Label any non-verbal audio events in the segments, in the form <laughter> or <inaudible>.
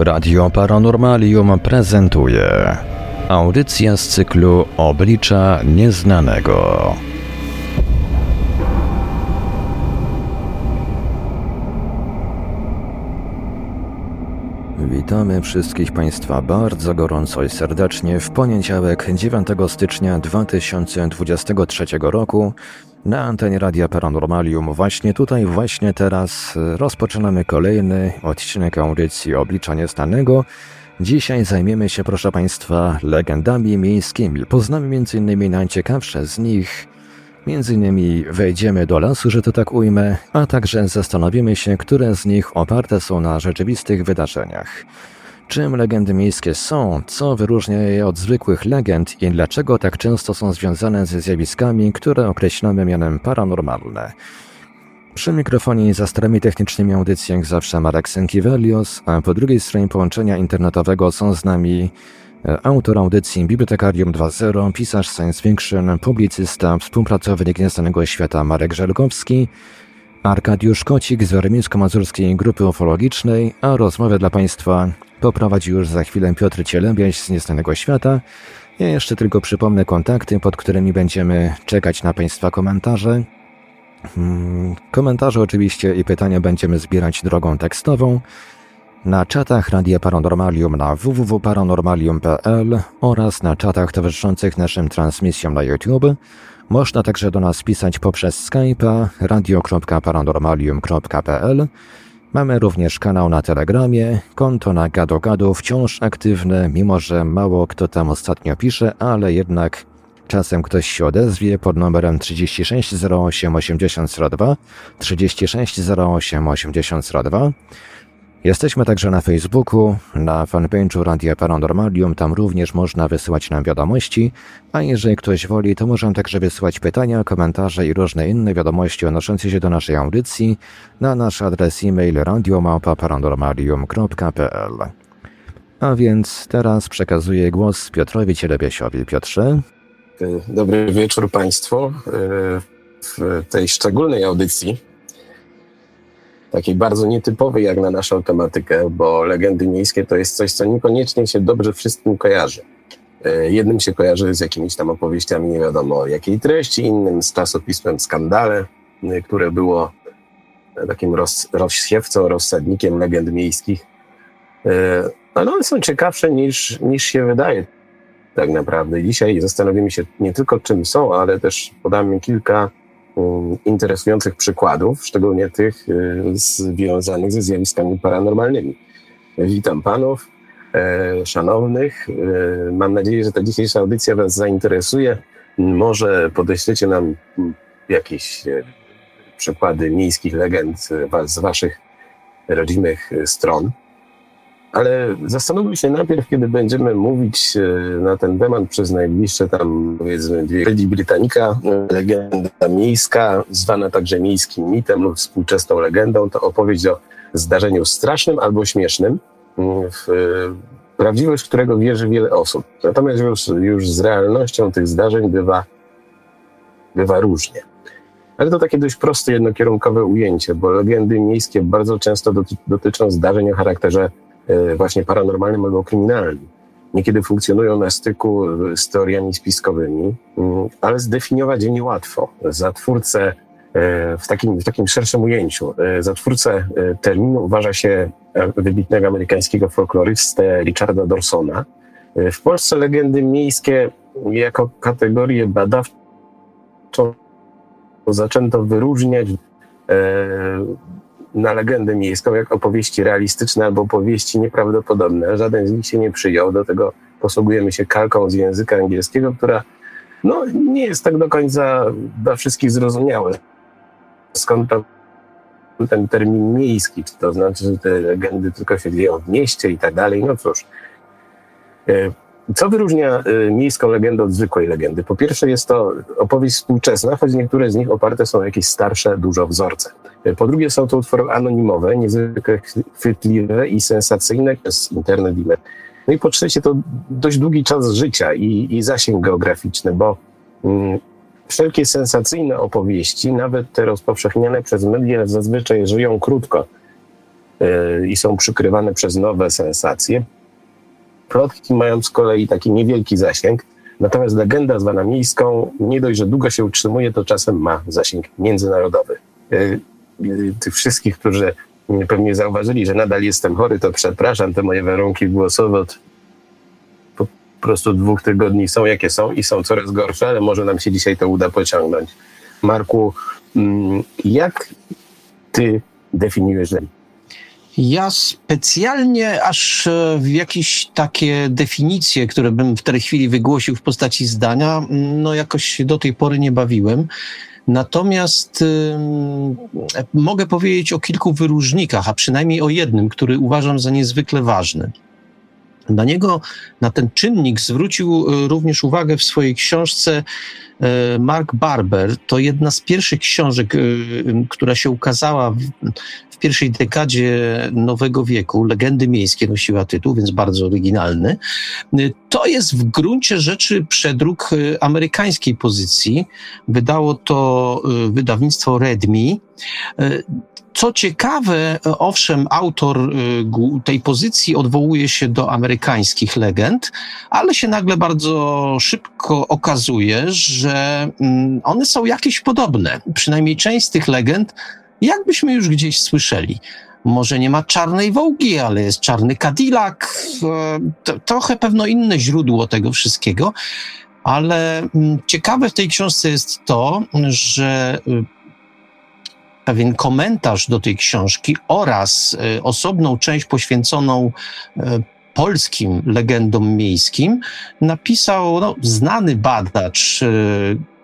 Radio Paranormalium prezentuje audycja z cyklu Oblicza Nieznanego. Witamy wszystkich Państwa bardzo gorąco i serdecznie w poniedziałek 9 stycznia 2023 roku na antenie Radia Paranormalium. Właśnie tutaj, właśnie teraz rozpoczynamy kolejny odcinek audycji Oblicza Nieznanego. Dzisiaj zajmiemy się, proszę Państwa, legendami miejskimi. Poznamy m.in. najciekawsze z nich. Między innymi wejdziemy do lasu, że to tak ujmę, a także zastanowimy się, które z nich oparte są na rzeczywistych wydarzeniach. Czym legendy miejskie są, co wyróżnia je od zwykłych legend i dlaczego tak często są związane ze zjawiskami, które określamy mianem paranormalne. Przy mikrofonie za starami technicznymi audycji zawsze Marek Sękiewelios, a po drugiej stronie połączenia internetowego są z nami autor audycji Bibliotekarium 2.0, pisarz science fiction, publicysta, współpracownik Nieznanego Świata Marek Żelkowski, Arkadiusz Kocik z Warmińsko-Mazurskiej Grupy Ufologicznej, a rozmowę dla Państwa poprowadzi już za chwilę Piotr Cielebiaś z Nieznanego Świata. Ja jeszcze tylko przypomnę kontakty, pod którymi będziemy czekać na Państwa komentarze. Hmm, komentarze oczywiście i pytania będziemy zbierać drogą tekstową na czatach Radia Paranormalium na www.paranormalium.pl oraz na czatach towarzyszących naszym transmisjom na YouTube. Można także do nas pisać poprzez Skype'a radio.paranormalium.pl Mamy również kanał na Telegramie, konto na GadoGado wciąż aktywne, mimo że mało kto tam ostatnio pisze, ale jednak czasem ktoś się odezwie pod numerem 3608 8002 3608 8002 Jesteśmy także na Facebooku, na fanpage'u Radia Paranormalium, tam również można wysyłać nam wiadomości, a jeżeli ktoś woli, to możemy także wysyłać pytania, komentarze i różne inne wiadomości odnoszące się do naszej audycji na nasz adres e-mail radiomałpa-paranormalium.pl A więc teraz przekazuję głos Piotrowi Cielebiesiowi. Piotrze? Dobry wieczór Państwu. W tej szczególnej audycji takiej bardzo nietypowej jak na naszą tematykę, bo legendy miejskie to jest coś, co niekoniecznie się dobrze wszystkim kojarzy. E, jednym się kojarzy z jakimiś tam opowieściami nie wiadomo jakiej treści, innym z czasopismem Skandale, e, które było takim roz, rozsiewcą, rozsadnikiem legend miejskich. E, ale one są ciekawsze niż, niż się wydaje tak naprawdę. Dzisiaj zastanowimy się nie tylko czym są, ale też podamy kilka interesujących przykładów, szczególnie tych y, związanych ze zjawiskami paranormalnymi. Witam panów, e, szanownych. E, mam nadzieję, że ta dzisiejsza audycja was zainteresuje. Może podeślecie nam jakieś e, przykłady miejskich legend z waszych rodzimych stron. Ale zastanówmy się najpierw, kiedy będziemy mówić e, na ten temat przez najbliższe tam powiedzmy dwie godziny Britannica, legenda miejska, zwana także miejskim mitem lub współczesną legendą, to opowieść o zdarzeniu strasznym albo śmiesznym, mm, w e, prawdziwość którego wierzy wiele osób. Natomiast już, już z realnością tych zdarzeń bywa, bywa różnie. Ale to takie dość proste, jednokierunkowe ujęcie, bo legendy miejskie bardzo często doty dotyczą zdarzeń o charakterze właśnie paranormalnym albo kryminalnym. Niekiedy funkcjonują na styku z teoriami spiskowymi, mm, ale zdefiniować je niełatwo. Za twórcę e, w takim, w takim szerszym ujęciu. E, za twórcę terminu uważa się wybitnego amerykańskiego folklorystę Richarda Dorsona. W Polsce legendy miejskie jako kategorię badawczą zaczęto wyróżniać na legendę miejską, jak opowieści realistyczne albo opowieści nieprawdopodobne. Żaden z nich się nie przyjął. Do tego posługujemy się kalką z języka angielskiego, która no, nie jest tak do końca dla wszystkich zrozumiałe. Skąd to ten termin miejski? Czy to znaczy, że te legendy tylko się dzieją w mieście i tak dalej? No cóż. Co wyróżnia y, miejską legendę od zwykłej legendy? Po pierwsze jest to opowieść współczesna, choć niektóre z nich oparte są na jakieś starsze, dużo wzorce. Y, po drugie są to utwory anonimowe, niezwykle chwytliwe i sensacyjne przez internet i No i po trzecie to dość długi czas życia i, i zasięg geograficzny, bo mm, wszelkie sensacyjne opowieści, nawet te rozpowszechniane przez media, zazwyczaj żyją krótko. yy, i są przykrywane przez nowe sensacje. Plotki mają z kolei taki niewielki zasięg, natomiast legenda zwana miejską nie dość, że długo się utrzymuje, to czasem ma zasięg międzynarodowy. Yy, yy, tych wszystkich, którzy pewnie zauważyli, że nadal jestem chory, to przepraszam, te moje warunki głosowe od po prostu dwóch tygodni są jakie są i są coraz gorsze, ale może nam się dzisiaj to uda pociągnąć. Marku, mm, jak ty definiujesz? Ja specjalnie aż e, w jakieś takie definicje, które bym w tej chwili wygłosił w postaci zdania, mm, no jakoś do tej pory nie bawiłem. Natomiast y, mogę powiedzieć o kilku wyróżnikach, a przynajmniej o jednym, który uważam za niezwykle ważny. Na niego, na ten czynnik zwrócił y, również uwagę w swojej książce y, Mark Barber. To jedna z pierwszych książek, która się ukazała pierwszej dekadzie nowego wieku, legendy miejskie nosiła tytuł, więc bardzo oryginalny. To jest w gruncie rzeczy przedruk amerykańskiej pozycji. Wydało to wydawnictwo Redmi. Y, co ciekawe, owszem, autor tej pozycji odwołuje się do amerykańskich legend, ale się nagle bardzo szybko okazuje, że mm, one są jakieś podobne. Przynajmniej część z tych legend jakbyśmy już gdzieś słyszeli. Może nie ma czarnej wołgi, ale jest czarny Cadillac. E, trochę pewno inne źródło tego wszystkiego, ale mm, ciekawe w tej książce jest to, że y, pewien komentarz do tej książki oraz y, osobną część poświęconą y, polskim legendom miejskim napisał no, znany badacz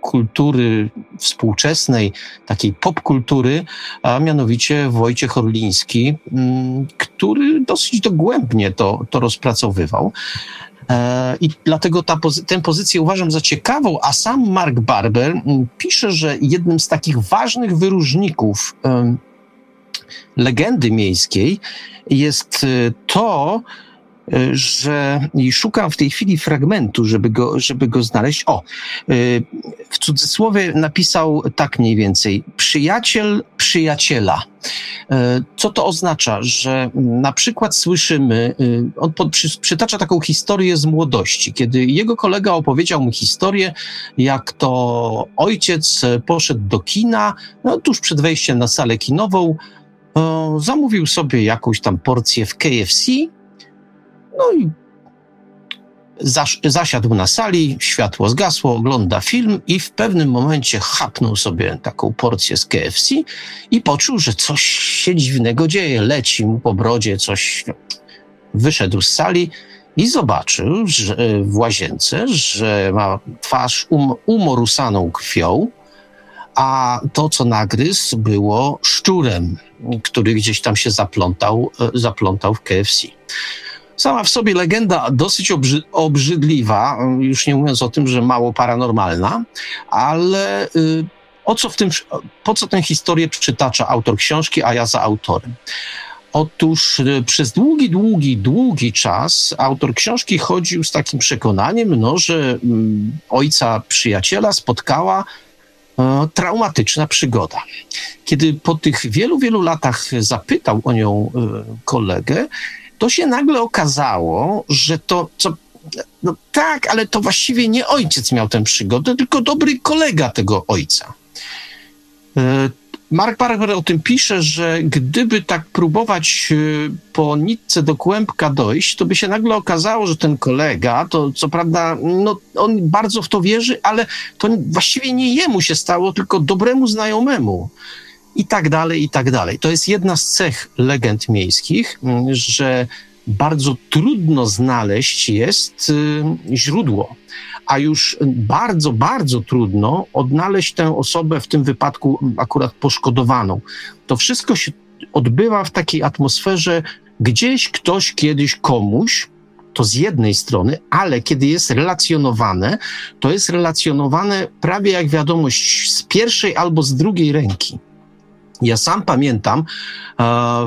kultury współczesnej, takiej popkultury, a mianowicie Wojciech Orliński, mm, który dosyć dogłębnie to, to rozpracowywał. E, I dlatego ta pozy- tę pozycję uważam za ciekawą, a sam Mark Barber mm, pisze, że jednym z takich ważnych wyróżników legendy miejskiej jest e, to, że szukam w tej chwili fragmentu, żeby go, żeby go znaleźć. O, y, w cudzysłowie napisał tak mniej więcej: przyjaciel przyjaciela. Y, co to oznacza? Że na przykład słyszymy, y, on przytacza taką historię z młodości, kiedy jego kolega opowiedział mu historię, jak to ojciec poszedł do kina, no, tuż przed wejściem na salę kinową, zamówił sobie jakąś tam porcję w KFC, no i zaś, zasiadł na sali, światło zgasło, ogląda film i w pewnym momencie chapnął sobie taką porcję z KFC i poczuł, że coś się dziwnego dzieje, leci mu po brodzie, coś. Wyszedł z sali i zobaczył że, w łazience, że ma twarz um, umorusaną krwią, a to, co nagryzł, było szczurem, który gdzieś tam się zaplątał, e, zaplątał w KFC. Sama w sobie legenda dosyć obrzy obrzydliwa, już nie mówiąc o tym, że mało paranormalna, ale y, o co w tym, po co tę historię przytacza autor książki, a ja za autorem? Otóż y, przez długi, długi, długi czas autor książki chodził z takim przekonaniem, no, że y, ojca przyjaciela spotkała y, traumatyczna przygoda. Kiedy po tych wielu, wielu latach zapytał o nią y, kolegę, to się nagle okazało, że to, co no tak, ale to właściwie nie ojciec miał tę przygodę, tylko dobry kolega tego ojca. E, Mark Parker o tym pisze, że gdyby tak próbować e, po nitce do kłębka dojść, to by się nagle okazało, że ten kolega, to co prawda, no, on bardzo w to wierzy, ale to właściwie nie jemu się stało, tylko dobremu znajomemu i tak dalej, i tak dalej. To jest jedna z cech legend miejskich, mm, że bardzo trudno znaleźć jest y, źródło, a już bardzo, bardzo trudno odnaleźć tę osobę, w tym wypadku akurat poszkodowaną. To wszystko się odbywa w takiej atmosferze, gdzieś ktoś kiedyś komuś, to z jednej strony, ale kiedy jest relacjonowane, to jest relacjonowane prawie jak wiadomość z pierwszej albo z drugiej ręki. Ja sam pamiętam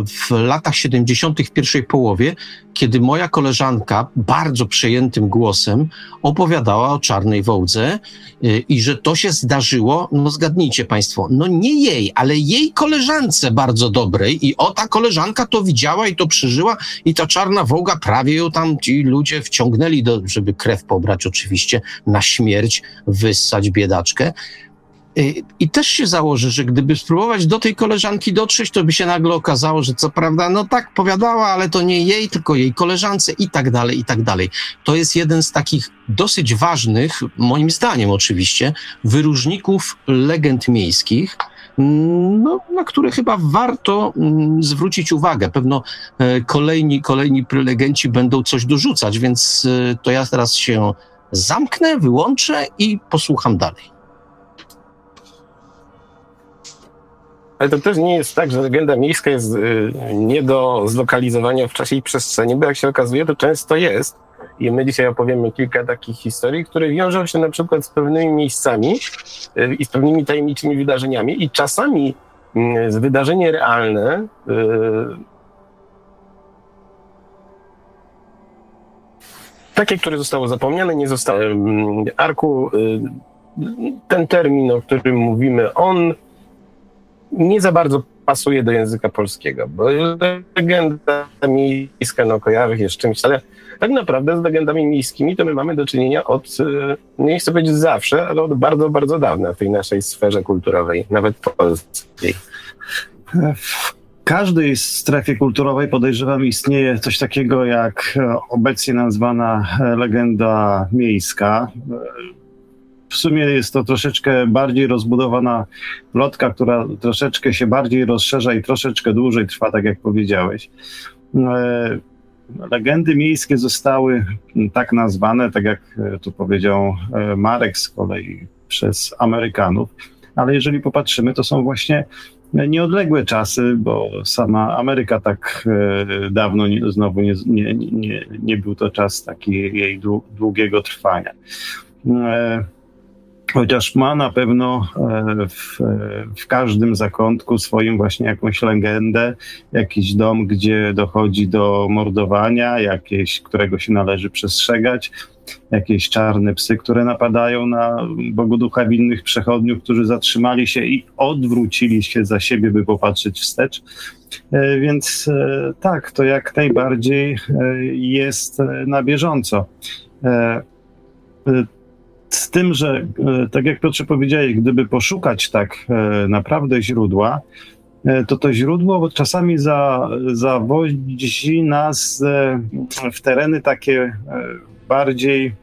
w latach 70. w pierwszej połowie, kiedy moja koleżanka bardzo przejętym głosem opowiadała o czarnej wołdze y, i że to się zdarzyło, no zgadnijcie Państwo, no nie jej, ale jej koleżance bardzo dobrej i o ta koleżanka to widziała i to przeżyła i ta czarna wołga prawie ją tam ci ludzie wciągnęli, do, żeby krew pobrać oczywiście, na śmierć, wyssać biedaczkę. I też się założy, że gdyby spróbować do tej koleżanki dotrzeć, to by się nagle okazało, że co prawda, no tak powiadała, ale to nie jej, tylko jej koleżance i tak dalej, i tak dalej. To jest jeden z takich dosyć ważnych, moim zdaniem oczywiście, wyróżników legend miejskich, mm, no, na które chyba warto mm, zwrócić uwagę. Pewno e, kolejni, kolejni prelegenci będą coś dorzucać, więc e, to ja teraz się zamknę, wyłączę i posłucham dalej. Ale to też nie jest tak, że legenda miejska jest y, nie do zlokalizowania w czasie i przestrzeni, bo jak się okazuje, to często jest. I my dzisiaj opowiemy kilka takich historii, które wiążą się na przykład z pewnymi miejscami y, i z pewnymi tajemniczymi wydarzeniami i czasami y, z wydarzenie realne takie, które zostało zapomniane, nie zostało. Arku, ten termin, o którym mówimy, on nie za bardzo pasuje do języka polskiego, bo legenda miejska no, kojarzy się z czymś, ale tak naprawdę z legendami miejskimi to my mamy do czynienia od, e, nie chcę powiedzieć zawsze, ale od bardzo, bardzo dawna w tej naszej sferze kulturowej, nawet polskiej. W każdej strefie kulturowej podejrzewam istnieje coś takiego jak obecnie nazwana legenda miejska w sumie jest to troszeczkę bardziej rozbudowana lotka, która troszeczkę się bardziej rozszerza i troszeczkę dłużej trwa, tak jak powiedziałeś. E, legendy miejskie zostały tak nazwane, tak jak tu powiedział e, Marek z kolei przez Amerykanów, ale jeżeli popatrzymy, to są właśnie nieodległe czasy, bo sama Ameryka tak e, dawno nie, znowu nie, nie, nie, nie był to czas taki jej długiego trwania chociaż ma na pewno e, w, w, każdym zakątku swoim właśnie jakąś legendę, jakiś dom, gdzie dochodzi do mordowania, jakieś, którego się należy przestrzegać, jakieś czarne psy, które napadają na Bogu Ducha winnych przechodniów, którzy zatrzymali się i odwrócili się za siebie, by popatrzeć wstecz. E, więc e, tak, to jak najbardziej jest na bieżąco z tym, że e, tak jak Piotrze powiedziałeś, gdyby poszukać tak e, naprawdę źródła, e, to to źródło czasami za, zawodzi nas w tereny takie bardziej,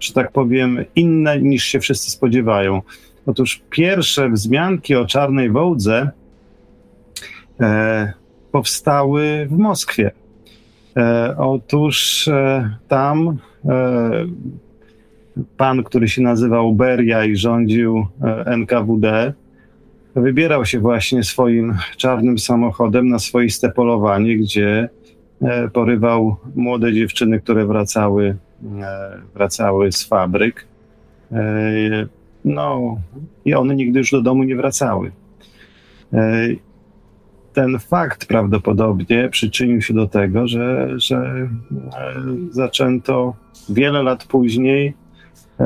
że tak powiem, inne niż się wszyscy spodziewają. Otóż pierwsze wzmianki o czarnej wołdze e, powstały w Moskwie. E, otóż e, tam pan, który się nazywał Beria i rządził e, NKWD, wybierał się właśnie swoim czarnym samochodem na swoiste polowanie, gdzie e, porywał młode dziewczyny, które wracały, e, wracały z fabryk. No i one nigdy już do domu nie wracały. Ten fakt prawdopodobnie przyczynił się do tego, że, że zaczęto wiele lat później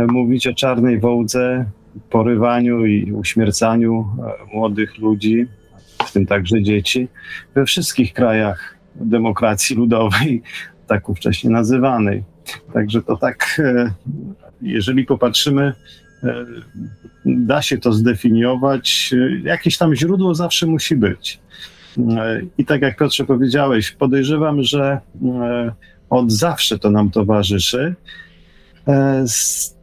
mówić o czarnej wołdze, porywaniu i uśmiercaniu e, młodych ludzi, w tym także dzieci, we wszystkich krajach demokracji ludowej, <laughs> tak ówcześnie nazywanej. Także to tak, e, jeżeli popatrzymy, da się to zdefiniować, jakieś tam źródło zawsze musi być. I tak jak Piotrze powiedziałeś, podejrzewam, że od zawsze to nam towarzyszy. Z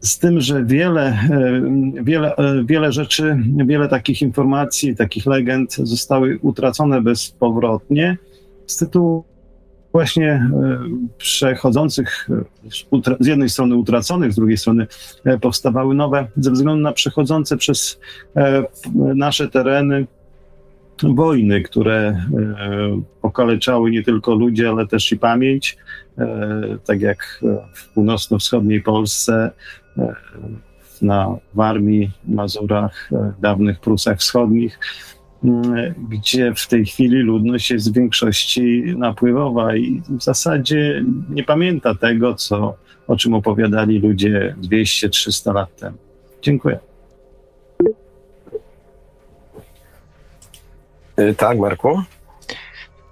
z tym, że wiele, e, wiele, e, wiele rzeczy, wiele takich informacji, takich legend zostały utracone bezpowrotnie z tytułu właśnie e, przechodzących, z jednej strony utraconych, z drugiej strony powstawały nowe, ze względu na przechodzące przez nasze tereny wojny, które okaleczały nie tylko ludzi, ale też i pamięć, tak jak w północno-wschodniej Polsce na Warmii, Mazurach, e, dawnych Prusach Wschodnich. gdzie w tej chwili ludność jest w większości napływowa i w zasadzie nie pamięta tego, co, o czym opowiadali ludzie 200-300 lat temu. Dziękuję. Y, tak, Marku?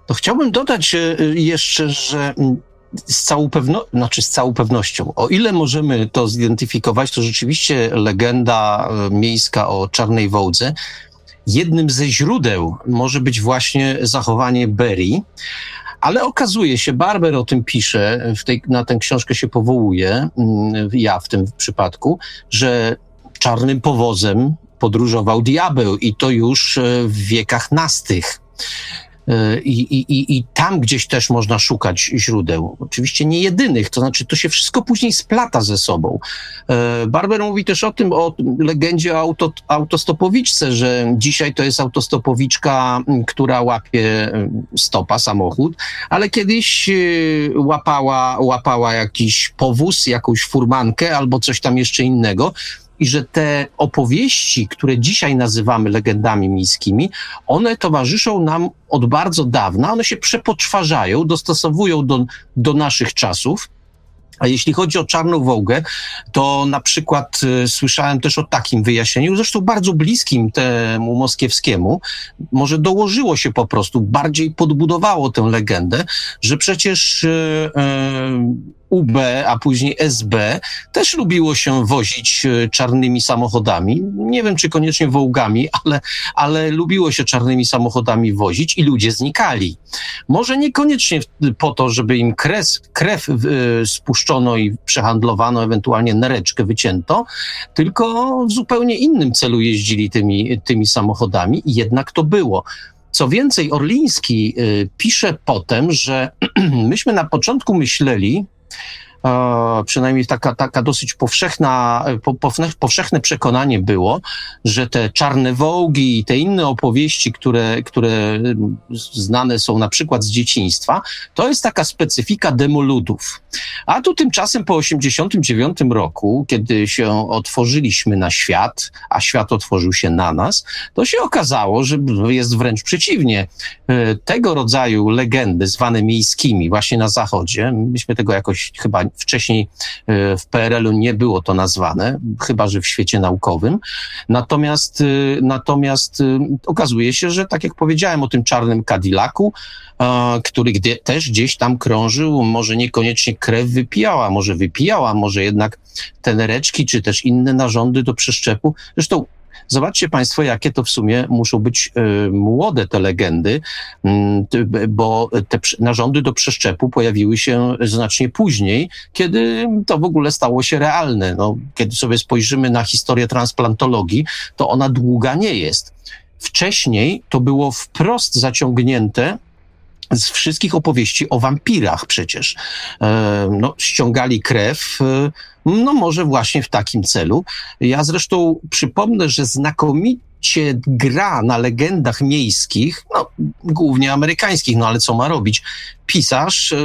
To chciałbym dodać e, jeszcze, że z całą pewnością, znaczy z całą pewnością, o ile możemy to zidentyfikować, to rzeczywiście legenda e, miejska o czarnej wołdze, jednym ze źródeł może być właśnie zachowanie Berry, ale okazuje się, Barber o tym pisze, tej, na tę książkę się powołuje, mm, ja w tym przypadku, że czarnym powozem podróżował diabeł i to już e, w wiekach nastych. I, i, I tam gdzieś też można szukać źródeł. Oczywiście nie jedynych, to znaczy to się wszystko później splata ze sobą. E, Barber mówi też o tym, o legendzie o auto, autostopowiczce, że dzisiaj to jest autostopowiczka, która łapie stopa, samochód, ale kiedyś e, łapała, łapała jakiś powóz, jakąś furmankę albo coś tam jeszcze innego i że te opowieści, które dzisiaj nazywamy legendami miejskimi, one towarzyszą nam od bardzo dawna, one się przepoczwarzają, dostosowują do, do naszych czasów. A jeśli chodzi o Czarną Wołgę, to na przykład y, słyszałem też o takim wyjaśnieniu, zresztą bardzo bliskim temu moskiewskiemu, może dołożyło się po prostu, bardziej podbudowało tę legendę, że przecież y, y, UB, a później SB, też lubiło się wozić e, czarnymi samochodami. Nie wiem, czy koniecznie wołgami, <laughs> ale, ale lubiło się czarnymi samochodami wozić i ludzie znikali. Może niekoniecznie po to, żeby im krew, krew spuszczono i przehandlowano, ewentualnie nereczkę wycięto, tylko w zupełnie innym celu jeździli tymi, tymi samochodami i jednak to było. Co więcej, Orliński y, pisze potem, że <clears throat> myśmy na początku myśleli, przynajmniej taka, taka dosyć powszechna, powszechne przekonanie było, że te czarne wołgi i te inne opowieści, które, które znane są na przykład z dzieciństwa, to jest taka specyfika demoludów. A tu tymczasem po 89 roku, kiedy się otworzyliśmy na świat, a świat otworzył się na nas, to się okazało, że jest wręcz przeciwnie. E, tego rodzaju legendy, zwane miejskimi, właśnie na zachodzie, myśmy tego jakoś chyba wcześniej e, w PRL-u nie było to nazwane, chyba że w świecie naukowym. Natomiast, e, natomiast okazuje się, że tak jak powiedziałem o tym czarnym Cadillacu, który też gdzieś tam krążył, może niekoniecznie krew wypijała, może wypijała, może jednak tenereczki, czy też inne narządy do przeszczepu. Zresztą Zobaczcie Państwo, jakie to w sumie muszą być y, młode te legendy, y, bo te narządy do przeszczepu pojawiły się znacznie później, kiedy to w ogóle stało się realne. No, kiedy sobie spojrzymy na historię transplantologii, to ona długa nie jest. Wcześniej to było wprost zaciągnięte z wszystkich opowieści o wampirach przecież. E, no, ściągali krew, e, no może właśnie w takim celu. Ja zresztą przypomnę, że znakomicie gra na legendach miejskich, no, głównie amerykańskich, no ale co ma robić? Pisarz, e,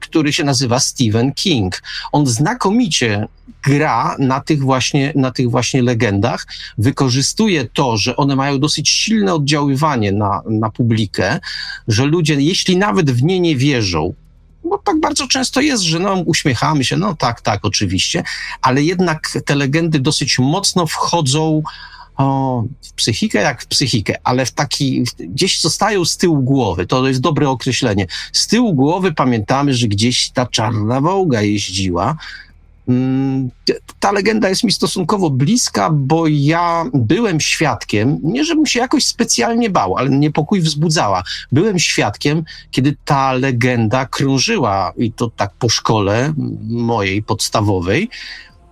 który się nazywa Stephen King. On znakomicie gra na tych właśnie, na tych właśnie legendach, wykorzystuje to, że one mają dosyć silne oddziaływanie na, na publikę, że ludzie, jeśli nawet w nie nie wierzą, bo tak bardzo często jest, że no, uśmiechamy się, no tak, tak, oczywiście, ale jednak te legendy dosyć mocno wchodzą o, w psychikę jak w psychikę, ale w taki, gdzieś zostają z tyłu głowy, to jest dobre określenie. Z tyłu głowy pamiętamy, że gdzieś ta czarna wołga jeździła, Mm, ta legenda jest mi stosunkowo bliska, bo ja byłem świadkiem, nie żebym się jakoś specjalnie bał, ale niepokój wzbudzała. Byłem świadkiem, kiedy ta legenda krążyła i to tak po szkole mojej podstawowej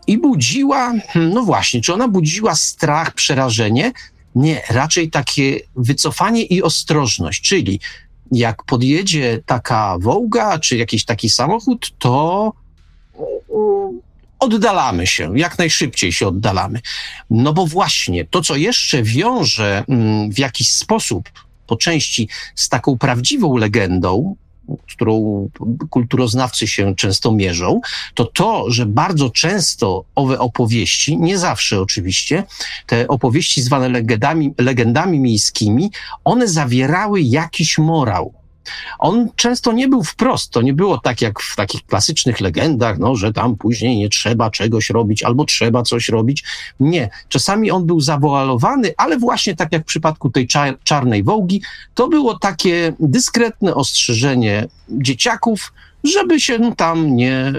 i budziła, no właśnie, czy ona budziła strach, przerażenie? Nie, raczej takie wycofanie i ostrożność, czyli jak podjedzie taka wołga, czy jakiś taki samochód, to oddalamy się, jak najszybciej się oddalamy. No bo właśnie to, co jeszcze wiąże mm, w jakiś sposób po części z taką prawdziwą legendą, którą kulturoznawcy się często mierzą, to to, że bardzo często owe opowieści, nie zawsze oczywiście, te opowieści zwane legendami, legendami miejskimi, one zawierały jakiś morał. On często nie był wprost. To nie było tak jak w takich klasycznych legendach, no, że tam później nie trzeba czegoś robić albo trzeba coś robić. Nie. Czasami on był zawoalowany, ale właśnie tak jak w przypadku tej czar czarnej wołgi, to było takie dyskretne ostrzeżenie dzieciaków, żeby się tam nie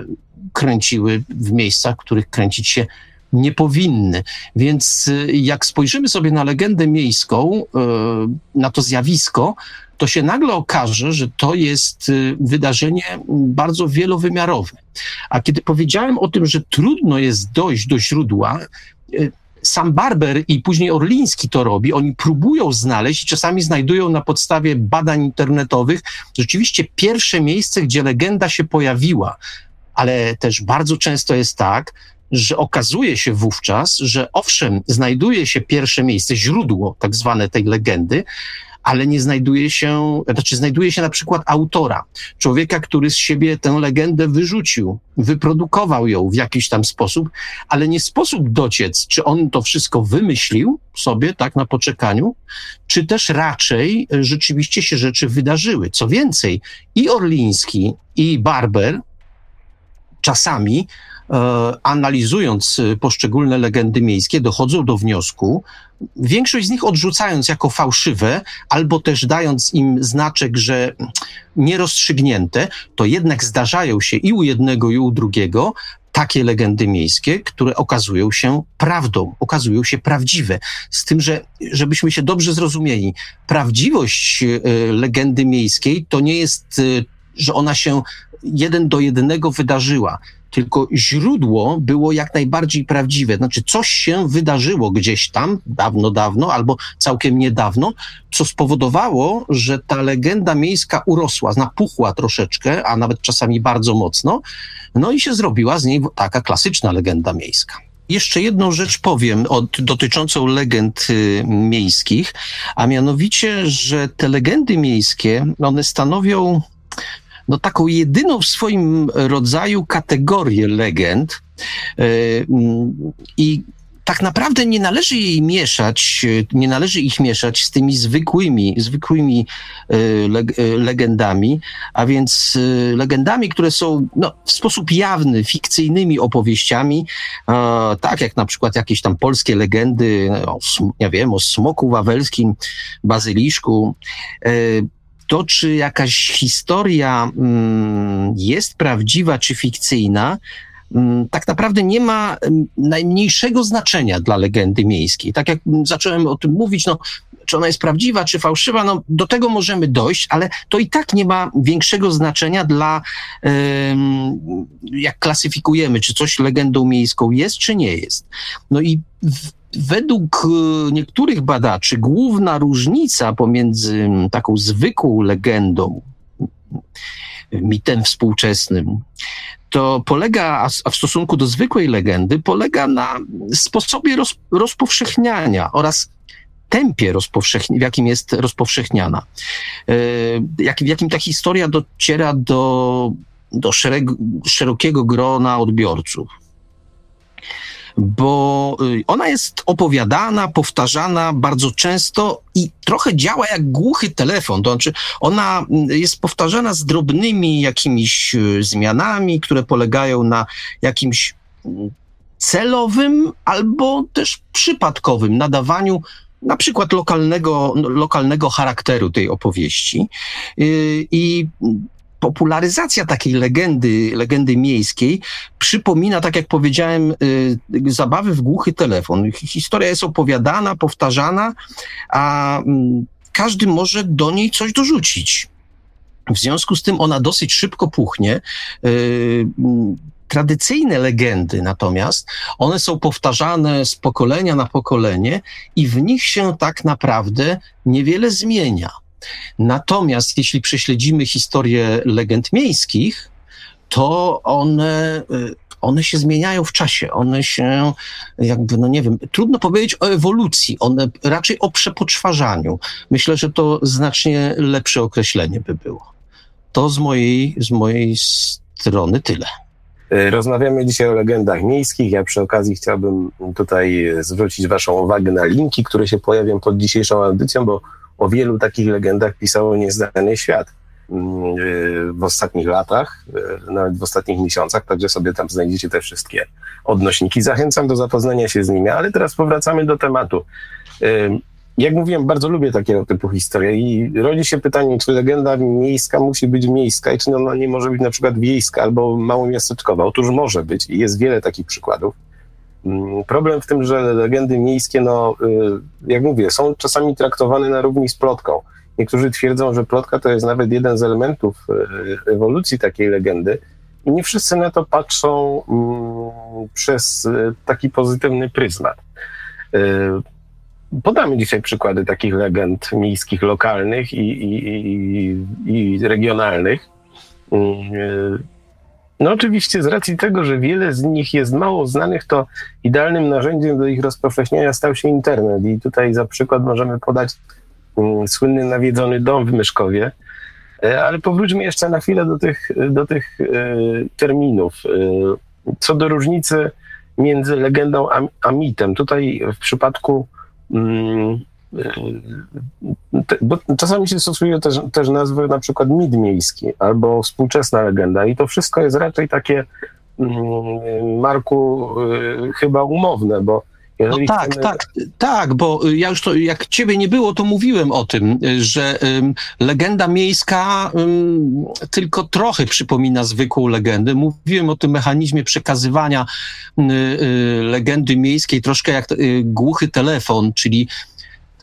kręciły w miejscach, w których kręcić się nie powinny. Więc y, jak spojrzymy sobie na legendę miejską, y, na to zjawisko, to się nagle okaże, że to jest y, wydarzenie bardzo wielowymiarowe. A kiedy powiedziałem o tym, że trudno jest dojść do źródła, sam Barber i później Orliński to robi. Oni próbują znaleźć czasami znajdują na podstawie badań internetowych rzeczywiście pierwsze miejsce, gdzie legenda się pojawiła. Ale też bardzo często jest tak, że okazuje się wówczas, że owszem, znajduje się pierwsze miejsce, źródło tak zwane tej legendy, ale nie znajduje się, znaczy znajduje się na przykład autora, człowieka, który z siebie tę legendę wyrzucił, wyprodukował ją w jakiś tam sposób, ale nie sposób dociec, czy on to wszystko wymyślił sobie, tak, na poczekaniu, czy też raczej rzeczywiście się rzeczy wydarzyły. Co więcej, i Orliński, i Barber czasami E, analizując e, poszczególne legendy miejskie, dochodzą do wniosku, większość z nich odrzucając jako fałszywe, albo też dając im znaczek, że nierozstrzygnięte, to jednak zdarzają się i u jednego, i u drugiego takie legendy miejskie, które okazują się prawdą, okazują się prawdziwe. Z tym, że żebyśmy się dobrze zrozumieli, prawdziwość e, legendy miejskiej to nie jest, że ona się jeden do jednego wydarzyła tylko źródło było jak najbardziej prawdziwe. Znaczy, coś się wydarzyło gdzieś tam, dawno, dawno, albo całkiem niedawno, co spowodowało, że ta legenda miejska urosła, napuchła troszeczkę, a nawet czasami bardzo mocno, no i się zrobiła z niej taka klasyczna legenda miejska. Jeszcze jedną rzecz powiem od, dotyczącą legend y, miejskich, a mianowicie, że te legendy miejskie, one stanowią no, taką jedyną w swoim rodzaju kategorię legend. E, mm, I tak naprawdę nie należy jej mieszać, nie należy ich mieszać z tymi zwykłymi, zwykłymi e, e, legendami, a więc legendami, które są no, w sposób jawny, fikcyjnymi opowieściami, tak jak na przykład jakieś tam polskie legendy, o, nie wiem, o smoku wawelskim, bazyliszku to, czy jakaś historia mm, jest prawdziwa czy fikcyjna, mm, tak naprawdę nie ma mm, najmniejszego znaczenia dla legendy miejskiej. Tak jak zacząłem o tym mówić, no, czy ona jest prawdziwa, czy fałszywa, no, do tego możemy dojść, ale to i tak nie ma większego znaczenia dla, jak klasyfikujemy, czy coś legendą miejską jest, czy nie jest. No i według e, niektórych badaczy główna różnica pomiędzy taką zwykłą legendą, mitem współczesnym, to polega, a w stosunku do zwykłej legendy, polega na sposobie roz, rozpowszechniania oraz tempie, w jakim jest rozpowszechniana. E, jak, w jakim ta historia dociera do, do szereg, szerokiego grona odbiorców bo y, ona jest opowiadana, powtarzana bardzo często i trochę działa jak głuchy telefon. To znaczy, ona y, jest powtarzana z drobnymi jakimiś y, zmianami, które polegają na jakimś celowym albo też przypadkowym nadawaniu na przykład lokalnego, lokalnego charakteru tej opowieści. I popularyzacja takiej legendy, legendy miejskiej przypomina, tak jak powiedziałem, y, zabawy w głuchy telefon. Historia jest opowiadana, powtarzana, a mm, każdy może do niej coś dorzucić. W związku z tym ona dosyć szybko puchnie. Y, mm, tradycyjne legendy natomiast, one są powtarzane z pokolenia na pokolenie i w nich się tak naprawdę niewiele zmienia. Natomiast jeśli prześledzimy historię legend miejskich, to one, y, one się zmieniają w czasie. One się, jakby, no nie wiem, trudno powiedzieć o ewolucji, one raczej o przepoczwarzaniu. Myślę, że to znacznie lepsze określenie by było. to z mojej, z mojej strony tyle. Rozmawiamy dzisiaj o legendach miejskich. Ja przy okazji chciałbym tutaj zwrócić Waszą uwagę na linki, które się pojawią pod dzisiejszą audycją, bo o wielu takich legendach pisało Niezdany Świat mm, e, w ostatnich latach, e, nawet w ostatnich miesiącach, także sobie tam znajdziecie te wszystkie odnośniki. Zachęcam do zapoznania się z nimi, ale teraz powracamy do tematu jak mówiłem, bardzo lubię takiego typu historie i rodzi się pytanie, czy legenda miejska musi być miejska i czy ona nie może być na przykład wiejska albo małomiasteczkowa. Otóż może być i jest wiele takich przykładów. Mm, problem w tym, że legendy miejskie, no, y, jak mówię, są czasami traktowane na równi z plotką. Niektórzy twierdzą, że plotka to jest nawet jeden z elementów y, ewolucji takiej legendy i nie wszyscy na to patrzą mm, przez y, taki pozytywny pryzmat. Podamy dzisiaj przykłady takich legend miejskich, lokalnych i, i, i, i regionalnych. No oczywiście z racji tego, że wiele z nich jest mało znanych, to idealnym narzędziem do ich rozpowszechniania stał się internet. I tutaj za przykład możemy podać mm, słynny nawiedzony dom w Myszkowie. E, ale powróćmy jeszcze na chwilę do tych, do tych e, terminów. E, co do różnicy między legendą a, a mitem. Tutaj w przypadku Mm, bo czasami się stosuje też, też nazwy na przykład mit miejski albo współczesna legenda i to wszystko jest raczej takie mm, Marku y, chyba umowne, bo no tak, chcemy... tak, tak, bo ja już to, jak ciebie nie było, to mówiłem o tym, że um, legenda miejska um, tylko trochę przypomina zwykłą legendę. Mówiłem o tym mechanizmie przekazywania y, y, legendy miejskiej, troszkę jak y, głuchy telefon, czyli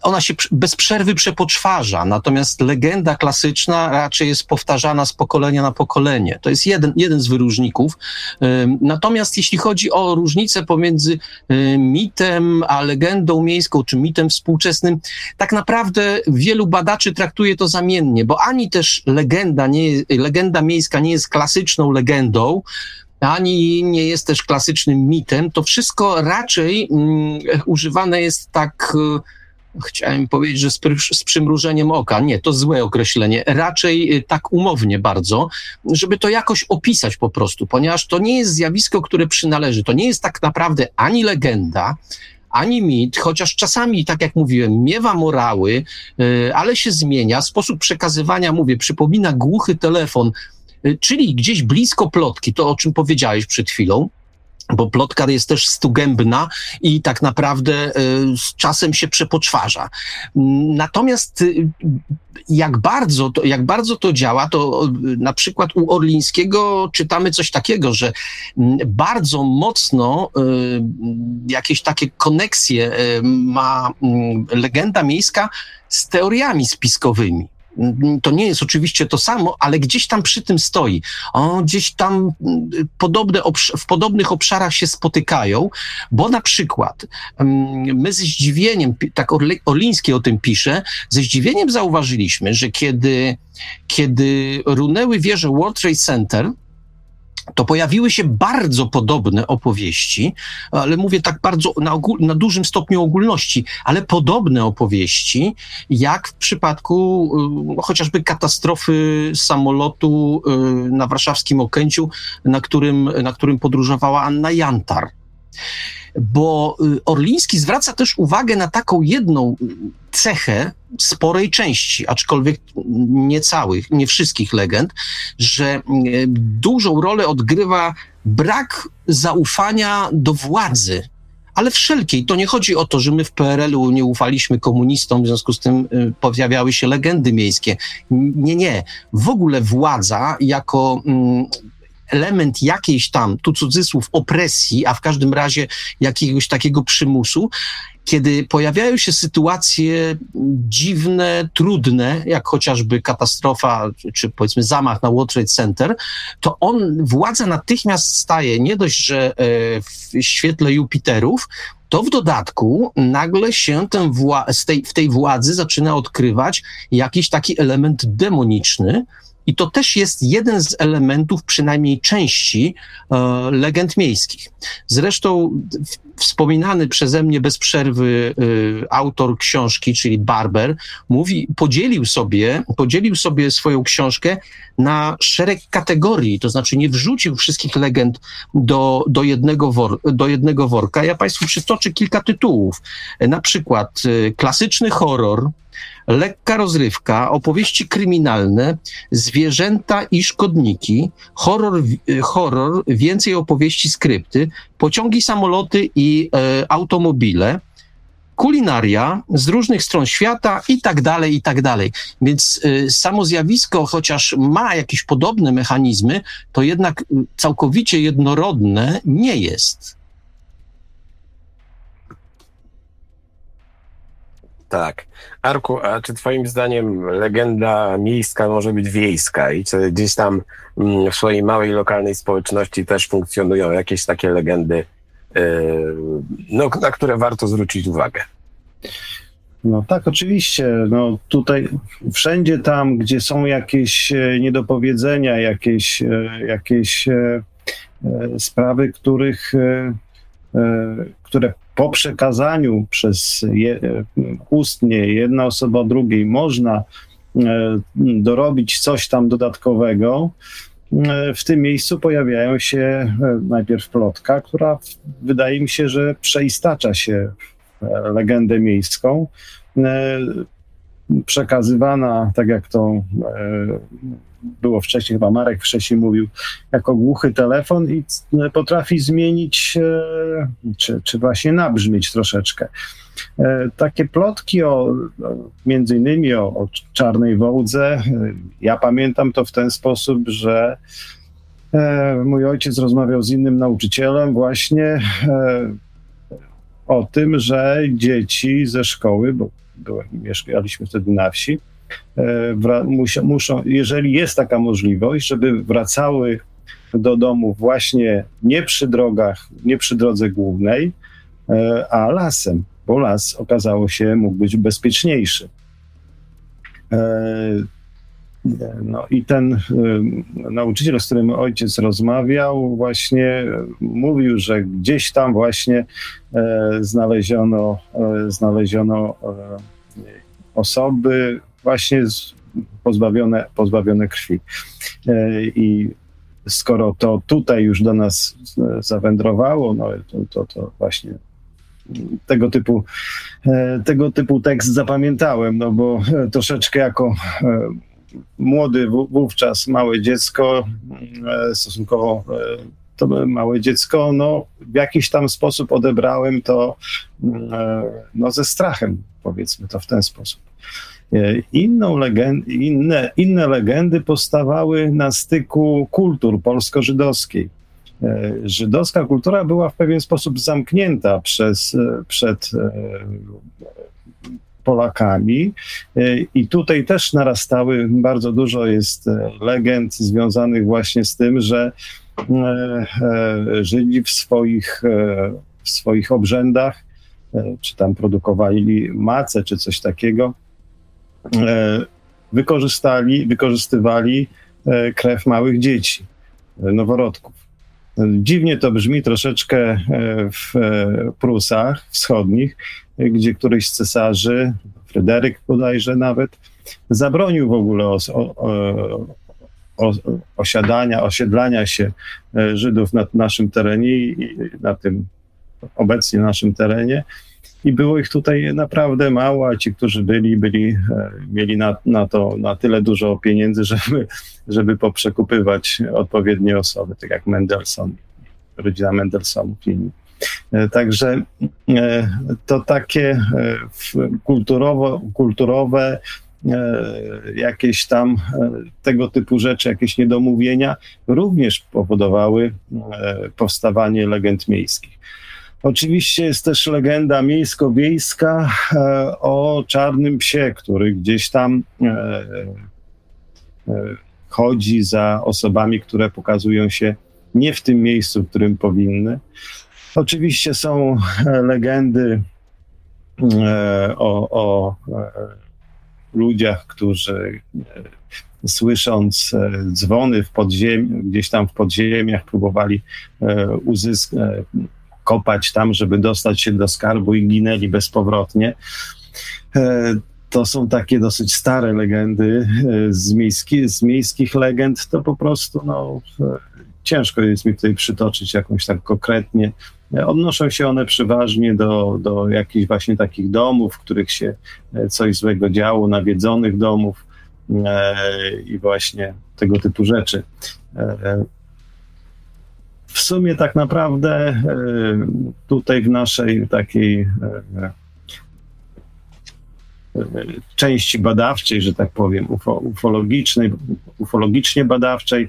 ona się bez przerwy przepoczwarza, natomiast legenda klasyczna raczej jest powtarzana z pokolenia na pokolenie. To jest jeden, jeden z wyróżników. Natomiast jeśli chodzi o różnicę pomiędzy mitem a legendą miejską, czy mitem współczesnym, tak naprawdę wielu badaczy traktuje to zamiennie, bo ani też legenda, nie, legenda miejska nie jest klasyczną legendą, ani nie jest też klasycznym mitem. To wszystko raczej um, używane jest tak chciałem powiedzieć, że z, z, przymrużeniem oka. Nie, to złe określenie. Raczej y, tak umownie bardzo, żeby to jakoś opisać po prostu, ponieważ to nie jest zjawisko, które przynależy. To nie jest tak naprawdę ani legenda, ani mit, chociaż czasami, tak jak mówiłem, miewa morały, yy, ale się zmienia. Sposób przekazywania, mówię, przypomina głuchy telefon, yy, czyli gdzieś blisko plotki, to o czym powiedziałeś przed chwilą bo plotka jest też stugębna i tak naprawdę y, z czasem się przepoczwarza. Natomiast y, jak bardzo, to, jak bardzo to działa, to y, na przykład u Orlińskiego czytamy coś takiego, że bardzo mocno jakieś takie koneksje ma legenda miejska z teoriami spiskowymi to nie jest oczywiście to samo, ale gdzieś tam przy tym stoi. O, gdzieś tam mm, podobne w podobnych obszarach się spotykają, bo na przykład mm, my ze zdziwieniem, tak Orliński o tym pisze, ze zdziwieniem zauważyliśmy, że kiedy, kiedy runęły wieże World Trade Center, to pojawiły się bardzo podobne opowieści, ale mówię tak bardzo na, ogól, na dużym stopniu ogólności, ale podobne opowieści, jak w przypadku y, chociażby katastrofy samolotu y, na warszawskim Okęciu, na którym, na którym podróżowała Anna Jantar bo y, Orliński zwraca też uwagę na taką jedną cechę sporej części, aczkolwiek nie całych, nie wszystkich legend, że y, dużą rolę odgrywa brak zaufania do władzy ale wszelkiej. To nie chodzi o to, że my w PRL-u nie ufaliśmy komunistom, w związku z tym y, pojawiały się legendy miejskie. Nie, nie. W ogóle władza jako mm, element jakiejś tam, tu cudzysłów, opresji, a w każdym razie jakiegoś takiego przymusu, kiedy pojawiają się sytuacje dziwne, trudne, jak chociażby katastrofa, czy powiedzmy zamach na World Trade Center, to on, władza natychmiast staje nie dość, że e, w świetle Jupiterów, to w dodatku nagle się ten w, tej, w tej władzy zaczyna odkrywać jakiś taki element demoniczny, i to też jest jeden z elementów, przynajmniej części e, legend miejskich. Zresztą wspominany przeze mnie bez przerwy y, autor książki, czyli Barber, mówi, podzielił sobie, podzielił sobie swoją książkę na szereg kategorii, to znaczy nie wrzucił wszystkich legend do, do, jednego, wor, do jednego worka. Ja Państwu przytoczę kilka tytułów. Na przykład y, klasyczny horror, lekka rozrywka, opowieści kryminalne, zwierzęta i szkodniki, horror, horror więcej opowieści skrypty, pociągi, samoloty i e, automobile, kulinaria z różnych stron świata i tak dalej, i tak dalej. Więc y, samo zjawisko, chociaż ma jakieś podobne mechanizmy, to jednak y, całkowicie jednorodne nie jest. Tak. Arku, a czy twoim zdaniem legenda miejska może być wiejska i czy gdzieś tam mm, w swojej małej lokalnej społeczności też funkcjonują jakieś takie legendy, yy, no, na które warto zwrócić uwagę? No tak, oczywiście. No tutaj wszędzie tam, gdzie są jakieś e, niedopowiedzenia, jakieś, e, jakieś e, sprawy, których, które po przekazaniu przez je, ustnie jedna osoba drugiej można dorobić coś tam dodatkowego, w tym miejscu pojawiają się najpierw plotka, która wydaje mi się, że przeistacza się legendę miejską, e, przekazywana, tak jak to e, było wcześniej, chyba Marek wcześniej mówił, jako głuchy telefon i potrafi zmienić, e, czy, czy właśnie nabrzmieć troszeczkę. Takie plotki o, między innymi o, o czarnej wołdze, ja pamiętam to w ten sposób, że mój ojciec rozmawiał z innym nauczycielem właśnie o tym, że dzieci ze szkoły, bo byłem, mieszkaliśmy wtedy na wsi, e, muszą, jeżeli jest taka możliwość, żeby wracały do domu właśnie nie przy drogach, nie przy drodze głównej, e, a lasem, bo las okazało się mógł być bezpieczniejszy. E, no i ten nauczyciel, z którym ojciec rozmawiał, właśnie mówił, że gdzieś tam właśnie e, znaleziono, e, znaleziono e, osoby właśnie pozbawione, pozbawione krwi. I skoro to tutaj już do nas zawędrowało, no to, to, to właśnie tego typu, tego typu tekst zapamiętałem, no bo troszeczkę jako młody wówczas małe dziecko, e, stosunkowo e, to małe dziecko, no w jakiś tam sposób odebrałem to e, no, ze strachem, powiedzmy to w ten sposób. Inną legend, inne, inne legendy powstawały na styku kultur polsko-żydowskiej. Żydowska kultura była w pewien sposób zamknięta przez, przed Polakami. E, I tutaj też narastały, bardzo dużo jest e, legend związanych właśnie z tym, że e, Żydzi w swoich, w swoich obrzędach, czy tam produkowali macę, czy coś takiego, wykorzystali, wykorzystywali krew małych dzieci, noworodków. Dziwnie to brzmi troszeczkę w Prusach wschodnich, gdzie któryś z cesarzy, Fryderyk bodajże nawet, zabronił w ogóle os, o, o, osiadania, osiedlania się e, Żydów na naszym terenie na tym obecnie naszym terenie. I było ich tutaj naprawdę mało, a ci, którzy byli, byli e, mieli na, na to na tyle dużo pieniędzy, <laughs> żeby, żeby poprzekupywać odpowiednie osoby, tak jak Mendelssohn, rodzina Mendelssohnów i. E, także e, to takie kulturowo, kulturowe jakieś tam tego typu rzeczy, jakieś niedomówienia również powodowały powstawanie legend miejskich. Oczywiście jest też legenda miejsko-wiejska o czarnym psie, który gdzieś tam chodzi za osobami, które pokazują się nie w tym miejscu, w którym powinny. Oczywiście są e, legendy e, o, o e, ludziach, którzy słysząc dzwony w podziemi, gdzieś tam w podziemiach próbowali uzyskać, kopać tam, żeby dostać się do skarbu i ginęli bezpowrotnie. E, to są takie dosyć stare legendy e, z, miejski, z miejskich legend, to po prostu no, ciężko jest mi tutaj przytoczyć jakąś tak konkretnie. Odnoszą się one przeważnie do, do jakichś właśnie takich domów, w których się coś złego działo, nawiedzonych domów i właśnie tego typu rzeczy. W sumie tak naprawdę tutaj w naszej takiej części badawczej, że tak powiem, ufo, ufologicznej, ufologicznie badawczej,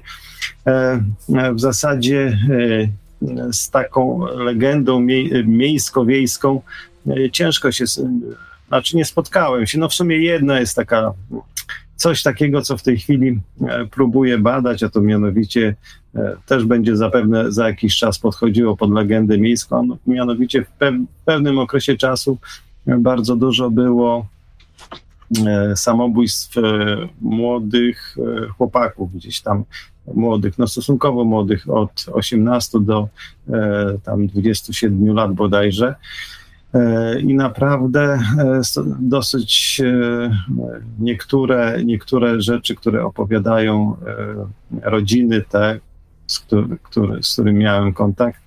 w zasadzie z taką legendą miejsko-wiejską ciężko się, znaczy nie spotkałem się. No w sumie jedna jest taka coś takiego, co w tej chwili e, próbuję badać, a to mianowicie e, też będzie zapewne za jakiś czas podchodziło pod legendę miejską. No, mianowicie w pewnym okresie czasu bardzo dużo było e, samobójstw młodych chłopaków, gdzieś tam młodych, no stosunkowo młodych, od 18 do tam 27 lat bodajże. E, i naprawdę e, dosyć e, niektóre, niektóre rzeczy, które opowiadają rodziny te, z, który, który, z którymi miałem kontakt,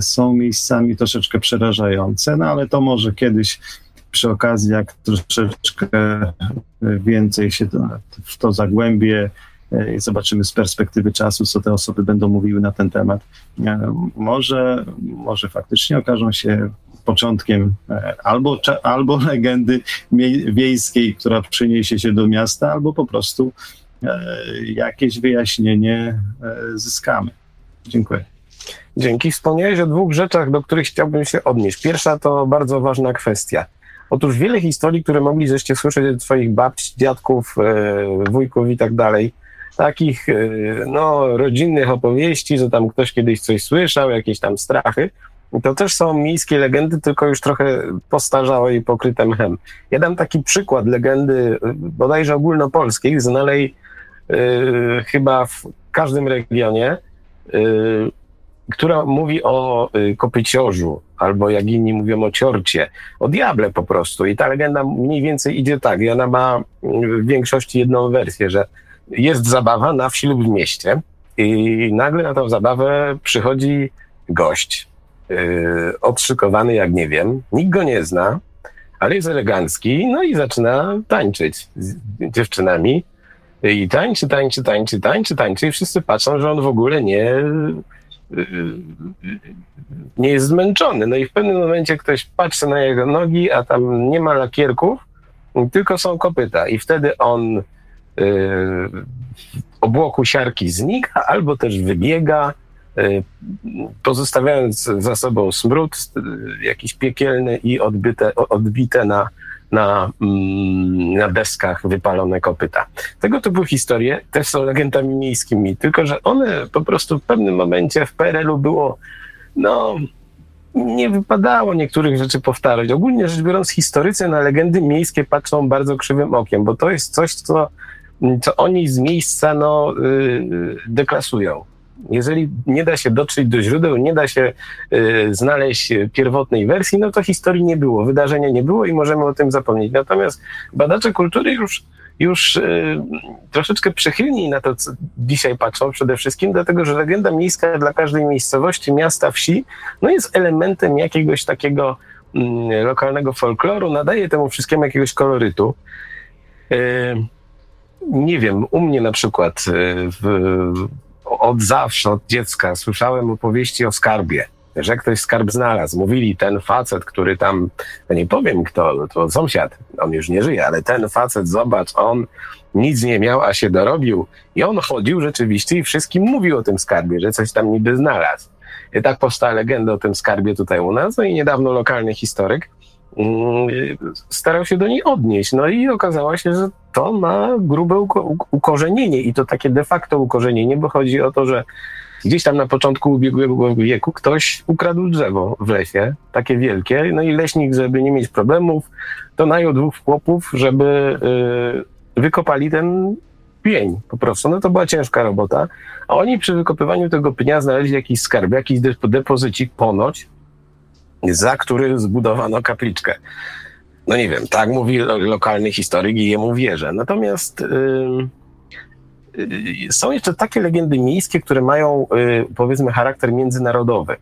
są miejscami troszeczkę przerażające, no ale to może kiedyś przy okazji, jak troszeczkę więcej się w to zagłębię i zobaczymy z perspektywy czasu, co te osoby będą mówiły na ten temat. Może, może faktycznie okażą się początkiem e, albo, albo legendy wiejskiej, która przyniesie się do miasta, albo po prostu e, jakieś wyjaśnienie e, zyskamy. Dziękuję. Dzięki. Wspomniałeś o dwóch rzeczach, do których chciałbym się odnieść. Pierwsza to bardzo ważna kwestia. Otóż wiele historii, które mogliście słyszeć od swoich babci, dziadków, wujków i tak dalej, takich no, rodzinnych opowieści, że tam ktoś kiedyś coś słyszał, jakieś tam strachy, to też są miejskie legendy, tylko już trochę postarzałe i pokryte mchem. Ja dam taki przykład legendy bodajże ogólnopolskiej, znanej yy, chyba w każdym regionie, yy, która mówi o yy, kopyciorzu, albo jak inni mówią o ciorcie, o diable po prostu. I ta legenda mniej więcej idzie tak, i ona ma w większości jedną wersję, że jest zabawa na wsi lub w mieście i nagle na tą zabawę przychodzi gość, yy, odszykowany jak nie wiem, nikt go nie zna, ale jest elegancki, no i zaczyna tańczyć z dziewczynami. I tańczy, tańczy, tańczy, tańczy, tańczy i wszyscy patrzą, że on w ogóle nie, yy, nie jest zmęczony. No i w pewnym momencie ktoś patrzy na jego nogi, a tam nie ma lakierków, tylko są kopyta. I wtedy on yy, obłoku siarki znika, albo też wybiega, Y, pozostawiając za sobą smród y, jakiś piekielny i odbite, odbite na, na, mm, na deskach wypalone kopyta. Tego typu historie też są legendami miejskimi, tylko że one po prostu w pewnym momencie w PRL-u było, no, nie wypadało niektórych rzeczy powtarzać. Ogólnie rzecz biorąc, historycy na legendy miejskie patrzą bardzo krzywym okiem, bo to jest coś, co, co oni z miejsca no, yy, deklasują. Jeżeli nie da się dotrzeć do źródeł, nie da się y, znaleźć pierwotnej wersji, no to historii nie było, wydarzenia nie było i możemy o tym zapomnieć. Natomiast badacze kultury już, już y, troszeczkę przychylniej na to, dzisiaj patrzą przede wszystkim, dlatego że legenda miejska dla każdej miejscowości, miasta, wsi, no jest elementem jakiegoś takiego y, lokalnego folkloru, nadaje temu wszystkiemu jakiegoś kolorytu. Y, nie wiem, u mnie na przykład y, w, od zawsze, od dziecka słyszałem opowieści o skarbie, że ktoś skarb znalazł. Mówili, ten facet, który tam, nie powiem kto, to sąsiad, on już nie żyje, ale ten facet, zobacz, on nic nie miał, a się dorobił. I on chodził rzeczywiście i wszystkim mówił o tym skarbie, że coś tam niby znalazł. I tak powstała legenda o tym skarbie tutaj u nas. No i niedawno lokalny historyk starał się do niej odnieść. No i okazało się, że to ma grube ukorzenienie i to takie de facto ukorzenienie, bo chodzi o to, że gdzieś tam na początku ubiegłego wieku ktoś ukradł drzewo w lesie, takie wielkie, no i leśnik, żeby nie mieć problemów, to najął dwóch chłopów, żeby y, wykopali ten pień po prostu. No to była ciężka robota, a oni przy wykopywaniu tego pnia znaleźli jakiś skarb, jakiś depozycik ponoć, za który zbudowano kapliczkę. No nie wiem, tak mówi lokalny historyk i jemu wierzę. Natomiast yy, yy, są jeszcze takie legendy miejskie, które mają yy, powiedzmy charakter międzynarodowy.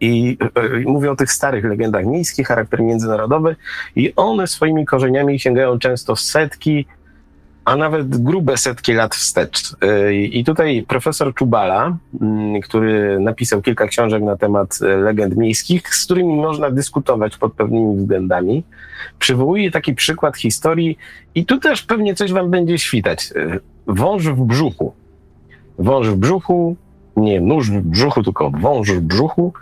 I y, mówię o tych starych legendach miejskich, charakter międzynarodowy, i one swoimi korzeniami sięgają często setki, a nawet grube setki lat wstecz. Y, I tutaj profesor Czubala, mm, który napisał kilka książek na temat y, legend miejskich, z którymi można dyskutować pod pewnymi względami, przywołuje taki przykład historii, i tu też pewnie coś wam będzie świtać. Wąż w brzuchu. Wąż w brzuchu, nie nóż w brzuchu, tylko wąż w brzuchu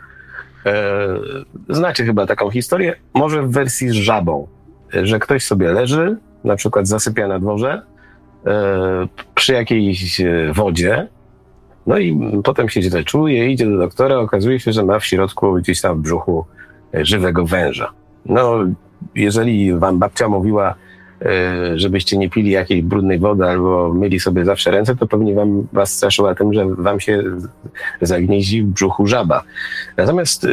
znacie chyba taką historię, może w wersji z żabą, że ktoś sobie leży, na przykład zasypia na dworze, przy jakiejś wodzie, no i potem się źle czuje, idzie do doktora, okazuje się, że ma w środku gdzieś tam w brzuchu żywego węża. No, jeżeli wam babcia mówiła, E, żebyście nie pili jakiejś brudnej wody albo myli sobie zawsze ręce, to pewnie wam was straszyła tym, że wam się zagnieździ w brzuchu żaba. Natomiast e,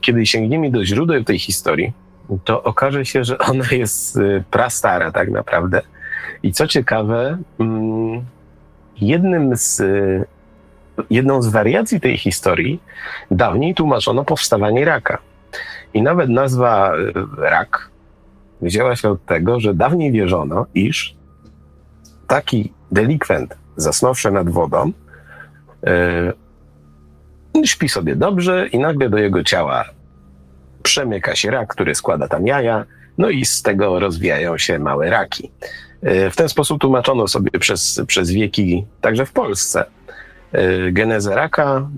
kiedy sięgniemy do źródeł tej historii, to okaże się, że ona jest e, prastara tak naprawdę. I co ciekawe, mm, jednym z, jedną z wariacji tej historii dawniej tłumaczono powstawanie raka. I nawet nazwa rak wzięła się od tego, że dawniej wierzono, iż taki delikwent zasnąwszy nad wodą yy, śpi sobie dobrze i nagle do jego ciała przemyka się rak, który składa tam jaja, no i z tego rozwijają się małe raki. Yy, w ten sposób tłumaczono sobie przez, przez wieki, także w Polsce, yy, genezę raka,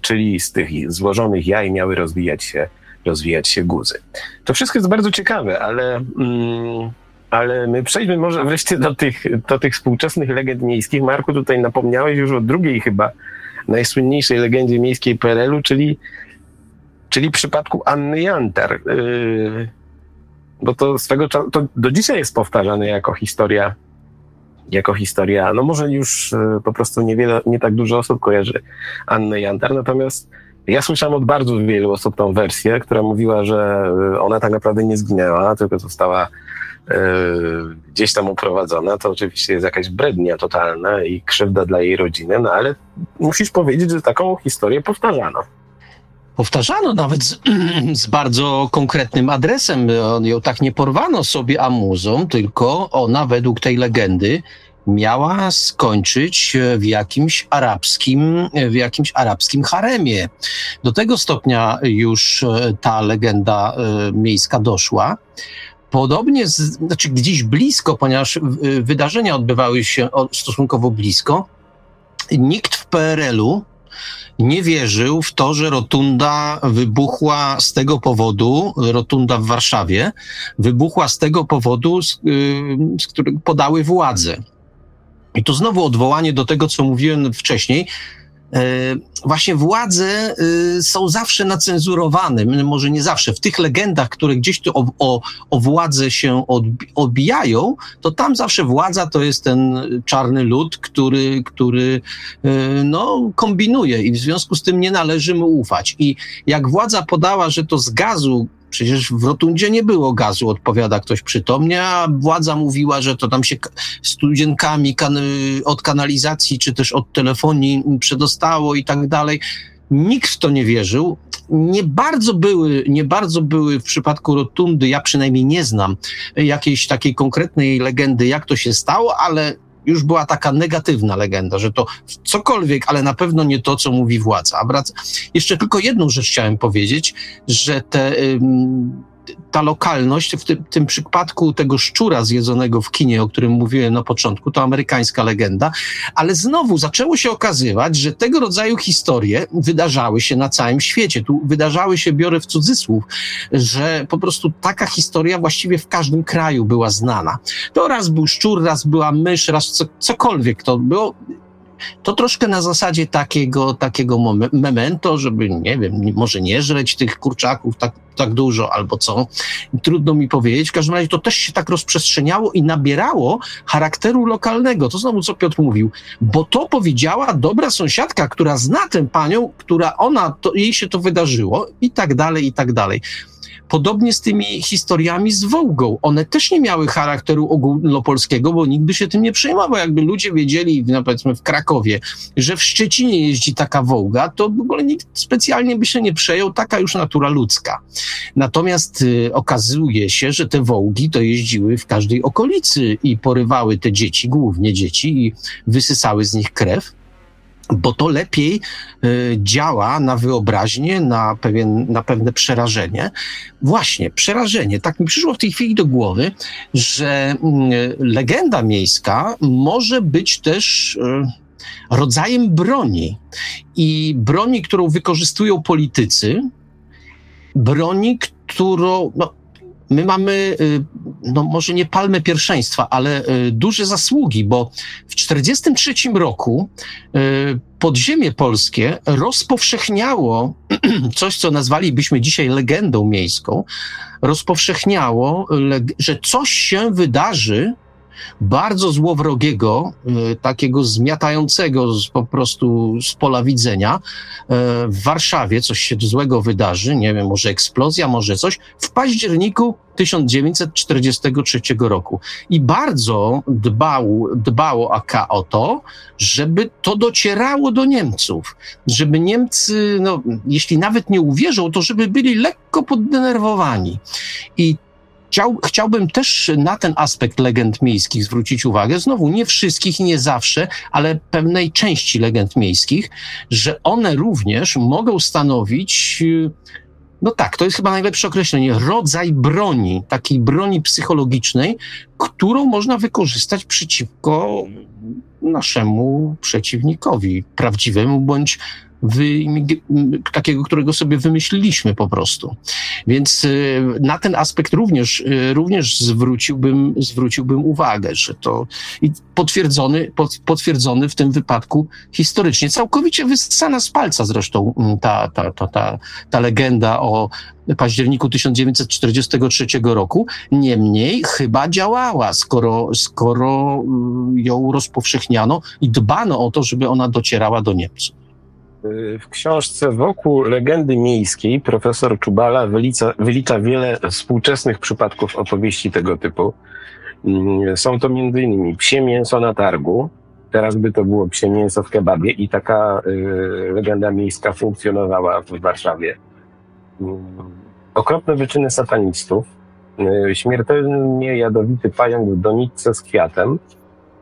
czyli z tych złożonych jaj miały rozwijać się rozwijać się guzy. To wszystko jest bardzo ciekawe, ale, mm, ale my przejdźmy może wreszcie do tych, do tych współczesnych legend miejskich. Marku, tutaj napomniałeś już o drugiej chyba najsłynniejszej legendzie miejskiej PRL-u, czyli, czyli przypadku Anny Jantar. Yy, bo to swego czasu, to do dzisiaj jest powtarzane jako historia jako historia, no może już yy, po prostu niewiele, nie tak dużo osób kojarzy Annę Jantar, natomiast ja słyszałem od bardzo wielu osób tą wersję, która mówiła, że e, ona tak naprawdę nie zginęła, tylko została e, gdzieś tam uprowadzona. To oczywiście jest jakaś brednia totalna i krzywda dla jej rodziny, no ale musisz powiedzieć, że taką historię powtarzano. Powtarzano nawet z, <clears throat> z, bardzo konkretnym adresem. Ją tak nie porwano sobie amuzą, tylko ona według tej legendy miała skończyć e, w jakimś arabskim, e, w jakimś arabskim haremie. Do tego stopnia już e, ta legenda miejska doszła. Podobnie, z, znaczy gdzieś blisko, ponieważ wydarzenia odbywały się stosunkowo blisko, nikt w PRL-u nie wierzył w to, że rotunda wybuchła z tego powodu, rotunda w Warszawie, wybuchła z tego powodu, z, z którego podały władze. I to znowu odwołanie do tego, co mówiłem wcześniej. E, właśnie władze e, są zawsze nacenzurowane, może nie zawsze. W tych legendach, które gdzieś tu o, o, o władzę się odbijają, to tam zawsze władza to jest ten czarny lud, który, który e, no, kombinuje i w związku z tym nie należy mu ufać. I jak władza podała, że to z gazu Przecież w rotundzie nie było gazu, odpowiada ktoś przytomnie, a władza mówiła, że to tam się studzienkami kan od kanalizacji czy też od telefonii przedostało i tak dalej. Nikt w to nie wierzył. Nie bardzo były, nie bardzo były w przypadku rotundy, ja przynajmniej nie znam jakiejś takiej konkretnej legendy, jak to się stało, ale już była taka negatywna legenda, że to cokolwiek, ale na pewno nie to, co mówi władza. A wrac... Jeszcze tylko jedną rzecz chciałem powiedzieć, że te ta lokalność, w tym, tym, przypadku tego szczura zjedzonego w kinie, o którym mówiłem na początku, to amerykańska legenda, ale znowu zaczęło się okazywać, że tego rodzaju historie wydarzały się na całym świecie. Tu wydarzały się, biorę w cudzysłów, że po prostu taka historia właściwie w każdym kraju była znana. To raz był szczur, raz była mysz, raz co, cokolwiek to było To troszkę na zasadzie takiego, takiego memento, żeby, nie wiem, może nie żreć tych kurczaków tak, tak dużo albo co. Trudno mi powiedzieć. W każdym razie to też się tak rozprzestrzeniało i nabierało charakteru lokalnego. To znowu, co Piotr mówił, bo to powiedziała dobra sąsiadka, która zna tę panią, która ona, to, jej się to wydarzyło i tak dalej, i tak dalej. Podobnie z tymi historiami z Wołgą. One też nie miały charakteru ogólnopolskiego, bo nikt by się tym nie przejmował. Jakby ludzie wiedzieli, no powiedzmy w Krakowie, że w Szczecinie jeździ taka Wołga, to w ogóle nikt specjalnie by się nie przejął, taka już natura ludzka. Natomiast y, okazuje się, że te Wołgi to jeździły w każdej okolicy i porywały te dzieci, głównie dzieci, i wysysały z nich krew bo to lepiej y, działa na wyobraźnię, na, pewien, na pewne przerażenie. Właśnie, przerażenie. Tak mi przyszło w tej chwili do głowy, że y, legenda miejska może być też y, rodzajem broni. I broni, którą wykorzystują politycy, broni, którą. No, my mamy, y, no może nie palmę pierwszeństwa, ale y, duże zasługi, bo w 1943 roku y, podziemie polskie rozpowszechniało <clears throat> coś, co nazwalibyśmy dzisiaj legendą miejską, rozpowszechniało, że coś się wydarzy bardzo złowrogiego, e, takiego zmiatającego po prostu z pola widzenia. E, w Warszawie coś się złego wydarzy, nie wiem, może eksplozja, może coś, w październiku 1943 roku. I bardzo dbał, dbało AK o to, żeby to docierało do Niemców, żeby Niemcy, no, jeśli nawet nie uwierzą, to żeby byli lekko poddenerwowani. I Chciał, chciałbym też na ten aspekt legend miejskich zwrócić uwagę. Znowu, nie wszystkich nie zawsze, ale pewnej części legend miejskich, że one również mogą stanowić. No tak, to jest chyba najlepsze określenie. Rodzaj broni, takiej broni psychologicznej, którą można wykorzystać przeciwko naszemu przeciwnikowi, prawdziwemu bądź takiego, którego sobie wymyśliliśmy po prostu. Więc y, na ten aspekt również, y, również zwróciłbym, zwróciłbym uwagę, że to potwierdzony, potwierdzony w tym wypadku historycznie. Całkowicie wyssana z palca zresztą mm, ta, ta, ta, ta, ta legenda o październiku 1943 roku. Niemniej chyba działała, skoro, skoro y, ją rozpowszechniano i dbano o to, żeby ona docierała do Niemców. W książce Wokół legendy miejskiej profesor Czubala wylicza, wylicza wiele współczesnych przypadków opowieści tego typu. Mm, są to m.in. psie mięso na targu, teraz by to było psie mięso w kebabie i taka y, legenda miejska funkcjonowała w Warszawie. Mm, okropne wyczyny satanistów, y, śmiertelnie jadowity pająk w doniczce z kwiatem.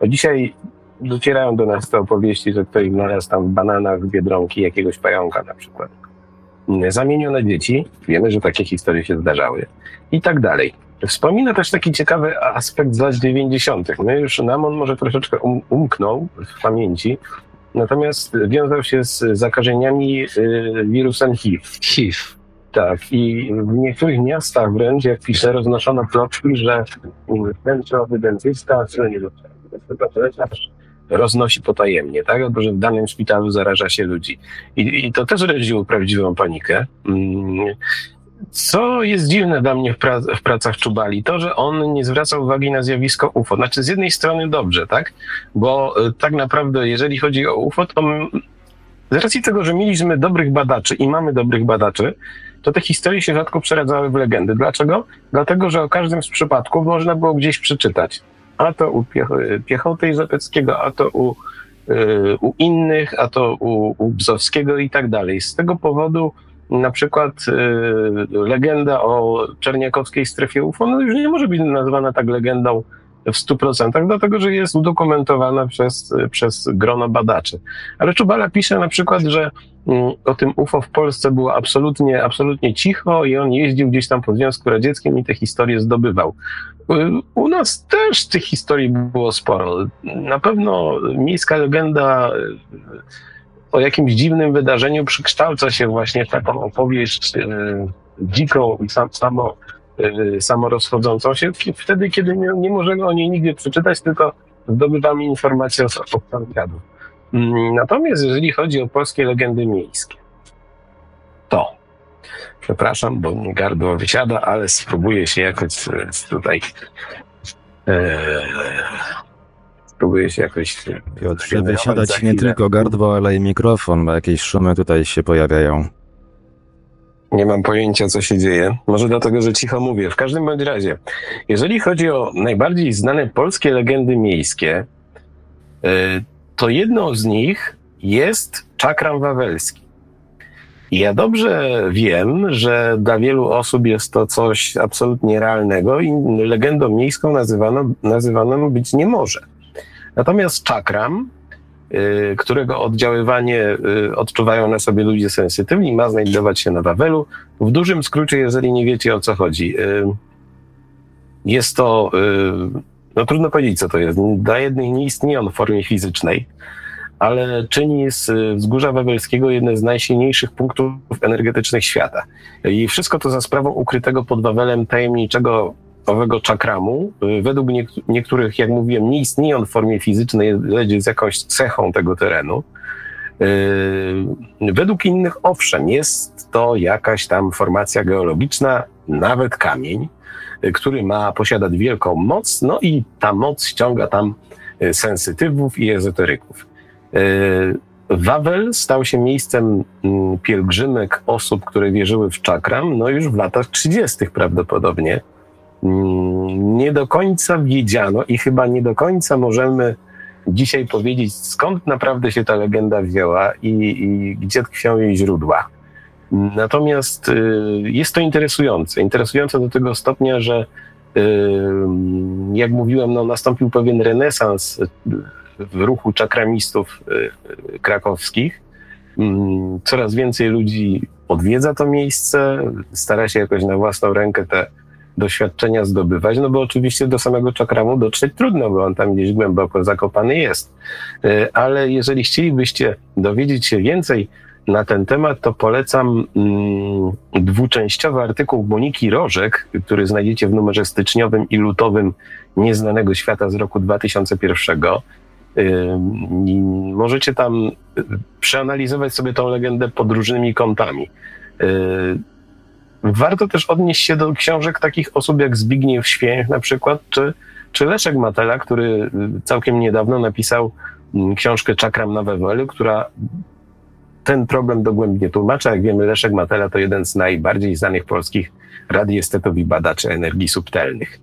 Dzisiaj docierają do nas te opowieści, że ktoś znalazł tam w bananach biedronki jakiegoś pająka na przykład. Zamienione dzieci, wiemy, że takie historie się zdarzały i tak dalej. Wspomina też taki ciekawy aspekt z lat 90. My już nam on może troszeczkę um, umknął w pamięci, natomiast wiązał się z zakażeniami y, wirusem HIV. HIV. Tak, i w niektórych miastach wręcz, jak pisze, roznoszono ploczki, że ten czy owy dentysta, czy nie roznosi potajemnie, tak? Albo że w danym szpitalu zaraża się ludzi. I, i to też rodziło prawdziwą panikę. Mm. Co jest dziwne dla mnie w, pra w, pracach Czubali, to, że on nie zwraca uwagi na zjawisko UFO. Znaczy, z jednej strony dobrze, tak? Bo y, tak naprawdę, jeżeli chodzi o UFO, to z racji tego, że mieliśmy dobrych badaczy i mamy dobrych badaczy, to te historie się rzadko przeradzały w legendy. Dlaczego? Dlatego, że o każdym z przypadków można było gdzieś przeczytać a to u Piechoty Izopeckiego, a to u, y, u innych, a to u, u Bzowskiego i tak dalej. Z tego powodu na przykład y, legenda o czerniakowskiej strefie UFO no już nie może być nazwana tak legendą w 100%, dlatego że jest udokumentowana przez, przez grono badaczy. Ale Czubala pisze na przykład, że mm, o tym UFO w Polsce było absolutnie, absolutnie cicho i on jeździł gdzieś tam po Związku Radzieckim i te historie zdobywał. U nas też tych historii było sporo. Na pewno miejska legenda o jakimś dziwnym wydarzeniu przykształca się właśnie w taką opowieść e, dziką i sam, samo, samorozchodzącą się, wtedy, kiedy nie, nie możemy o niej nigdzie przeczytać, tylko zdobywamy informacje od sąsiadów. Mm, natomiast jeżeli chodzi o polskie legendy miejskie, to przepraszam, bo mi gardło wysiada, ale spróbuję się jakoś e, tutaj e, spróbuję się jakoś e, Piotrze, wysiadać nie tylko gardło, ale i mikrofon, bo jakieś szumy tutaj się pojawiają. Nie mam pojęcia, co się dzieje. Może dlatego, że cicho mówię. W każdym bądź razie, jeżeli chodzi o najbardziej znane polskie legendy miejskie, to jedną z nich jest czakram wawelski. Ja dobrze wiem, że dla wielu osób jest to coś absolutnie realnego i legendą miejską nazywano, nazywaną być nie może. Natomiast czakram, którego oddziaływanie y, odczuwają na sobie ludzie sensytywni, ma znajdować się na Wawelu. W dużym skrócie, jeżeli nie wiecie o co chodzi, y, jest to, no trudno powiedzieć co to jest. Dla jednych nie istnieje on w formie fizycznej, ale czyni z wzgórza wawelskiego jeden z najsilniejszych punktów energetycznych świata. I wszystko to za sprawą ukrytego pod Wawelem tajemniczego owego czakramu. Według niektórych, jak mówiłem, nie istnieje on w formie fizycznej, lecz jest jakąś cechą tego terenu. Yy, według innych, owszem, jest to jakaś tam formacja geologiczna, nawet kamień, który ma, posiadać wielką moc, no i ta moc ściąga tam sensytywów i ezoteryków. Wawel stał się miejscem mm, pielgrzymek osób, które wierzyły w czakram, no już w latach 30. prawdopodobnie. Nie do końca wiedziano i chyba nie do końca możemy dzisiaj powiedzieć, skąd naprawdę się ta legenda wzięła i, i gdzie tkwią jej źródła. Natomiast y, jest to interesujące. Interesujące do tego stopnia, że y, jak mówiłem, no, nastąpił pewien renesans w ruchu czakramistów y, krakowskich. Mm, coraz więcej ludzi odwiedza to miejsce, stara się jakoś na własną rękę te doświadczenia zdobywać, no bo oczywiście do samego czakramu dotrzeć trudno, bo on tam gdzieś głęboko zakopany jest. Y, ale jeżeli chcielibyście dowiedzieć się więcej na ten temat, to polecam mm, dwuczęściowy artykuł Moniki Rożek, który znajdziecie w numerze styczniowym i lutowym Nieznanego Świata z roku 2001 Możecie tam przeanalizować sobie tą legendę pod różnymi kątami. Warto też odnieść się do książek takich osób jak Zbigniew Święch na przykład, czy, czy Leszek Matela, który całkiem niedawno napisał książkę Czakram na Wewelu, która ten problem dogłębnie tłumaczy. Jak wiemy, Leszek Matela to jeden z najbardziej znanych polskich radiestetów i badaczy energii subtelnych.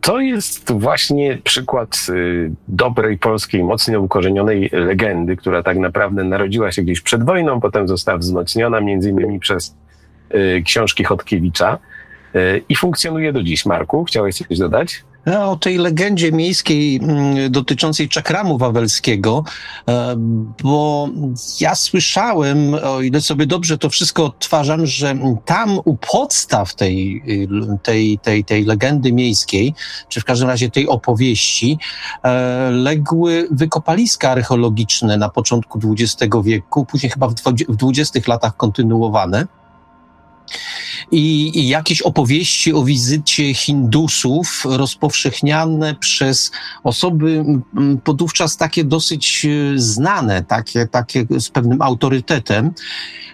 To jest właśnie przykład y, dobrej polskiej, mocno ukorzenionej legendy, która tak naprawdę narodziła się gdzieś przed wojną, potem została wzmocniona między innymi przez y, książki Chodkiewicza y, i funkcjonuje do dziś. Marku, chciałeś coś dodać? No, o tej legendzie miejskiej mm, dotyczącej czakramu wawelskiego, e, bo ja słyszałem, o ile sobie dobrze to wszystko odtwarzam, że tam u podstaw tej, tej, tej, tej legendy miejskiej, czy w każdym razie tej opowieści, e, legły wykopaliska archeologiczne na początku XX wieku, później chyba w XX latach kontynuowane. I, I, jakieś opowieści o wizycie Hindusów rozpowszechniane przez osoby podówczas takie dosyć e, znane, takie, takie z pewnym autorytetem.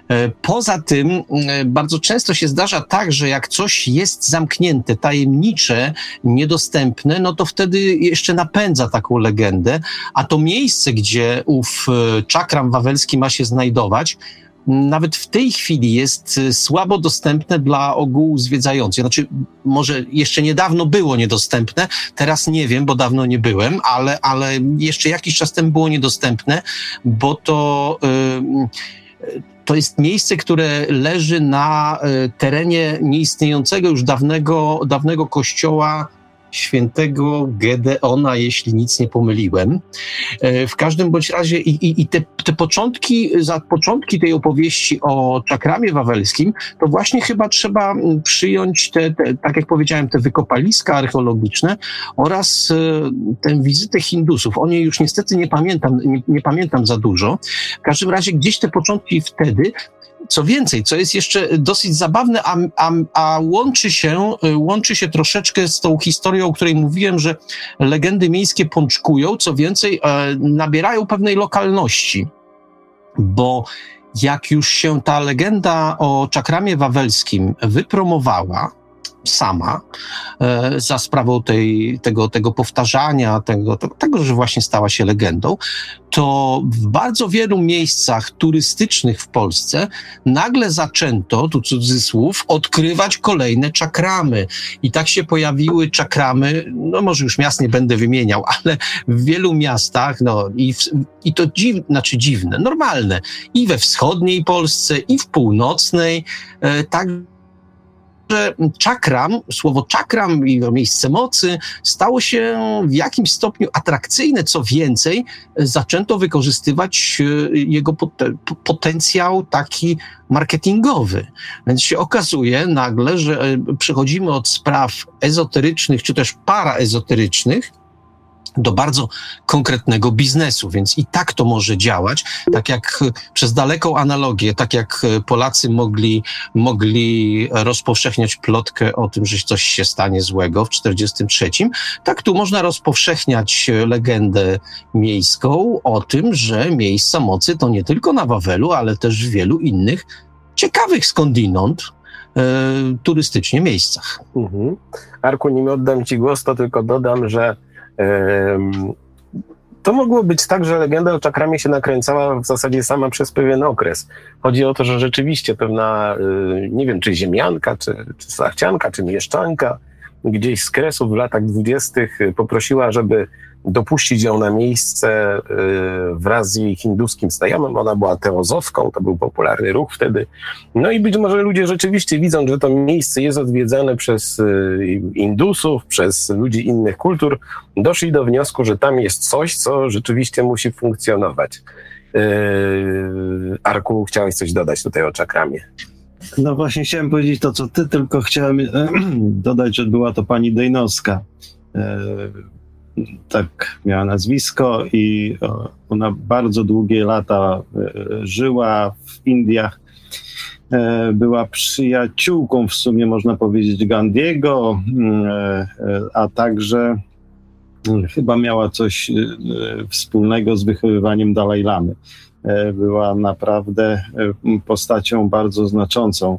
E, poza tym e, bardzo często się zdarza tak, że jak coś jest zamknięte, tajemnicze, niedostępne, no to wtedy jeszcze napędza taką legendę, a to miejsce, gdzie ów czakram wawelski ma się znajdować, nawet w tej chwili jest y, słabo dostępne dla ogółu zwiedzających. Znaczy, może jeszcze niedawno było niedostępne, teraz nie wiem, bo dawno nie byłem, ale, ale jeszcze jakiś czas temu było niedostępne, bo to. Yy, to jest miejsce, które leży na y, terenie nieistniejącego już dawnego, dawnego kościoła świętego Gedeona, jeśli nic nie pomyliłem. E, w każdym bądź razie i, i, i te, te początki, za początki tej opowieści o czakramie wawelskim, to właśnie chyba trzeba przyjąć te, te tak jak powiedziałem, te wykopaliska archeologiczne oraz e, tę wizytę Hindusów. O niej już niestety nie pamiętam, nie, nie pamiętam za dużo. W każdym razie gdzieś te początki wtedy co więcej, co jest jeszcze dosyć zabawne, a, a, a łączy, się, łączy się troszeczkę z tą historią, o której mówiłem, że legendy miejskie pączkują, co więcej, e, nabierają pewnej lokalności, bo jak już się ta legenda o czakramie wawelskim wypromowała, sama e, za sprawą tej, tego, tego powtarzania, tego, tego, że właśnie stała się legendą, to w bardzo wielu miejscach turystycznych w Polsce nagle zaczęto, tu cudzysłów, odkrywać kolejne czakramy. I tak się pojawiły czakramy, no może już miast nie będę wymieniał, ale w wielu miastach, no i, w, i to dziw, znaczy dziwne, normalne, i we wschodniej Polsce, i w północnej, e, tak że czakram, słowo czakram i miejsce mocy stało się w jakimś stopniu atrakcyjne. Co więcej, zaczęto wykorzystywać e, jego potencjał taki marketingowy. Więc się okazuje nagle, że e, przechodzimy od spraw ezoterycznych czy też paraezoterycznych do bardzo konkretnego biznesu, więc i tak to może działać, tak jak przez daleką analogię, tak jak Polacy mogli, mogli rozpowszechniać plotkę o tym, że coś się stanie złego w 43, tak tu można rozpowszechniać legendę miejską o tym, że miejsca mocy to nie tylko na Wawelu, ale też w wielu innych ciekawych skądinąd e, turystycznie miejscach. Mhm. Arku, nim oddam Ci głos, to tylko dodam, że to mogło być tak, że legenda o czakramie się nakręcała w zasadzie sama przez pewien okres. Chodzi o to, że rzeczywiście pewna, y, nie wiem, czy ziemianka, czy, czy szlachcianka, czy mieszczanka, gdzieś z Kresów w latach dwudziestych poprosiła, żeby dopuścić ją na miejsce y, wraz z jej hinduskim znajomym. Ona była teozofką, to był popularny ruch wtedy. No i być może ludzie rzeczywiście widzą, że to miejsce jest odwiedzane przez y, Indusów, przez ludzi innych kultur, doszli do wniosku, że tam jest coś, co rzeczywiście musi funkcjonować. Y, Arku, chciałeś coś dodać tutaj o czakramie? No właśnie chciałem powiedzieć to, co ty, tylko chciałem <clears throat> dodać, że była to pani Dejnowska tak miała nazwisko i ona bardzo długie lata e, żyła w Indiach. E, była przyjaciółką w sumie, można powiedzieć, Gandiego, e, a także chyba miała coś wspólnego z wychowywaniem Dalaj Lamy. Była naprawdę postacią bardzo znaczącą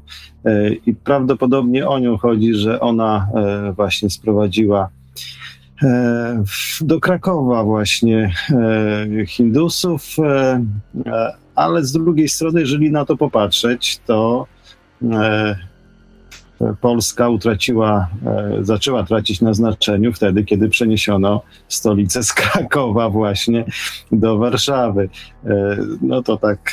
i prawdopodobnie o nią chodzi, że ona właśnie sprowadziła E, do Krakowa właśnie e, Hindusów, e, ale z drugiej strony, jeżeli na to popatrzeć, to Polska utraciła, zaczęła tracić na znaczeniu wtedy, kiedy przeniesiono stolicę z Krakowa właśnie do Warszawy. No to tak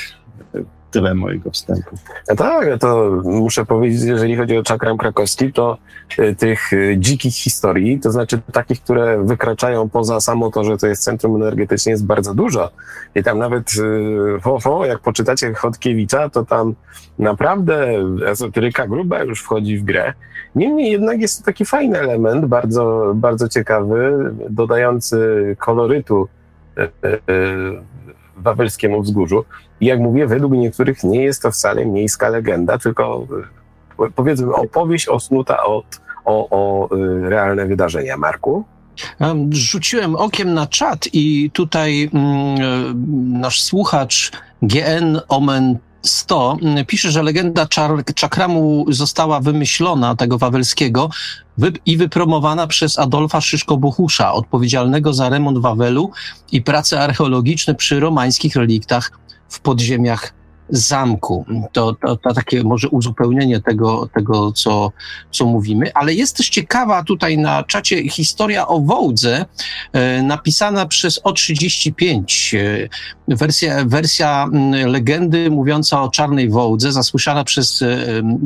tyle mojego wstępu. No tak, to muszę powiedzieć, jeżeli chodzi o czakram krakowski, to y, tych y, dzikich historii, to znaczy takich, które wykraczają poza samo to, że to jest centrum energetyczne, jest bardzo dużo. I tam nawet, y, ho, ho, jak poczytacie Chodkiewicza, to tam naprawdę ezoteryka gruba już wchodzi w grę. Niemniej jednak jest to taki fajny element, bardzo, bardzo ciekawy, dodający kolorytu wawelskiemu wzgórzu. I jak mówię, według niektórych nie jest to wcale miejska legenda, tylko e, powiedzmy opowieść osnuta od, o, o e, realne wydarzenia. Marku? Rzuciłem okiem na czat i tutaj mm, e, nasz słuchacz GN Omen 100 mm, pisze, że legenda czakramu została wymyślona, tego wawelskiego, wy i wypromowana przez Adolfa Szyszko-Buchusza, odpowiedzialnego za remont Wawelu i prace archeologiczne przy romańskich reliktach w podziemiach zamku. To, to, to, takie może uzupełnienie tego, tego co, co mówimy, ale jest też ciekawa tutaj na czacie historia o Wołdze, e, napisana przez O35. E, wersja, wersja legendy mówiąca o czarnej Wołdze, zasłyszana przez, e,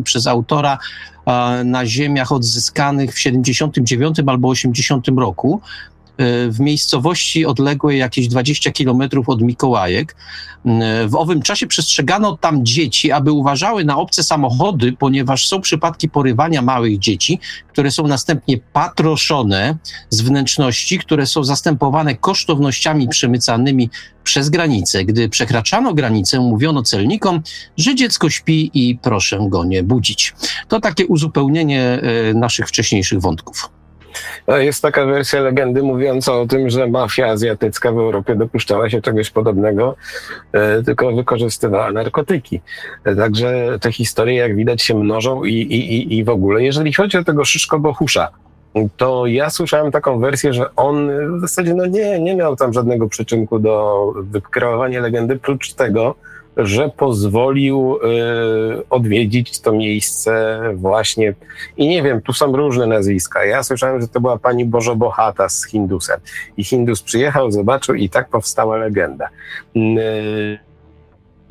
przez autora na ziemiach odzyskanych w 79 albo 80 roku w miejscowości odległej jakieś 20 kilometrów od Mikołajek. W owym czasie przestrzegano tam dzieci, aby uważały na obce samochody, ponieważ są przypadki porywania małych dzieci, które są następnie patroszone z wnętrzności, które są zastępowane kosztownościami przemycanymi przez granicę. Gdy przekraczano granicę, mówiono celnikom, że dziecko śpi i proszę go nie budzić. To takie uzupełnienie e, naszych wcześniejszych wątków. No, jest taka wersja legendy mówiąca o tym, że mafia azjatycka w Europie dopuszczała się czegoś podobnego, e, tylko wykorzystywała narkotyki. E, także te historie, jak widać, się mnożą i, i, i w ogóle. Jeżeli chodzi o tego Szyszko Bohusza, to ja słyszałem taką wersję, że on w zasadzie no nie, nie miał tam żadnego przyczynku do wykreowania legendy, prócz tego, że pozwolił y, odwiedzić to miejsce właśnie. I nie wiem, tu są różne nazwiska. Ja słyszałem, że to była pani Bożobohata z Hindusem. I Hindus przyjechał, zobaczył i tak powstała legenda. Y,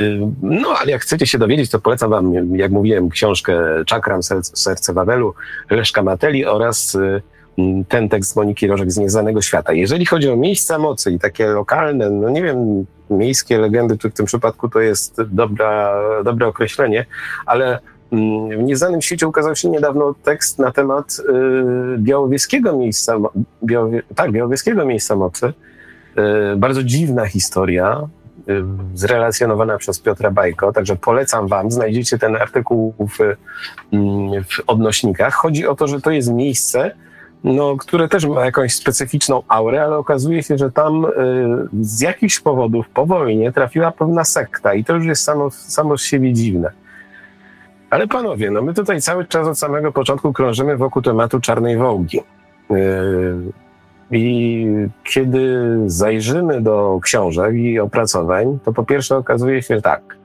y, no, ale jak chcecie się dowiedzieć, to polecam wam, jak mówiłem, książkę Czakram, Serce Wawelu, Leszka Mateli oraz y, ten tekst Moniki Rożek z Nieznanego Świata. Jeżeli chodzi o miejsca mocy i takie lokalne, no nie wiem, miejskie legendy, tu w tym przypadku to jest dobra, dobre określenie, ale mm, w Nieznanym Świecie ukazał się niedawno tekst na temat y, białowieskiego miejsca, białowie, tak, białowieskiego miejsca mocy. Y, bardzo dziwna historia, y, zrelacjonowana przez Piotra Bajko, także polecam wam, znajdziecie ten artykuł w, mm, w odnośnikach. Chodzi o to, że to jest miejsce, no, które też ma jakąś specyficzną aurę, ale okazuje się, że tam y, z jakichś powodów po wojnie trafiła pewna sekta i to już jest samo, samo z siebie dziwne. Ale panowie, no my tutaj cały czas od samego początku krążymy wokół tematu czarnej wołgi. Y, I kiedy zajrzymy do książek i opracowań, to po pierwsze okazuje się tak,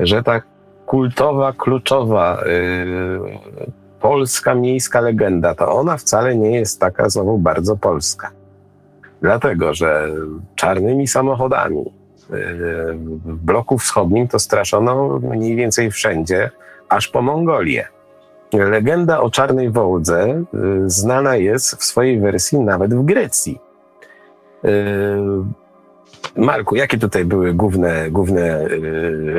że ta kultowa, kluczowa y, polska miejska legenda, to ona wcale nie jest taka znowu bardzo polska. Dlatego, że czarnymi samochodami y, w bloku wschodnim to straszono mniej więcej wszędzie, aż po Mongolię. Legenda o czarnej wołdze y, znana jest w swojej wersji nawet w Grecji. Y, Marku, jakie tutaj były główne, główne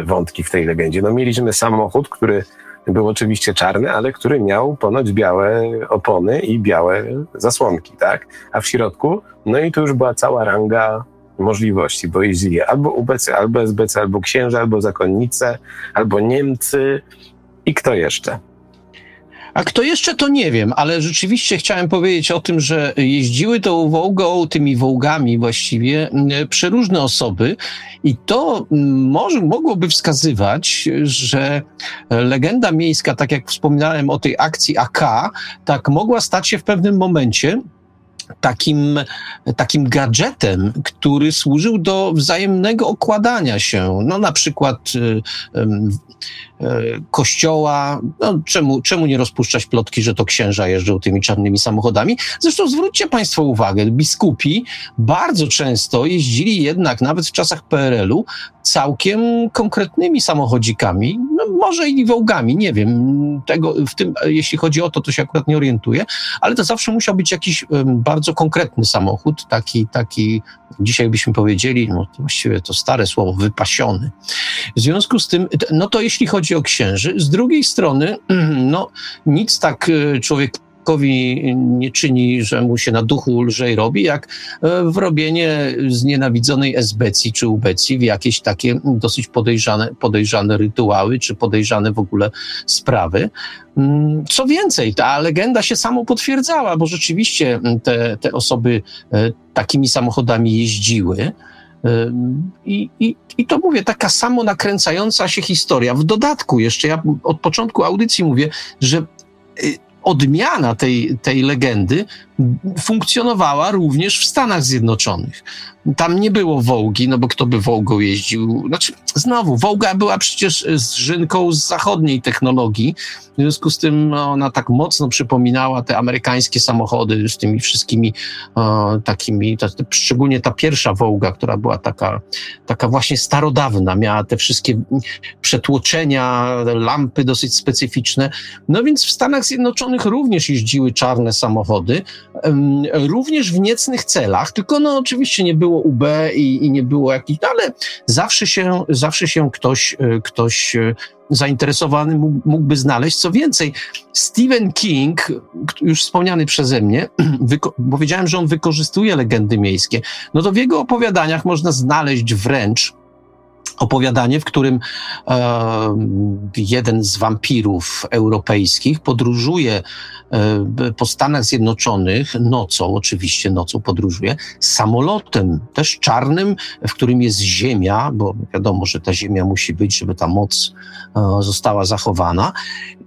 wątki w tej legendzie? No mieliśmy samochód, który był oczywiście czarny, ale który miał ponoć białe opony i białe zasłonki, tak? A w środku, no i tu już była cała ranga możliwości, bo jeździli albo UBC, albo SBC, albo księża, albo zakonnice, albo Niemcy i kto jeszcze? A kto jeszcze, to nie wiem, ale rzeczywiście chciałem powiedzieć o tym, że jeździły tą Wołgą, tymi Wołgami właściwie, przeróżne osoby i to może, mogłoby wskazywać, że legenda miejska, tak jak wspominałem o tej akcji AK, tak mogła stać się w pewnym momencie takim, takim gadżetem, który służył do wzajemnego okładania się. No na przykład y, kościoła. No, czemu, czemu nie rozpuszczać plotki, że to księża jeżdżą tymi czarnymi samochodami? Zresztą zwróćcie Państwo uwagę, biskupi bardzo często jeździli jednak, nawet w czasach PRL-u, całkiem konkretnymi samochodzikami, no może i wołgami, nie wiem, tego, w tym, jeśli chodzi o to, to się akurat nie orientuję, ale to zawsze musiał być jakiś um, bardzo konkretny samochód, taki, taki, dzisiaj byśmy powiedzieli, no właściwie to stare słowo, wypasiony. W związku z tym, no to jeśli chodzi o księży, z drugiej strony, <clears throat> no nic tak e, człowiek nie czyni, że mu się na duchu lżej robi, jak e, wrobienie znienawidzonej esbecji czy ubecji w jakieś takie dosyć podejrzane, podejrzane rytuały, czy podejrzane w ogóle sprawy. Mm, co więcej, ta legenda się samo potwierdzała, bo rzeczywiście te, te osoby e, takimi samochodami jeździły. I, i, I to mówię, taka samo nakręcająca się historia. W dodatku jeszcze, ja od początku audycji mówię, że y, odmiana tej, tej legendy funkcjonowała również w Stanach Zjednoczonych. Tam nie było Wołgi, no bo kto by Wołgą jeździł? Znaczy, znowu, Wołga była przecież z żynką z zachodniej technologii, w związku z tym no, ona tak mocno przypominała te amerykańskie samochody z tymi wszystkimi o, takimi, ta, szczególnie ta pierwsza Wołga, która była taka, taka właśnie starodawna, miała te wszystkie przetłoczenia, lampy dosyć specyficzne. No więc w Stanach Zjednoczonych również jeździły czarne samochody, również w niecnych celach, tylko no oczywiście nie było UB i, i nie było jakichś, ale zawsze się, zawsze się ktoś, e, ktoś e, zainteresowany mógłby znaleźć. Co więcej, Stephen King, już wspomniany przeze mnie, <clears throat> bo wiedziałem, że on wykorzystuje legendy miejskie, no to w jego opowiadaniach można znaleźć wręcz opowiadanie, w którym e, jeden z wampirów europejskich podróżuje e, po Stanach Zjednoczonych nocą, oczywiście nocą podróżuje, samolotem też czarnym, w którym jest ziemia, bo wiadomo, że ta ziemia musi być, żeby ta moc e, została zachowana.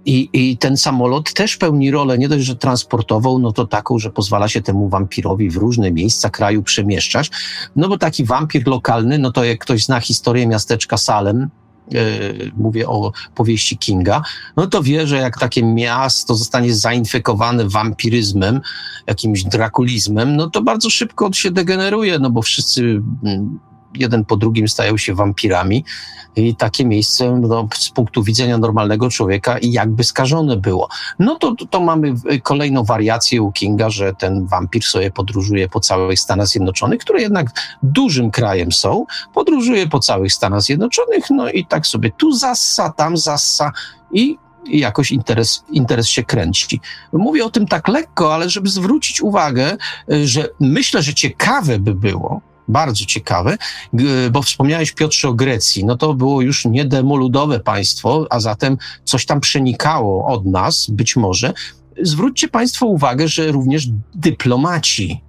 I, I ten samolot też pełni rolę nie dość, że transportową, no to taką, że pozwala się temu wampirowi w różne miejsca kraju przemieszczać. No bo taki wampir lokalny, no to jak ktoś zna historię miasteczka Salem, Yy, mówię o powieści Kinga, no to wie, że jak takie miasto zostanie zainfekowane wampiryzmem, jakimś drakulizmem, no to bardzo szybko się degeneruje, no bo wszyscy mm, jeden po drugim stają się wampirami i takie miejsce no, z punktu widzenia normalnego człowieka jakby skażone było. No to, to mamy kolejną wariację u Kinga, że ten wampir sobie podróżuje po całych Stanach Zjednoczonych, które jednak dużym krajem są, podróżuje po całych Stanach Zjednoczonych, no i tak sobie tu zassa, tam zassa i i jakoś interes, interes się kręci. Mówię o tym tak lekko, ale żeby zwrócić uwagę, że myślę, że ciekawe by było, bardzo ciekawe, bo wspomniałeś Piotrze o Grecji, no to było już nie demoludowe państwo, a zatem coś tam przenikało od nas, być może. Zwróćcie Państwo uwagę, że również dyplomaci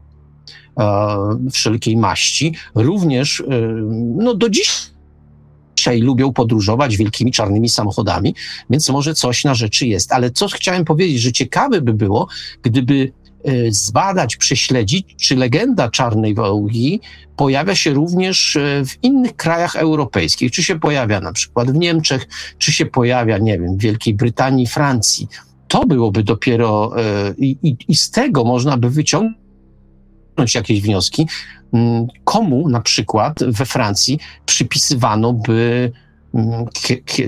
e, wszelkiej maści, również e, no do dziś dzisiaj lubią podróżować wielkimi czarnymi samochodami, więc może coś na rzeczy jest. Ale co chciałem powiedzieć, że ciekawe by było, gdyby zbadać, prześledzić, czy legenda Czarnej Wołgi pojawia się również e, w innych krajach europejskich. Czy się pojawia na przykład w Niemczech, czy się pojawia, nie wiem, w Wielkiej Brytanii, Francji. To byłoby dopiero e, i, i, i z tego można by wyciągnąć jakieś wnioski, mm, komu na przykład we Francji przypisywano by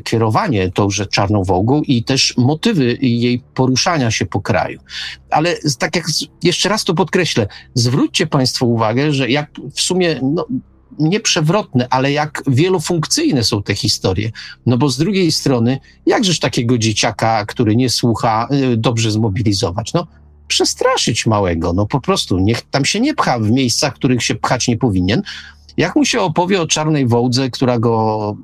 kierowanie tąże czarną wołgą i też motywy jej poruszania się po kraju. Ale tak jak jeszcze raz to podkreślę, zwróćcie Państwo uwagę, że jak w sumie no, nieprzewrotne, ale jak wielofunkcyjne są te historie. No bo z drugiej strony, jakżeż takiego dzieciaka, który nie słucha, y, dobrze zmobilizować? No, przestraszyć małego, no po prostu, niech tam się nie pcha w miejscach, których się pchać nie powinien. Jak mu się opowie o czarnej wołdze, która go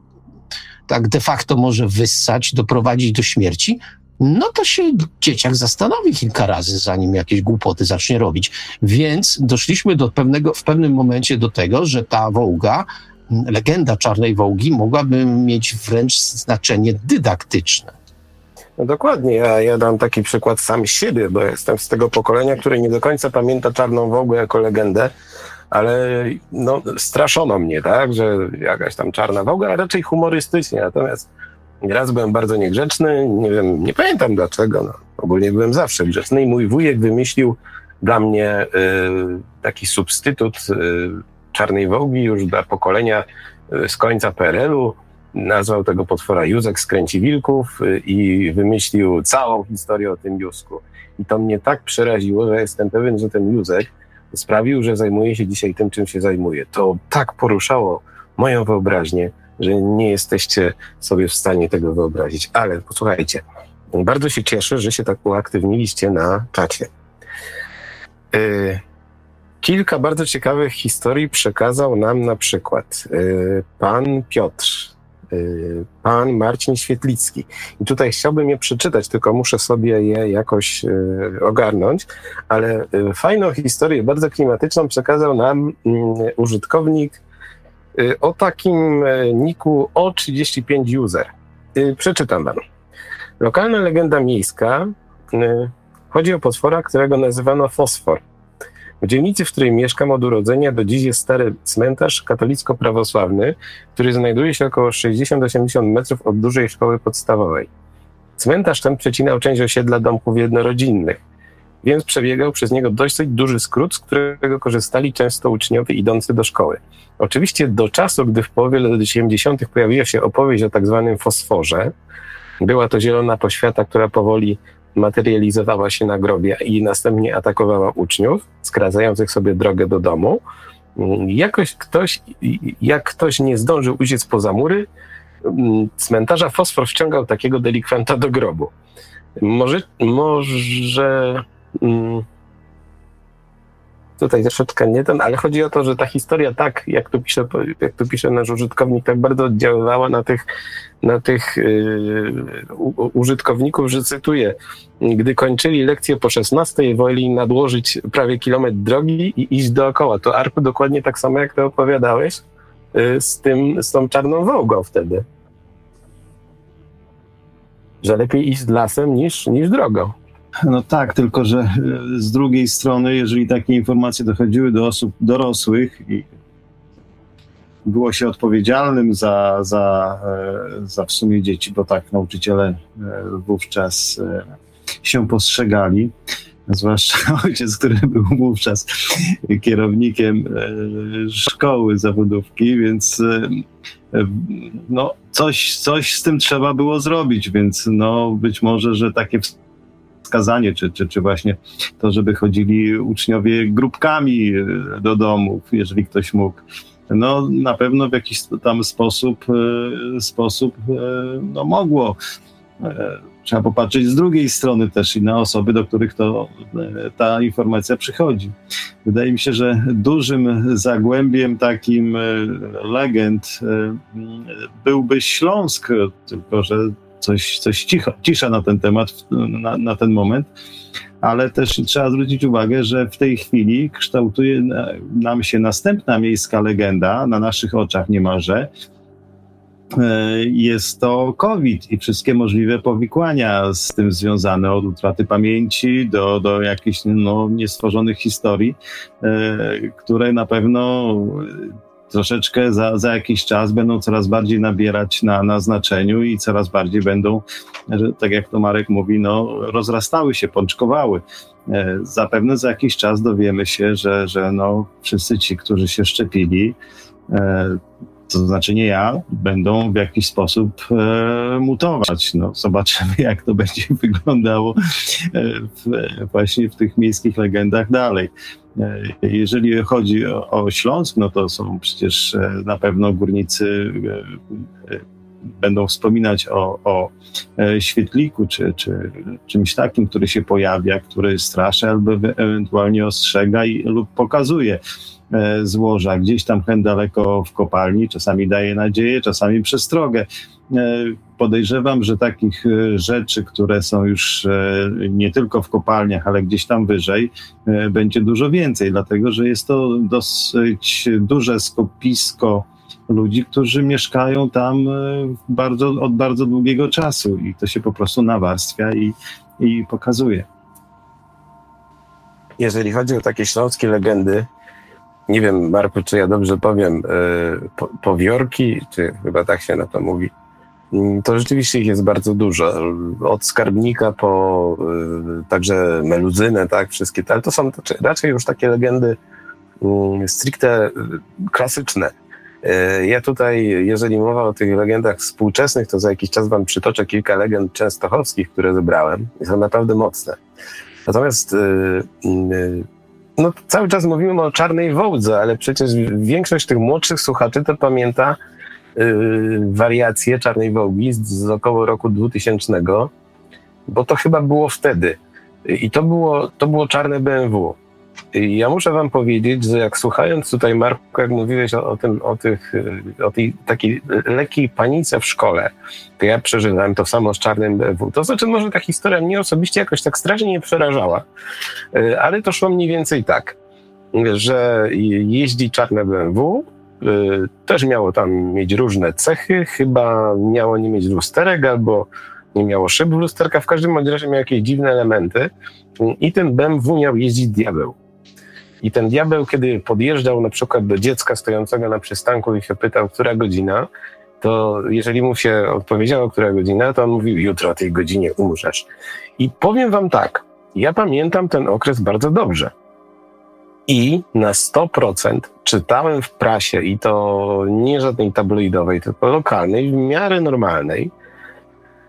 tak de facto może wyssać, doprowadzić do śmierci, no to się dzieciak zastanowi kilka razy, zanim jakieś głupoty zacznie robić. Więc doszliśmy do pewnego, w pewnym momencie do tego, że ta wołga, legenda czarnej wołgi mogłaby mieć wręcz znaczenie dydaktyczne. No dokładnie, ja, ja dam taki przykład sam siebie, bo jestem z tego pokolenia, które nie do końca pamięta Czarną Wołgę jako legendę, ale no, straszono mnie, tak, że jakaś tam czarna woga, a raczej humorystycznie. Natomiast raz byłem bardzo niegrzeczny, nie wiem, nie pamiętam dlaczego, no, ogólnie byłem zawsze grzeczny i mój wujek wymyślił dla mnie y, taki substytut y, czarnej wogi już dla pokolenia y, z końca PRL-u. Nazwał tego potwora Józek Skręci Wilków y, i wymyślił całą historię o tym Józku. I to mnie tak przeraziło, że jestem pewien, że ten Józek sprawił, że zajmuję się dzisiaj tym, czym się zajmuję. To tak poruszało moją wyobraźnię, że nie jesteście sobie w stanie tego wyobrazić. Ale posłuchajcie, bardzo się cieszę, że się tak uaktywniliście na czacie. Yy, kilka bardzo ciekawych historii przekazał nam na przykład yy, pan Piotr Y, pan Marcin Świetlicki. I tutaj chciałbym je przeczytać, tylko muszę sobie je jakoś y, ogarnąć, ale y, fajną historię, bardzo klimatyczną przekazał nam mm, użytkownik o takim niku O35 user. Przeczytam wam. Lokalna legenda miejska chodzi o potwora, którego nazywano fosfor. W dzielnicy, w której mieszkam od urodzenia, do dziś jest stary cmentarz katolicko-prawosławny, który znajduje się około 60-80 metrów od dużej szkoły podstawowej. Cmentarz ten przecinał część osiedla domków jednorodzinnych, więc przebiegał przez niego dość duży skrót, z którego korzystali często uczniowie idący do szkoły. Oczywiście do czasu, gdy w połowie lat 70. pojawiła się opowieść o tak zwanym fosforze, była to zielona poświata, która powoli materializowała się na grobie i następnie atakowała uczniów, skracających sobie drogę do domu. Jakoś ktoś, jak ktoś nie zdążył uciec poza mury, cmentarza Fosfor wciągał takiego delikwenta do grobu. Może, może mm, tutaj troszeczkę nie ten, ale chodzi o to, że ta historia tak, jak tu pisze, jak tu pisze nasz użytkownik, tak bardzo oddziaływała na tych, na tych yy, użytkowników, że cytuję, gdy kończyli lekcję po 16, woli nadłożyć prawie kilometr drogi i iść dookoła. To Arku dokładnie tak samo, jak to opowiadałeś yy, z tym, z tą czarną wołgą wtedy. Że lepiej iść lasem niż, niż drogą. No tak, tylko że e, z drugiej strony, jeżeli takie informacje dochodziły do osób dorosłych i było się odpowiedzialnym za, za, e, za w sumie dzieci, bo tak nauczyciele e, wówczas się postrzegali, zwłaszcza <laughs> ojciec, który był wówczas kierownikiem szkoły zawodówki, więc no, coś, coś z tym trzeba było zrobić, więc no, być może, że takie wskazanie, czy, czy, czy właśnie to, żeby chodzili uczniowie grupkami e, do domów, jeżeli ktoś mógł. No na pewno w jakiś tam sposób, e, sposób e, no, mogło. Trzeba popatrzeć z drugiej strony też i na osoby, do których to, ta informacja przychodzi. Wydaje mi się, że dużym zagłębiem takim legend byłby Śląsk, tylko że coś, coś cicho, cisza na ten temat, na, na ten moment, ale też trzeba zwrócić uwagę, że w tej chwili kształtuje nam się następna miejska legenda na naszych oczach niemalże. E, jest to COVID i wszystkie możliwe powikłania z tym związane, od utraty pamięci do, do jakichś no, niestworzonych historii, e, które na pewno troszeczkę za, za jakiś czas będą coraz bardziej nabierać na, na znaczeniu i coraz bardziej będą, tak jak to Marek mówi, no, rozrastały się, pączkowały. E, zapewne za jakiś czas dowiemy się, że, że no, wszyscy ci, którzy się szczepili, e, to znaczy nie ja, będą w jakiś sposób e, mutować. No, zobaczymy, jak to będzie <laughs> wyglądało w, właśnie w tych miejskich legendach dalej. E, jeżeli chodzi o, o Śląsk, no to są przecież e, na pewno górnicy e, będą wspominać o, o świetliku, czy, czy czymś takim, który się pojawia, który straszy albo ewentualnie ostrzega i, lub pokazuje złoża gdzieś tam hen daleko w kopalni, czasami daje nadzieję, czasami przestrogę. E, podejrzewam, że takich e, rzeczy, które są już e, nie tylko w kopalniach, ale gdzieś tam wyżej, będzie dużo więcej, dlatego że jest to dosyć duże skupisko ludzi, którzy mieszkają tam bardzo, od bardzo długiego czasu i to się po prostu nawarstwia i, i pokazuje. Jeżeli chodzi o takie śląskie legendy, nie wiem, Marku, czy ja dobrze powiem, po, powiorki, czy chyba tak się na to mówi, Mm, to rzeczywiście ich jest bardzo dużo. Od skarbnika po y, także meluzynę, tak, wszystkie te, ale to są raczej już takie legendy mm, stricte y, klasyczne. Ja tutaj, jeżeli mowa o tych legendach współczesnych, to za jakiś czas wam przytoczę kilka legend częstochowskich, które zebrałem są naprawdę mocne. Natomiast no, cały czas mówimy o czarnej wołdze, ale przecież większość tych młodszych słuchaczy to pamięta Y, wariacje Czarnej Wołgi z, z około roku 2000, bo to chyba było wtedy. I to było, to było czarne BMW. Ja muszę wam powiedzieć, że jak słuchając tutaj Marku, jak mówiłeś o, o tym, o, tych, o tej takiej lekkiej panice w szkole, to ja przeżywałem to samo z czarnym BMW. To znaczy może ta historia mnie osobiście jakoś tak strasznie nie przerażała, y, ale to szło mniej więcej tak, że jeździ czarne BMW, Y, też miało tam mieć różne cechy, chyba miało nie mieć lusterek albo nie miało szyb lusterka, w każdym razie miało jakieś dziwne elementy i ten BMW miał jeździć diabeł. I ten diabeł, kiedy podjeżdżał na przykład do dziecka stojącego na przystanku i się pytał, która godzina, to jeżeli mu się odpowiedziało, która godzina, to on mówił, jutro o tej godzinie umrzesz. I powiem wam tak, ja pamiętam ten okres bardzo dobrze. I na 100% czytałem w prasie, i to nie żadnej tabloidowej, tylko lokalnej, w miarę normalnej,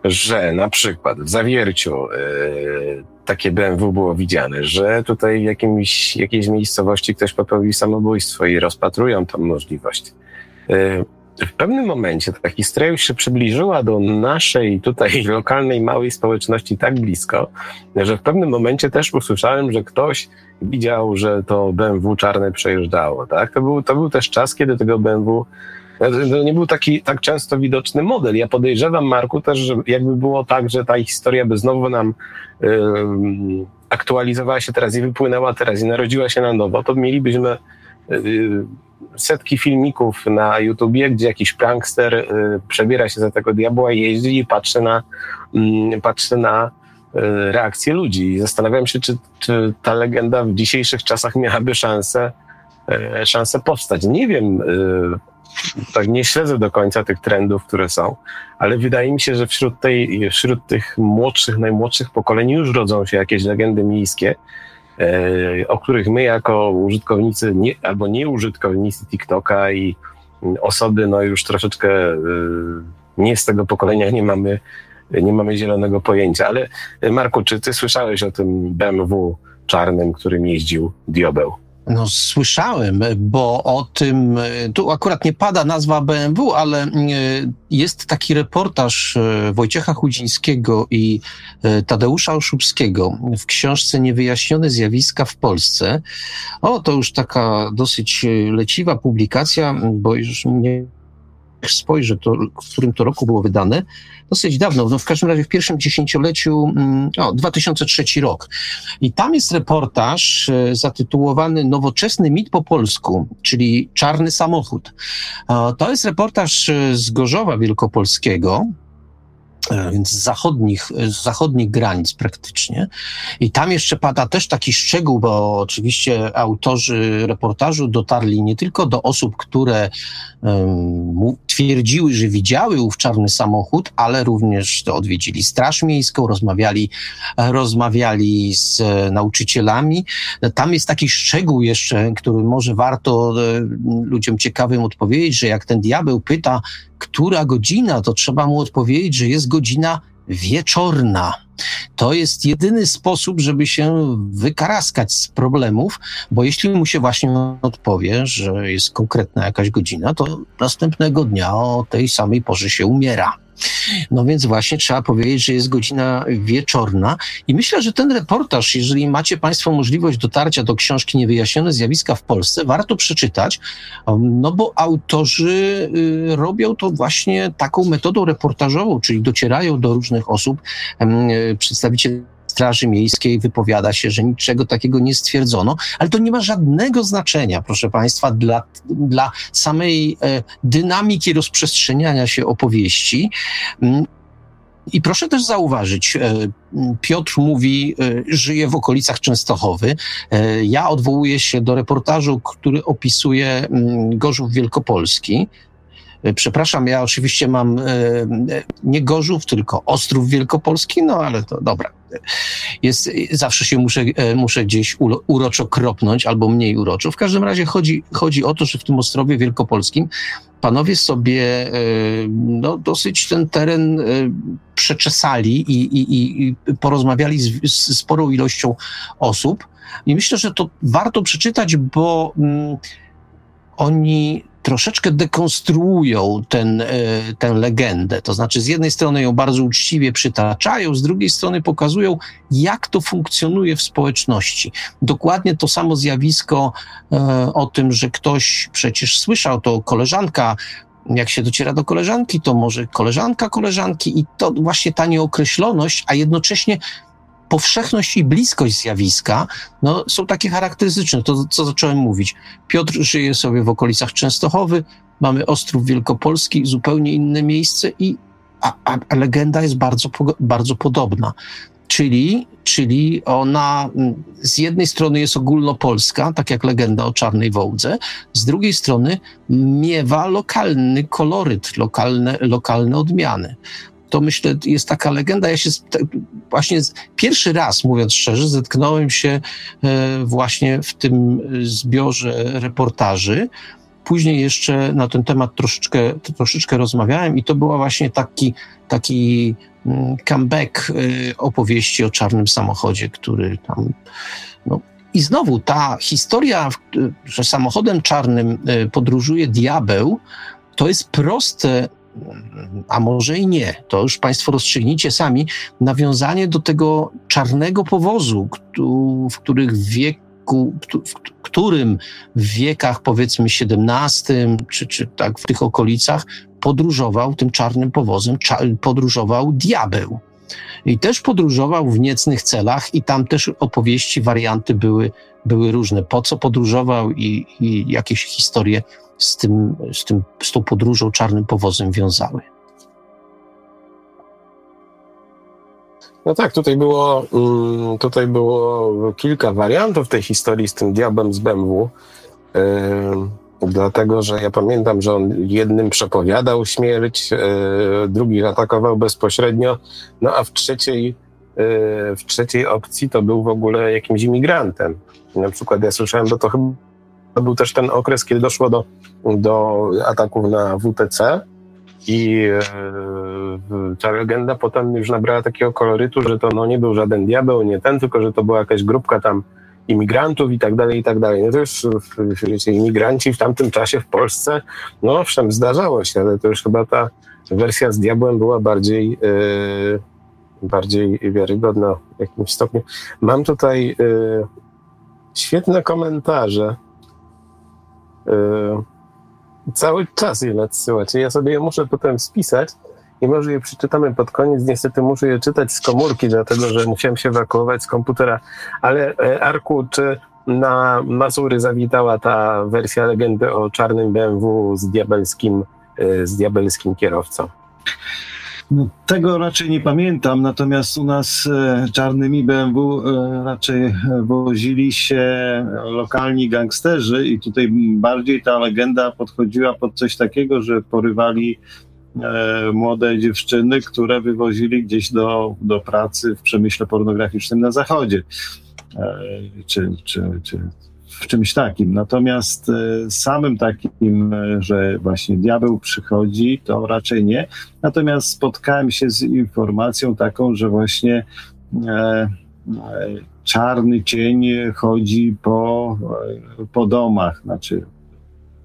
że na przykład w zawierciu yy, takie BMW było widziane, że tutaj w jakimś, jakiejś miejscowości ktoś popełnił samobójstwo i rozpatrują tą możliwość. Yy, w pewnym momencie ta historia już się przybliżyła do naszej tutaj <laughs> lokalnej małej społeczności tak blisko, że w pewnym momencie też usłyszałem, że ktoś widział, że to BMW czarne przejeżdżało. Tak? To, był, to był też czas, kiedy tego BMW to nie był taki tak często widoczny model. Ja podejrzewam, Marku, też, że jakby było tak, że ta historia by znowu nam aktualizowała się teraz i wypłynęła teraz i narodziła się na nowo, to mielibyśmy yy, setki filmików na YouTubie, gdzie jakiś prankster y, przebiera się za tego diabła i jeździ i patrzy na, y, patrzy na y, reakcję ludzi. I zastanawiam się, czy, czy ta legenda w dzisiejszych czasach miałaby szansę, y, szansę powstać. Nie wiem, y, tak nie śledzę do końca tych trendów, które są, ale wydaje mi się, że wśród, tej, wśród tych młodszych, najmłodszych pokoleń już rodzą się jakieś legendy miejskie, E, o których my jako użytkownicy nie, albo nie użytkownicy TikToka i osoby no już troszeczkę e, nie z tego pokolenia nie mamy, nie mamy zielonego pojęcia. Ale Marku, czy ty słyszałeś o tym BMW czarnym, którym jeździł Diobeł? No, słyszałem, bo o tym, tu akurat nie pada nazwa BMW, ale e, jest taki reportaż e, Wojciecha Chudzińskiego i e, Tadeusza Oszubskiego w książce Niewyjaśnione zjawiska w Polsce. O, to już taka dosyć leciwa publikacja, bo już nie spojrzę, to, w którym to roku było wydane, dosyć dawno, no w każdym razie w pierwszym dziesięcioleciu, mm, o, 2003 rok. I tam jest reportaż e, zatytułowany Nowoczesny mit po polsku, czyli Czarny samochód. To jest reportaż e, z Gorzowa Wielkopolskiego, E, więc z zachodnich, z zachodnich granic praktycznie. I tam jeszcze pada też taki szczegół, bo oczywiście autorzy reportażu dotarli nie tylko do osób, które um, twierdziły, że widziały ów czarny samochód, ale również odwiedzili Straż Miejską, rozmawiali, rozmawiali z nauczycielami. Tam jest taki szczegół jeszcze, który może warto e, ludziom ciekawym odpowiedzieć, że jak ten diabeł pyta, która godzina, to trzeba mu odpowiedzieć, że jest godzina wieczorna. To jest jedyny sposób, żeby się wykaraskać z problemów, bo jeśli mu się właśnie odpowie, że jest konkretna jakaś godzina, to następnego dnia o tej samej porze się umiera. No więc właśnie trzeba powiedzieć, że jest godzina wieczorna i myślę, że ten reportaż, jeżeli macie Państwo możliwość dotarcia do książki Niewyjaśnione zjawiska w Polsce, warto przeczytać, no bo autorzy y, robią to właśnie taką metodą reportażową, czyli docierają do różnych osób, przedstawicieli Straży Miejskiej wypowiada się, że niczego takiego nie stwierdzono, ale to nie ma żadnego znaczenia, proszę Państwa, dla, dla samej e, dynamiki rozprzestrzeniania się opowieści. Mm, I proszę też zauważyć, e, Piotr mówi, e, żyje w okolicach Częstochowy. Ja odwołuję się do reportażu, który opisuje mm, Gorzów Wielkopolski. Przepraszam, ja oczywiście mam nie Gorzów, tylko Ostrów Wielkopolski, no ale to dobra jest, zawsze się muszę, muszę gdzieś uroczo kropnąć albo mniej uroczo. W każdym razie chodzi, chodzi o to, że w tym Ostrowie Wielkopolskim panowie sobie no, dosyć ten teren przeczesali i, i, i porozmawiali z, z sporą ilością osób. I myślę, że to warto przeczytać, bo mm, oni troszeczkę dekonstruują ten, e, tę legendę. To znaczy, z jednej strony ją bardzo uczciwie przytaczają, z drugiej strony pokazują, jak to funkcjonuje w społeczności. Dokładnie to samo zjawisko e, o tym, że ktoś przecież słyszał, to koleżanka jak się dociera do koleżanki, to może koleżanka koleżanki i to właśnie ta nieokreśloność, a jednocześnie powszechność i bliskość zjawiska no, są takie charakterystyczne. To, co zacząłem mówić. Piotr żyje sobie w okolicach Częstochowy, mamy Ostrów Wielkopolski, zupełnie inne miejsce i a, a, legenda jest bardzo, bardzo podobna. Czyli, czyli ona mm, z jednej strony jest ogólnopolska, tak jak legenda o Czarnej Wołdze, z drugiej strony miewa lokalny koloryt, lokalne, lokalne odmiany to myślę jest taka legenda. Ja się właśnie pierwszy raz, mówiąc szczerze, zetknąłem się e, właśnie w tym zbiorze reportaży później jeszcze na ten temat troszeczkę, troszeczkę rozmawiałem i to była właśnie taki, taki mm, comeback y, opowieści o czarnym samochodzie, który tam no, i znowu ta historia, że samochodem czarnym podróżuje diabeł, to jest proste, a może i nie, to już Państwo rozstrzygnijcie sami, nawiązanie do tego czarnego powozu, w których wieku, w którym w wiekach powiedzmy XVII czy, czy tak w tych okolicach podróżował tym czarnym powozem, podróżował diabeł. I też podróżował w niecnych celach, i tam też opowieści, warianty były, były różne. Po co podróżował i, i jakieś historie z, tym, z, tym, z tą podróżą czarnym powozem wiązały. No tak, tutaj było, mm, tutaj było kilka wariantów tej historii z tym diabłem z BMW. Dlatego, że ja pamiętam, że on jednym przepowiadał śmierć, yy, drugi atakował bezpośrednio, no a w trzeciej, yy, w trzeciej opcji to był w ogóle jakimś imigrantem. Na przykład ja słyszałem, że to chyba był też ten okres, kiedy doszło do, do ataków na WTC i yy, ta legenda potem już nabrała takiego kolorytu, że to no, nie był żaden diabeł, nie ten, tylko że to była jakaś grupka tam imigrantów i tak dalej, i tak dalej. No to już, wiecie, imigranci w tamtym czasie w Polsce, no owszem, zdarzało się, ale to już chyba ta wersja z diabłem była bardziej, yy, bardziej wiarygodna w jakimś stopniu. Mam tutaj yy, świetne komentarze. Yy, cały czas je nadsyłacie. Ja sobie je muszę potem spisać i może je przeczytamy pod koniec. Niestety muszę je czytać z komórki, dlatego że musiałem się ewakuować z komputera. Ale e, Arku, czy na Mazury zawitała ta wersja legendy o czarnym BMW z diabelskim, e, z diabelskim kierowcą? Tego raczej nie pamiętam, natomiast u nas e, czarnymi BMW e, raczej wozili się lokalni gangsterzy i tutaj bardziej ta legenda podchodziła pod coś takiego, że porywali E, młode dziewczyny, które wywozili gdzieś do, do pracy w przemyśle pornograficznym na zachodzie, e, czy, czy, czy w czymś takim. Natomiast e, samym takim, że właśnie diabeł przychodzi, to raczej nie. Natomiast spotkałem się z informacją taką, że właśnie czarny cień chodzi po, po domach, znaczy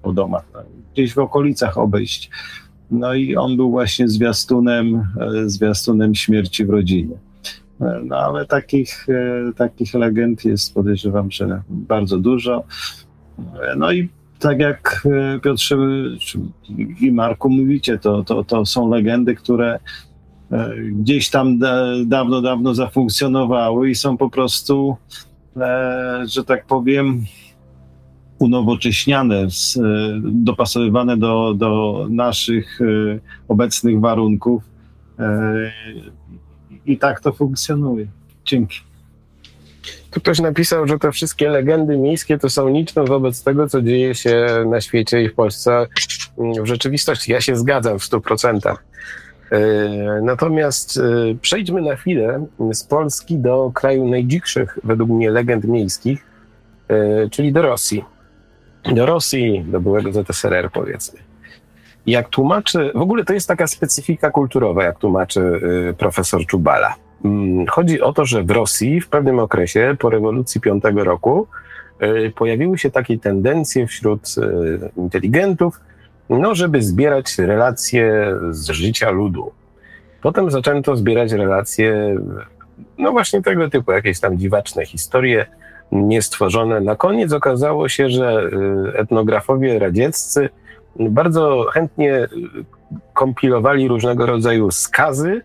po domach, gdzieś w okolicach obejść no i on był właśnie zwiastunem, e, zwiastunem śmierci w rodzinie. E, no ale takich, e, takich legend jest, podejrzewam, że bardzo dużo. No i tak jak Piotrze i Marku mówicie, to, to, to są legendy, które gdzieś tam dawno, dawno zafunkcjonowały i są po prostu, że tak powiem, unowocześniane, e, dopasowywane do, do naszych e, obecnych warunków. E, I tak to funkcjonuje. Dzięki. Tu ktoś napisał, że te wszystkie legendy miejskie to są niczne wobec tego, co dzieje się na świecie i w Polsce. W rzeczywistości ja się zgadzam w stu procentach. Natomiast przejdźmy na chwilę z Polski do kraju najdzikszych według mnie legend miejskich, czyli do Rosji do Rosji, do byłego ZSRR powiedzmy. Jak tłumaczy, w ogóle to jest taka specyfika kulturowa, jak tłumaczy y, profesor Czubala. Mm, chodzi o to, że w Rosji w pewnym okresie, po rewolucji piątego roku, y, pojawiły się takie tendencje wśród y, inteligentów, no, żeby zbierać relacje z życia ludu. Potem zaczęto zbierać relacje, no właśnie tego typu, jakieś tam dziwaczne historie, niestworzone. Na koniec okazało się, że etnografowie radzieccy bardzo chętnie y, kompilowali różnego rodzaju skazy,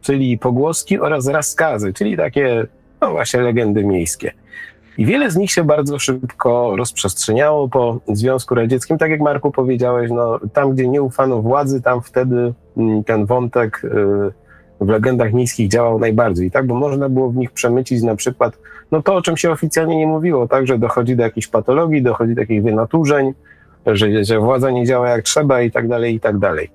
czyli pogłoski oraz raskazy, czyli takie, no właśnie, legendy miejskie. I wiele z nich się bardzo szybko rozprzestrzeniało po Związku Radzieckim. Tak jak Marku powiedziałeś, no, tam gdzie nie ufano władzy, tam wtedy mm, ten wątek y, w legendach miejskich działał najbardziej, tak? Bo można było w nich przemycić na przykład no to, o czym się oficjalnie nie mówiło, tak? Że dochodzi do jakichś patologii, dochodzi do takich wynaturzeń, że, że władza nie działa jak trzeba i tak dalej, i tak dalej.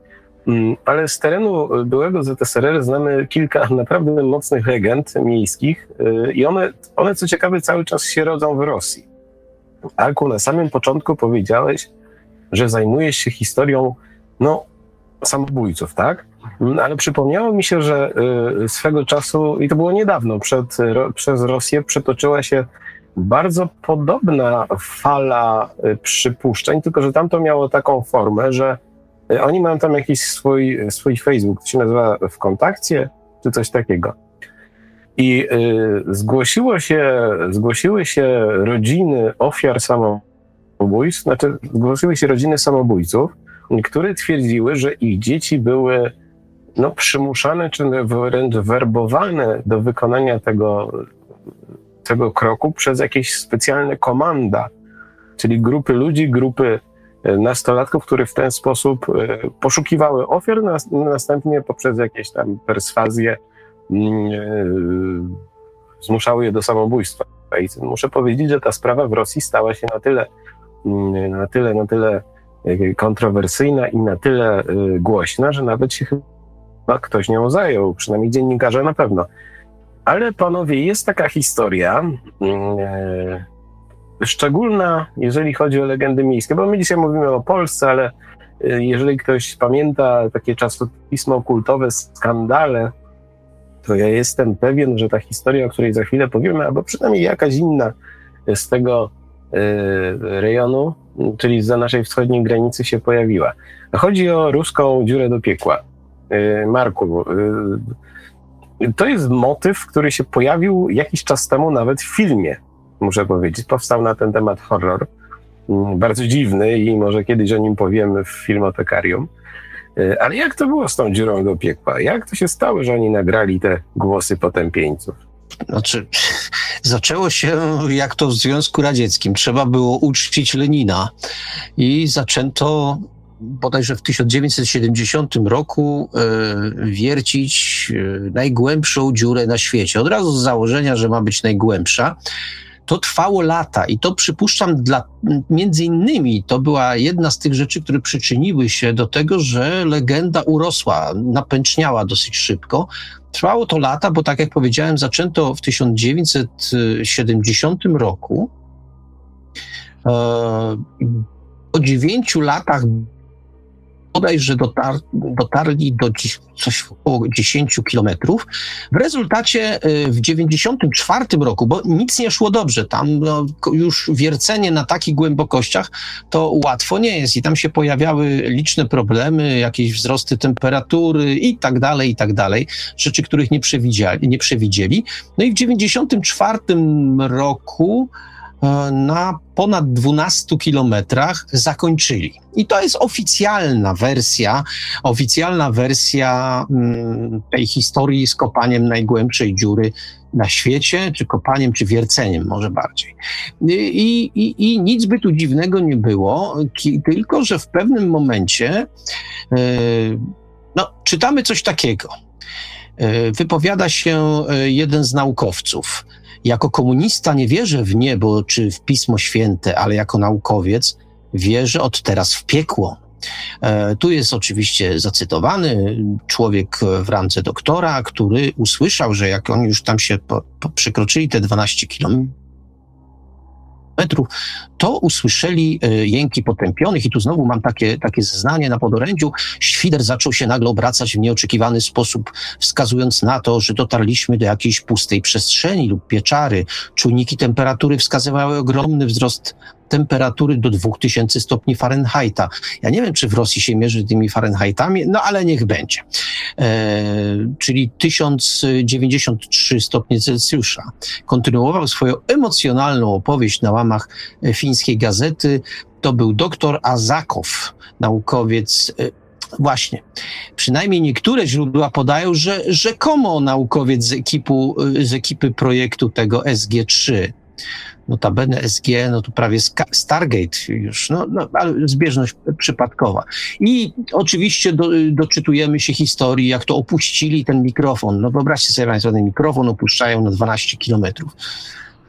Mm, ale z terenu byłego ZSRR znamy kilka <laughs> naprawdę mocnych legend miejskich y, i one, one co ciekawe cały czas się rodzą w Rosji. Arku, na samym początku powiedziałeś, że zajmujesz się historią, no, samobójców, tak? Ale przypomniało mi się, że y, swego czasu, i to było niedawno, przed, przez Rosję przetoczyła się bardzo podobna fala y, przypuszczeń, tylko że tam to miało taką formę, że y, oni mają tam jakiś swój, swój Facebook, to się nazywa w kontakcie, czy coś takiego. I y, zgłosiło się, zgłosiły się rodziny ofiar samobójstw, znaczy zgłosiły się rodziny samobójców, które twierdziły, że ich dzieci były no, przymuszane czy wręcz werbowane do wykonania tego, tego kroku przez jakieś specjalne komanda, czyli grupy ludzi, grupy e, nastolatków, które w ten sposób e, poszukiwały ofiar, następnie poprzez jakieś tam perswazje mm, e, zmuszały je do samobójstwa. I muszę powiedzieć, że ta sprawa w Rosji stała się na tyle, mm, na tyle, na tyle kontrowersyjna i na tyle głośna, że nawet się chyba ktoś nią zajął, przynajmniej dziennikarze na pewno. Ale panowie, jest taka historia, mm, e, szczególna, jeżeli chodzi o legendy miejskie, bo my dzisiaj mówimy o Polsce, ale e, jeżeli ktoś pamięta takie czasopismo kultowe Skandale, to ja jestem pewien, że ta historia, o której za chwilę powiemy, albo przynajmniej jakaś inna z tego e, rejonu, czyli za naszej wschodniej granicy się pojawiła. Chodzi o ruską dziurę do piekła. Marku, to jest motyw, który się pojawił jakiś czas temu nawet w filmie, muszę powiedzieć. Powstał na ten temat horror. Mm, bardzo dziwny i może kiedyś o nim powiemy w filmotekarium. E, ale jak to było z tą dziurą do piekła? Jak to się stało, że oni nagrali te głosy potępieńców? Znaczy, zaczęło się jak to w Związku Radzieckim. Trzeba było uczcić Lenina i zaczęto bodajże w 1970 roku e, wiercić e, najgłębszą dziurę na świecie. Od razu z założenia, że ma być najgłębsza. To trwało lata i to przypuszczam dla, między innymi to była jedna z tych rzeczy, które przyczyniły się do tego, że legenda urosła, napęczniała dosyć szybko. Trwało to lata, bo tak jak powiedziałem, zaczęto w 1970 roku. E, po dziewięciu latach bodajże dotar, dotarli do coś około 10 kilometrów. W rezultacie y, w 94 roku, bo nic nie szło dobrze, tam no, już wiercenie na takich głębokościach to łatwo nie jest i tam się pojawiały liczne problemy, jakieś wzrosty temperatury i tak dalej, i tak dalej, rzeczy, których nie przewidzieli. Nie przewidzieli. No i w 94 roku na ponad 12 kilometrach zakończyli. I to jest oficjalna wersja, oficjalna wersja mm, tej historii z kopaniem najgłębszej dziury na świecie, czy kopaniem, czy wierceniem może bardziej. I, i, i nic by tu dziwnego nie było, tylko że w pewnym momencie e, no, czytamy coś takiego. E, wypowiada się jeden z naukowców. Jako komunista nie wierzę w niebo czy w Pismo Święte, ale jako naukowiec wierzę od teraz w piekło. E, tu jest oczywiście zacytowany człowiek w randze doktora, który usłyszał, że jak oni już tam się po, po przekroczyli te 12 kilometrów, metrów, to usłyszeli e, jęki potępionych i tu znowu mam takie, takie zeznanie na podorędziu. Świder zaczął się nagle obracać w nieoczekiwany sposób, wskazując na to, że dotarliśmy do jakiejś pustej przestrzeni lub pieczary. Czujniki temperatury wskazywały ogromny wzrost temperatury do 2000 stopni Fahrenheita. Ja nie wiem, czy w Rosji się mierzy tymi Fahrenheitami, no ale niech będzie. E, czyli 1093 stopnie Celsjusza. Kontynuował swoją emocjonalną opowieść na łamach fińskiej gazety. To był doktor Azakow, naukowiec e, Właśnie. Przynajmniej niektóre źródła podają, że rzekomo naukowiec z, ekipu, e, z ekipy projektu tego SG3 notabene SG, no to prawie Stargate już, no, no ale zbieżność przypadkowa. I oczywiście do, doczytujemy się historii, jak to opuścili ten mikrofon. No wyobraźcie sobie Państwo, ten mikrofon opuszczają na 12 kilometrów.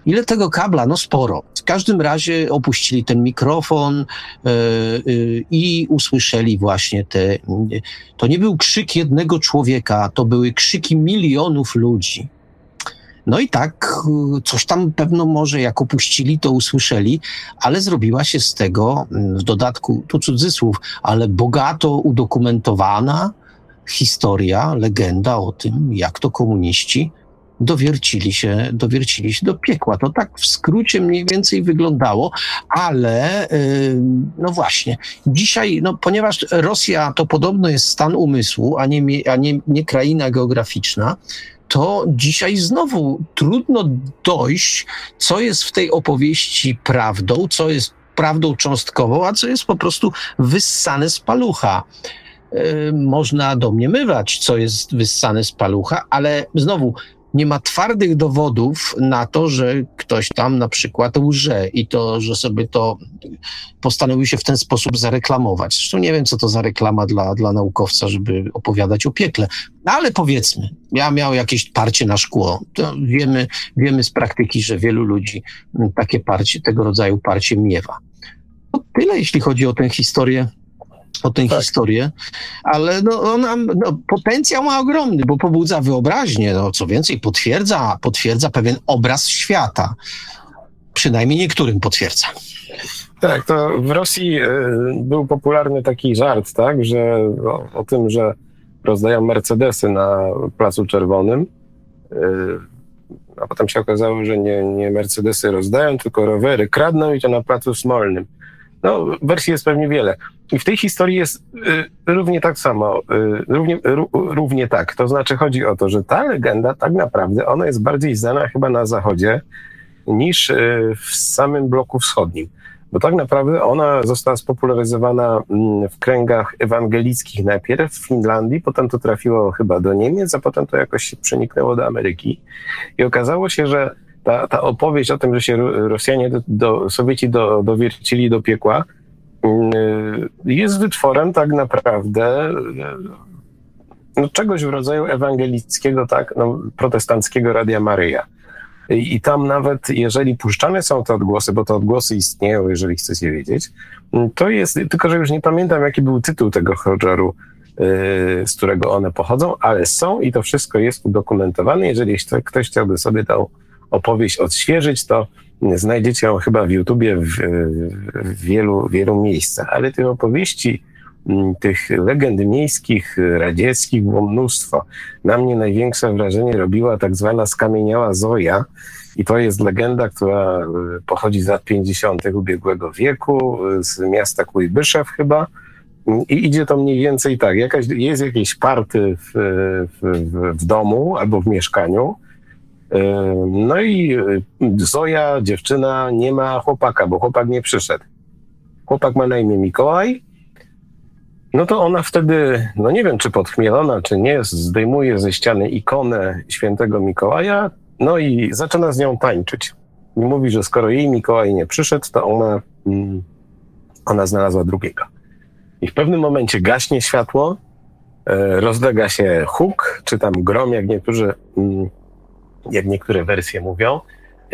Ile tego kabla? No sporo. W każdym razie opuścili ten mikrofon yy, yy, i usłyszeli właśnie te. To nie był krzyk jednego człowieka, to były krzyki milionów ludzi. No i tak coś tam pewno może jak opuścili, to usłyszeli, ale zrobiła się z tego mm, w dodatku, tu cudzysłów, ale bogato udokumentowana historia, legenda o tym, jak to komuniści dowiercili się, dowiercili się do piekła. To tak w skrócie mniej więcej wyglądało, ale no właśnie, dzisiaj, no, ponieważ Rosja to podobno jest stan umysłu, a nie, a nie, nie kraina geograficzna, to dzisiaj znowu trudno dojść, co jest w tej opowieści prawdą, co jest prawdą cząstkową, a co jest po prostu wyssane z palucha. Można domniemywać, co jest wyssane z palucha, ale znowu nie ma twardych dowodów na to, że ktoś tam na przykład łże i to, że sobie to postanowił się w ten sposób zareklamować. Zresztą nie wiem, co to za reklama dla, dla naukowca, żeby opowiadać o piekle. No ale powiedzmy, ja miał jakieś parcie na szkło. To wiemy, wiemy z praktyki, że wielu ludzi takie parcie, tego rodzaju parcie miewa. To tyle, jeśli chodzi o tę historię o tę tak. historię, ale no, ona, no, potencjał ma ogromny, bo pobudza wyobraźnię, no, co więcej, potwierdza, potwierdza pewien obraz świata. Przynajmniej niektórym potwierdza. Tak, to w Rosji y, był popularny taki żart, tak, że o, o tym, że rozdają Mercedesy na Placu Czerwonym, y, a potem się okazało, że nie, nie Mercedesy rozdają, tylko rowery kradną i to na Placu Smolnym. No, wersji jest pewnie wiele. I w tej historii jest y, równie tak samo, y, równie, równie tak. To znaczy chodzi o to, że ta legenda tak naprawdę, ona jest bardziej znana chyba na zachodzie niż y, w samym bloku wschodnim. Bo tak naprawdę ona została spopularyzowana mm, w kręgach ewangelickich najpierw w Finlandii, potem to trafiło chyba do Niemiec, a potem to jakoś się przeniknęło do Ameryki. I okazało się, że ta, ta opowieść o tym, że się Rosjanie, do, do Sowieci do, dowiercili do piekła, jest wytworem tak naprawdę y, no, czegoś w rodzaju ewangelickiego, tak, no, protestanckiego Radia Maryja. I, I tam nawet, jeżeli puszczane są te odgłosy, bo te odgłosy istnieją, jeżeli chcecie wiedzieć, to jest, tylko że już nie pamiętam, jaki był tytuł tego horroru, y, z którego one pochodzą, ale są i to wszystko jest udokumentowane. Jeżeli ktoś chciałby sobie tą opowieść odświeżyć, to znajdziecie ją chyba w YouTubie w, w wielu, wielu miejscach. Ale tych opowieści, mm, tych legend miejskich, radzieckich było mnóstwo. Na mnie największe wrażenie robiła tak zwana skamieniała Zoja. I to jest legenda, która e, pochodzi z lat 50. ubiegłego wieku, z miasta Kujbyszew chyba. I idzie to mniej więcej tak, jakaś, jest jakieś party w, w, w domu albo w mieszkaniu, no i y, Zoja, dziewczyna, nie ma chłopaka, bo chłopak nie przyszedł. Chłopak ma na imię Mikołaj. No to ona wtedy, no nie wiem czy podchmielona, czy nie, zdejmuje ze ściany ikonę świętego Mikołaja, no i zaczyna z nią tańczyć. I mówi, że skoro jej Mikołaj nie przyszedł, to ona, mm, ona znalazła drugiego. I w pewnym momencie gaśnie światło, e, rozlega się huk, czy tam grom, jak niektórzy mm, jak niektóre wersje mówią,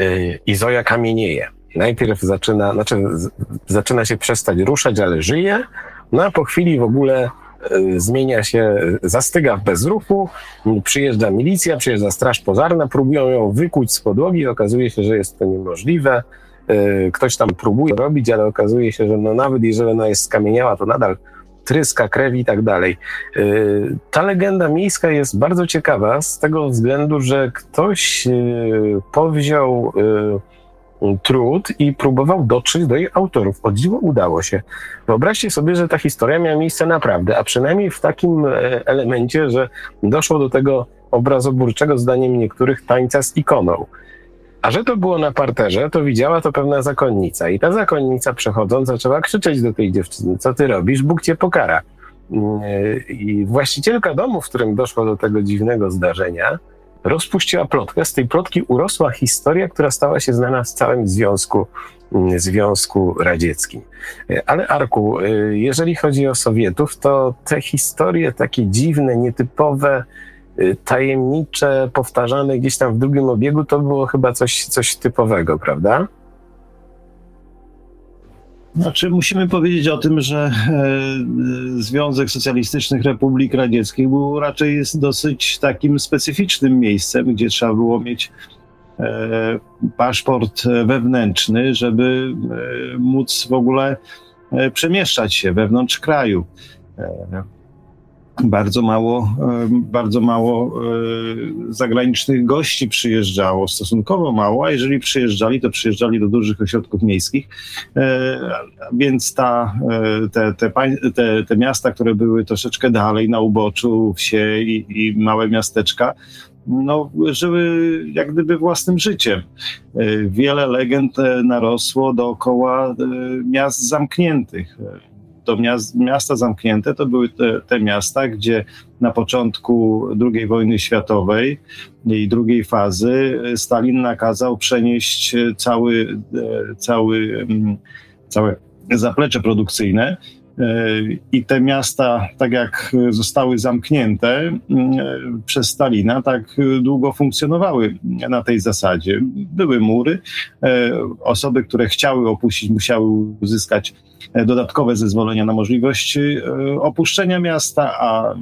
y, i Zoja kamienieje. Najpierw zaczyna, znaczy zaczyna się przestać ruszać, ale żyje, no a po chwili w ogóle y, zmienia się, zastyga w bezruchu, przyjeżdża milicja, przyjeżdża straż pożarna, próbują ją wykuć z podłogi, okazuje się, że jest to niemożliwe. Y, ktoś tam próbuje robić, ale okazuje się, że no nawet jeżeli ona jest skamieniała, to nadal tryska, krew i tak dalej. Y, ta legenda miejska jest bardzo ciekawa z tego względu, że ktoś y, powziął y, trud i próbował dotrzeć do jej autorów. O dziwo udało się. Wyobraźcie sobie, że ta historia miała miejsce naprawdę, a przynajmniej w takim e, elemencie, że doszło do tego obrazoburczego, zdaniem niektórych, tańca z ikoną. A że to było na parterze, to widziała to pewna zakonnica. I ta zakonnica przechodząc zaczęła krzyczeć do tej dziewczyny, co ty robisz, Bóg cię pokara. Mm, I właścicielka domu, w którym doszło do tego dziwnego zdarzenia, rozpuściła plotkę. Z tej plotki urosła historia, która stała się znana w całym Związku, mm, Związku Radzieckim. Ale Arku, y, jeżeli chodzi o Sowietów, to te historie takie dziwne, nietypowe, tajemnicze, powtarzane gdzieś tam w drugim obiegu, to było chyba coś, coś typowego, prawda? Znaczy, musimy powiedzieć o tym, że e, Związek Socjalistycznych Republik Radzieckich był raczej jest dosyć takim specyficznym miejscem, gdzie trzeba było mieć paszport wewnętrzny, żeby móc w ogóle przemieszczać się wewnątrz kraju bardzo mało, e, bardzo mało e, zagranicznych gości przyjeżdżało, stosunkowo mało, a jeżeli przyjeżdżali, to przyjeżdżali do dużych ośrodków miejskich, e, więc ta, te, te, te, te miasta, które były troszeczkę dalej na uboczu, wsie i, i małe miasteczka, no, żyły jak gdyby własnym życiem. Wiele legend narosło dookoła miast zamkniętych to miasta zamknięte to były te, te, miasta, gdzie na początku II wojny światowej i drugiej fazy Stalin nakazał przenieść cały, e, cały, mm, całe zaplecze produkcyjne. E, I te miasta, tak jak zostały zamknięte mm, przez Stalina, tak długo funkcjonowały na tej zasadzie. Były mury, e, osoby, które chciały opuścić, musiały uzyskać E, dodatkowe zezwolenia na możliwość e, opuszczenia miasta, a e,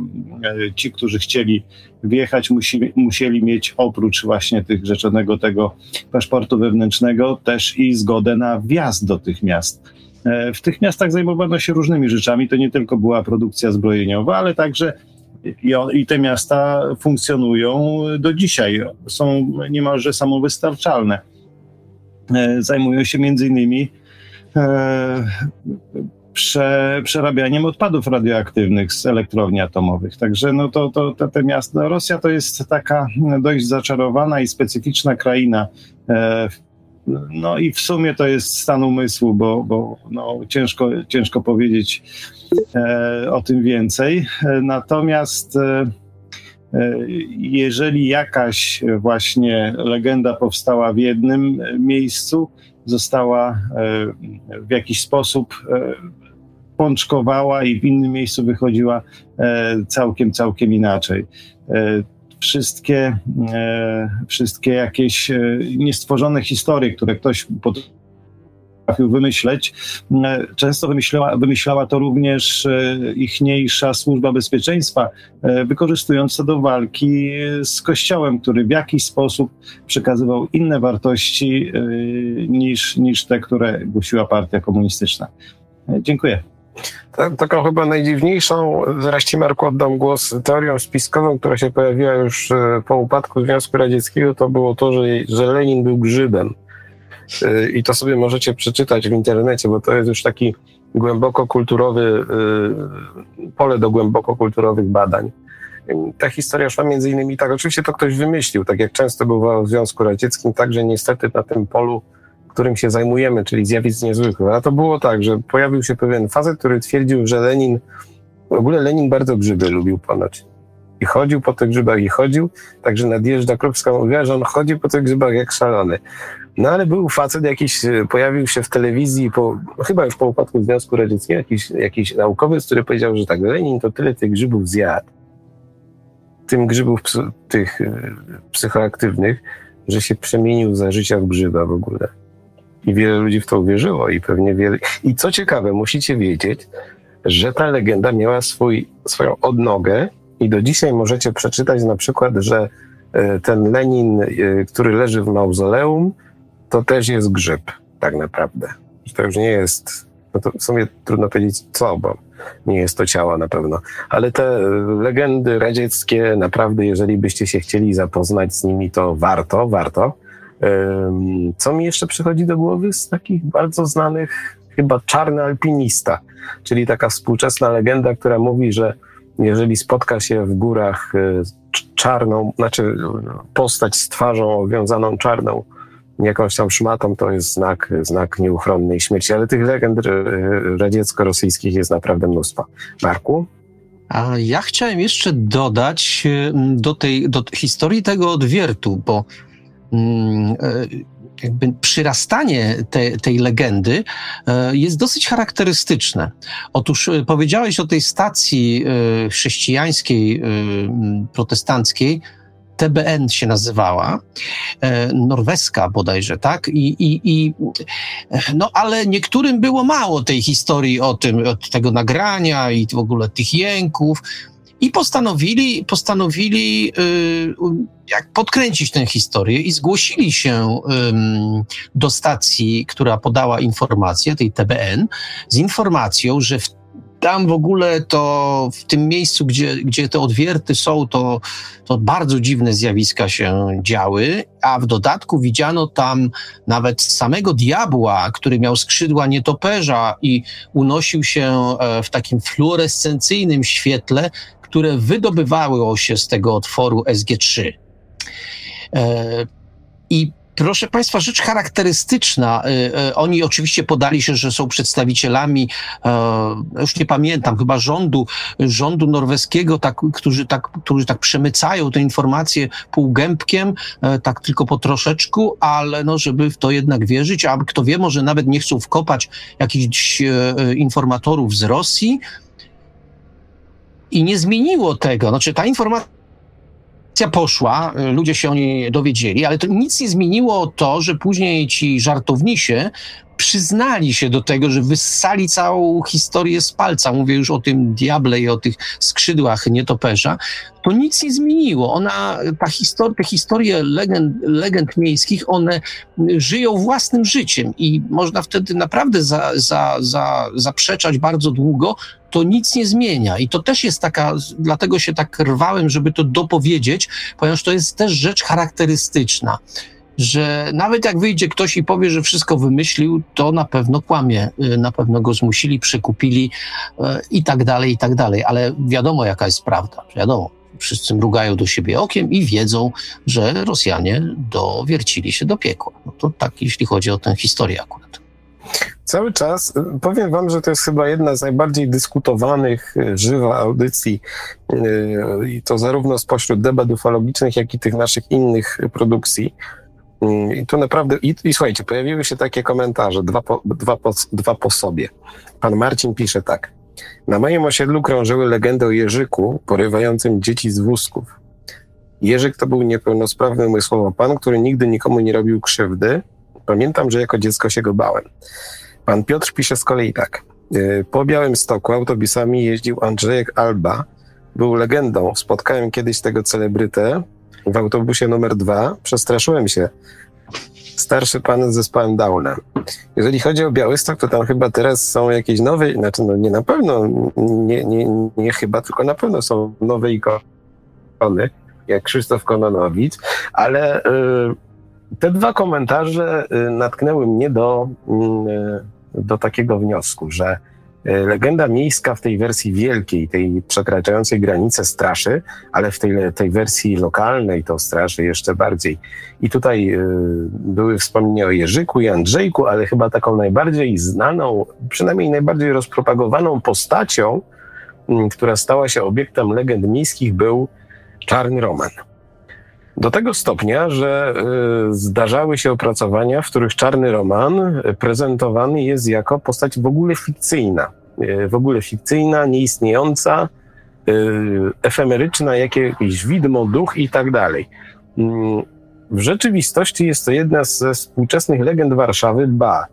ci, którzy chcieli wjechać, musi, musieli mieć oprócz właśnie tych rzeczonego tego paszportu wewnętrznego też i zgodę na wjazd do tych miast. W tych miastach zajmowano się różnymi rzeczami. To nie tylko była produkcja zbrojeniowa, ale także i, te miasta funkcjonują do dzisiaj. Są niemalże samowystarczalne. Zajmują się między innymi E, prze, przerabianiem odpadów radioaktywnych z elektrowni atomowych. Także no to, to, to te miasta, Rosja to jest taka dość zaczarowana i specyficzna kraina. E, no i w sumie to jest stan umysłu, bo, bo no, ciężko, ciężko powiedzieć e, o tym więcej. Natomiast jeżeli jakaś właśnie legenda powstała w jednym miejscu, została e, w jakiś sposób e, pączkowała i w innym miejscu wychodziła e, całkiem, całkiem inaczej. Wszystkie, wszystkie jakieś niestworzone historie, które ktoś potrafił wymyśleć. E, często wymyślała, wymyślała to również e, ichniejsza służba bezpieczeństwa, e, wykorzystując to do walki z Kościołem, który w jakiś sposób przekazywał inne wartości niż, niż te, które głosiła partia komunistyczna. Dziękuję. Taką chyba najdziwniejszą, zresztą Marku oddam głos, teorią spiskową, która się pojawiła już po upadku Związku Radzieckiego, to było to, że, że Lenin był grzybem. I to sobie możecie przeczytać w internecie, bo to jest już taki głęboko kulturowy, y, pole do głęboko kulturowych badań. Ta historia szła między innymi tak, oczywiście to ktoś wymyślił, tak jak często bywało w Związku Radzieckim, także niestety na tym polu, którym się zajmujemy, czyli zjawisk niezwykłych. A to było tak, że pojawił się pewien facet, który twierdził, że Lenin, w ogóle Lenin bardzo grzyby lubił ponoć. I chodził po tych grzybach i chodził, także nadjeżdża Krupska mówiła, że on chodzi po tych grzybach jak szalony. No ale był facet jakiś, e, pojawił się w telewizji, po, chyba już po upadku Związku Radzieckiego, jakiś, jakiś naukowiec, który powiedział, że tak, Lenin to tyle tych grzybów zjadł, tym grzybów tych e, psychoaktywnych, że się przemienił za życia w grzyba w ogóle. I wiele ludzi w to uwierzyło i pewnie wiele... I co ciekawe, musicie wiedzieć, że ta legenda miała swój, swoją odnogę i do dzisiaj możecie przeczytać na przykład, że e, ten Lenin, który leży w mauzoleum, to też jest grzyb, tak naprawdę. To już nie jest, no to w sumie trudno powiedzieć co, bo nie jest to ciało na pewno. Ale te legendy radzieckie, naprawdę, jeżeli byście się chcieli zapoznać z nimi, to warto, warto. Co mi jeszcze przychodzi do głowy z takich bardzo znanych, chyba czarny alpinista, czyli taka współczesna legenda, która mówi, że jeżeli spotka się w górach e, czarną, znaczy postać z twarzą owiązaną czarną jakąś tam szmatą, to jest znak, znak nieuchronnej śmierci. Ale tych legend radziecko-rosyjskich jest naprawdę mnóstwo. Marku? A ja chciałem jeszcze dodać do tej do historii tego odwiertu, bo e, jakby przyrastanie te, tej legendy e, jest dosyć charakterystyczne. Otóż e, powiedziałeś o tej stacji chrześcijańskiej, protestanckiej, TBN się nazywała, e, norweska bodajże, tak? I, i, i, no ale niektórym było mało tej historii o tym, od tego nagrania i w ogóle tych jęków. I postanowili, postanowili y, jak podkręcić tę historię i zgłosili się do stacji, która podała informację, tej TBN, z informacją, że w tam w ogóle to w tym miejscu, gdzie, gdzie te odwierty są, to, to bardzo dziwne zjawiska się działy, a w dodatku widziano tam nawet samego diabła, który miał skrzydła nietoperza i unosił się e, w takim fluorescencyjnym świetle, które wydobywało się z tego otworu SG3. E, I Proszę Państwa, rzecz charakterystyczna. Y, y, oni oczywiście podali się, że są przedstawicielami, e, już nie pamiętam, chyba rządu, rządu norweskiego, tak, którzy, tak, którzy tak przemycają te informacje półgębkiem, e, tak tylko po troszeczku, ale no, żeby w to jednak wierzyć, a kto wie, może nawet nie chcą wkopać jakichś e, informatorów z Rosji. I nie zmieniło tego. Znaczy, ta informacja poszła, ludzie się o niej dowiedzieli, ale to nic nie zmieniło to, że później ci żartownisie przyznali się do tego, że wyssali całą historię z palca. Mówię już o tym diable i o tych skrzydłach nietoperza. To nic nie zmieniło. Ona, ta histor te historie legend, legend miejskich, one żyją własnym życiem i można wtedy naprawdę za, za, za, zaprzeczać bardzo długo, to nic nie zmienia. I to też jest taka, dlatego się tak rwałem, żeby to dopowiedzieć, ponieważ to jest też rzecz charakterystyczna że nawet jak wyjdzie ktoś i powie, że wszystko wymyślił, to na pewno kłamie, y, na pewno go zmusili, przekupili y, i tak dalej, i tak dalej. Ale wiadomo, jaka jest prawda. Wiadomo, wszyscy mrugają do siebie okiem i wiedzą, że Rosjanie dowiercili się do piekła. No to tak, jeśli chodzi o tę historię akurat. Cały czas y, powiem Wam, że to jest chyba jedna z najbardziej dyskutowanych żywa audycji i to zarówno spośród debat ufologicznych, jak i tych naszych innych produkcji. I tu naprawdę, i, i słuchajcie, pojawiły się takie komentarze, dwa po, dwa, po, dwa po sobie. Pan Marcin pisze tak. Na moim osiedlu krążyły legendy o Jerzyku porywającym dzieci z wózków. Jerzyk to był niepełnosprawny umysłowo pan, który nigdy nikomu nie robił krzywdy. Pamiętam, że jako dziecko się go bałem. Pan Piotr pisze z kolei tak. Y, po Białym Stoku autobusami jeździł Andrzejek Alba. Był legendą. Spotkałem kiedyś tego celebrytę, w autobusie numer dwa przestraszyłem się. Starszy pan z zespołem Downa. Jeżeli chodzi o Białystok, to tam chyba teraz są jakieś nowe, znaczy no nie na pewno, nie, nie, nie chyba, tylko na pewno są nowe ikony, jak Krzysztof Kononowicz, ale y, te dwa komentarze y, natknęły mnie do, y, do takiego wniosku, że legenda miejska w tej wersji wielkiej, tej przekraczającej granice straszy, ale w tej, tej wersji lokalnej to straszy jeszcze bardziej. I tutaj y, były wspomnienia o Jerzyku i Andrzejku, ale chyba taką najbardziej znaną, przynajmniej najbardziej rozpropagowaną postacią, która stała się obiektem legend miejskich, był Czarny Roman. Do tego stopnia, że y, zdarzały się opracowania, w których czarny roman prezentowany jest jako postać w ogóle fikcyjna. Y, w ogóle fikcyjna, nieistniejąca, y, efemeryczna, jakieś widmo, duch i tak dalej. Mm, w rzeczywistości jest to jedna ze współczesnych legend Warszawy, ba,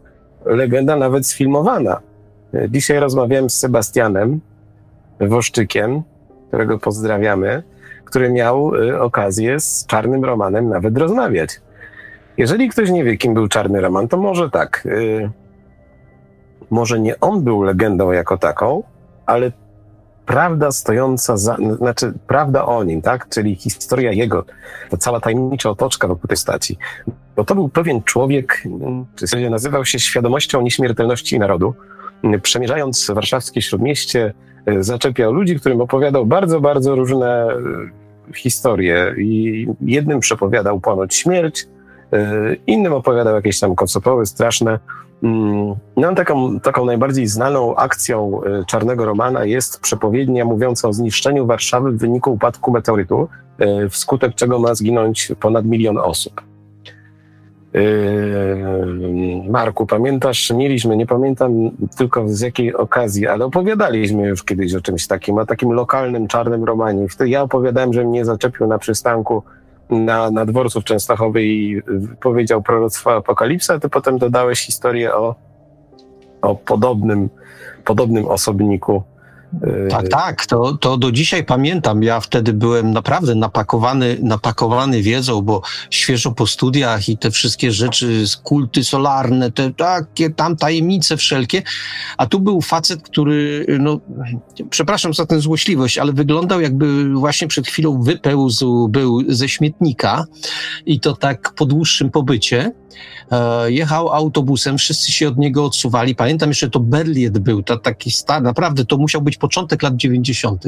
legenda nawet sfilmowana. Dzisiaj rozmawiałem z Sebastianem Woszczykiem, którego pozdrawiamy który miał y, okazję z Czarnym Romanem nawet rozmawiać. Jeżeli ktoś nie wie, kim był Czarny Roman, to może tak. Y, może nie on był legendą jako taką, ale prawda stojąca za, znaczy prawda o nim, tak? Czyli historia jego, ta cała tajemnicza otoczka wokół tej staci. Bo to był pewien człowiek, który nazywał się świadomością nieśmiertelności narodu. Przemierzając warszawskie śródmieście, y, zaczepiał ludzi, którym opowiadał bardzo, bardzo różne historię i jednym przepowiadał ponoć śmierć, y, innym opowiadał jakieś tam kocopoły straszne. Mm, no, taką, taką najbardziej znaną akcją y, Czarnego Romana jest przepowiednia mówiąca o zniszczeniu Warszawy w wyniku upadku meteorytu, y, wskutek czego ma zginąć ponad milion osób. Yy, Marku, pamiętasz, mieliśmy, nie pamiętam tylko z jakiej okazji, ale opowiadaliśmy już kiedyś o czymś takim, o takim lokalnym czarnym romanie. Wtedy ja opowiadałem, że mnie zaczepił na przystanku na, na dworcu w Częstochowie i powiedział proroctwo apokalipsa, ty potem dodałeś historię o, o podobnym, podobnym osobniku Tak, tak, to, to do dzisiaj pamiętam. Ja wtedy byłem naprawdę napakowany, napakowany wiedzą, bo świeżo po studiach i te wszystkie rzeczy, kulty solarne, te takie tam tajemnice wszelkie. A tu był facet, który, no, przepraszam za tę złośliwość, ale wyglądał jakby właśnie przed chwilą wypełzł, był ze śmietnika i to tak po dłuższym pobycie. E, jechał autobusem, wszyscy się od niego odsuwali. Pamiętam jeszcze to Berliet był, to taki stary, naprawdę to musiał być początek lat 90.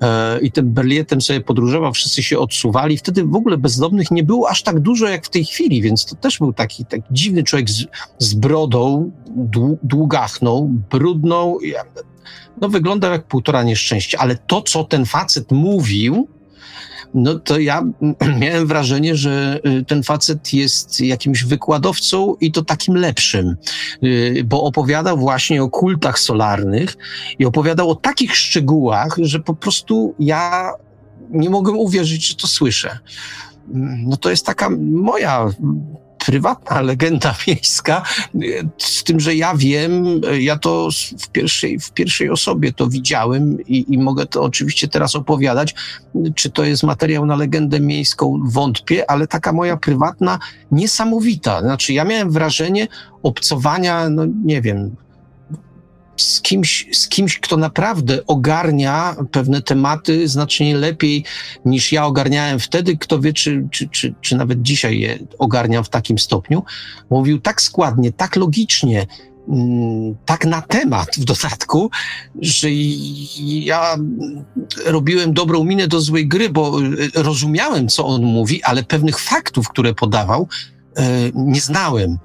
E, I tym Berlietem sobie podróżował, wszyscy się odsuwali. Wtedy w ogóle bezdomnych nie było aż tak dużo jak w tej chwili, więc to też był taki, taki dziwny człowiek z, z brodą, długachną, brudną. No wyglądał jak półtora nieszczęścia, ale to, co ten facet mówił, no to ja <clears throat> miałem wrażenie, że y, ten facet jest jakimś wykładowcą i to takim lepszym, y, bo opowiadał właśnie o kultach solarnych i opowiadał o takich szczegółach, że po prostu ja nie mogłem uwierzyć, że to słyszę. No to jest taka moja prywatna legenda <laughs> miejska, z tym, że ja wiem, ja to w pierwszej, w pierwszej osobie to widziałem i, i mogę to oczywiście teraz opowiadać. Czy to jest materiał na legendę miejską? Wątpię, ale taka moja prywatna, niesamowita. Znaczy, ja miałem wrażenie obcowania, no nie wiem, z kimś, z kimś, kto naprawdę ogarnia pewne tematy znacznie lepiej niż ja ogarniałem wtedy, kto wie, czy, czy, czy, czy nawet dzisiaj je ogarniam w takim stopniu. Mówił tak składnie, tak logicznie, mm, tak na temat w dodatku, że ja robiłem dobrą minę do złej gry, bo e, rozumiałem, co on mówi, ale pewnych faktów, które podawał, e, nie znałem.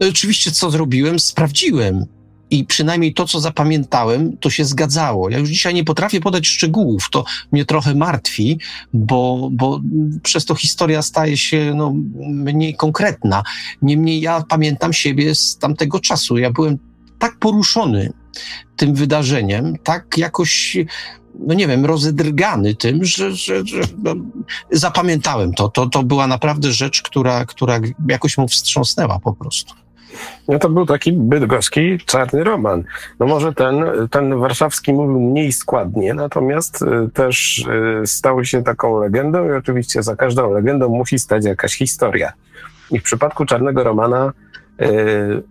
Oczywiście, co zrobiłem, sprawdziłem i przynajmniej to, co zapamiętałem, to się zgadzało. Ja już dzisiaj nie potrafię podać szczegółów. To mnie trochę martwi, bo, bo przez to historia staje się no, mniej konkretna. Niemniej ja pamiętam siebie z tamtego czasu. Ja byłem tak poruszony tym wydarzeniem, tak jakoś, no nie wiem, rozedrgany tym, że, że, że no, zapamiętałem to. to. To była naprawdę rzecz, która, która jakoś mu wstrząsnęła po prostu. No to był taki bydgoski czarny roman. No może ten, ten warszawski mówił mniej składnie, natomiast y, też y, stał się taką legendą i oczywiście za każdą legendą musi stać jakaś historia. I w przypadku czarnego romana y,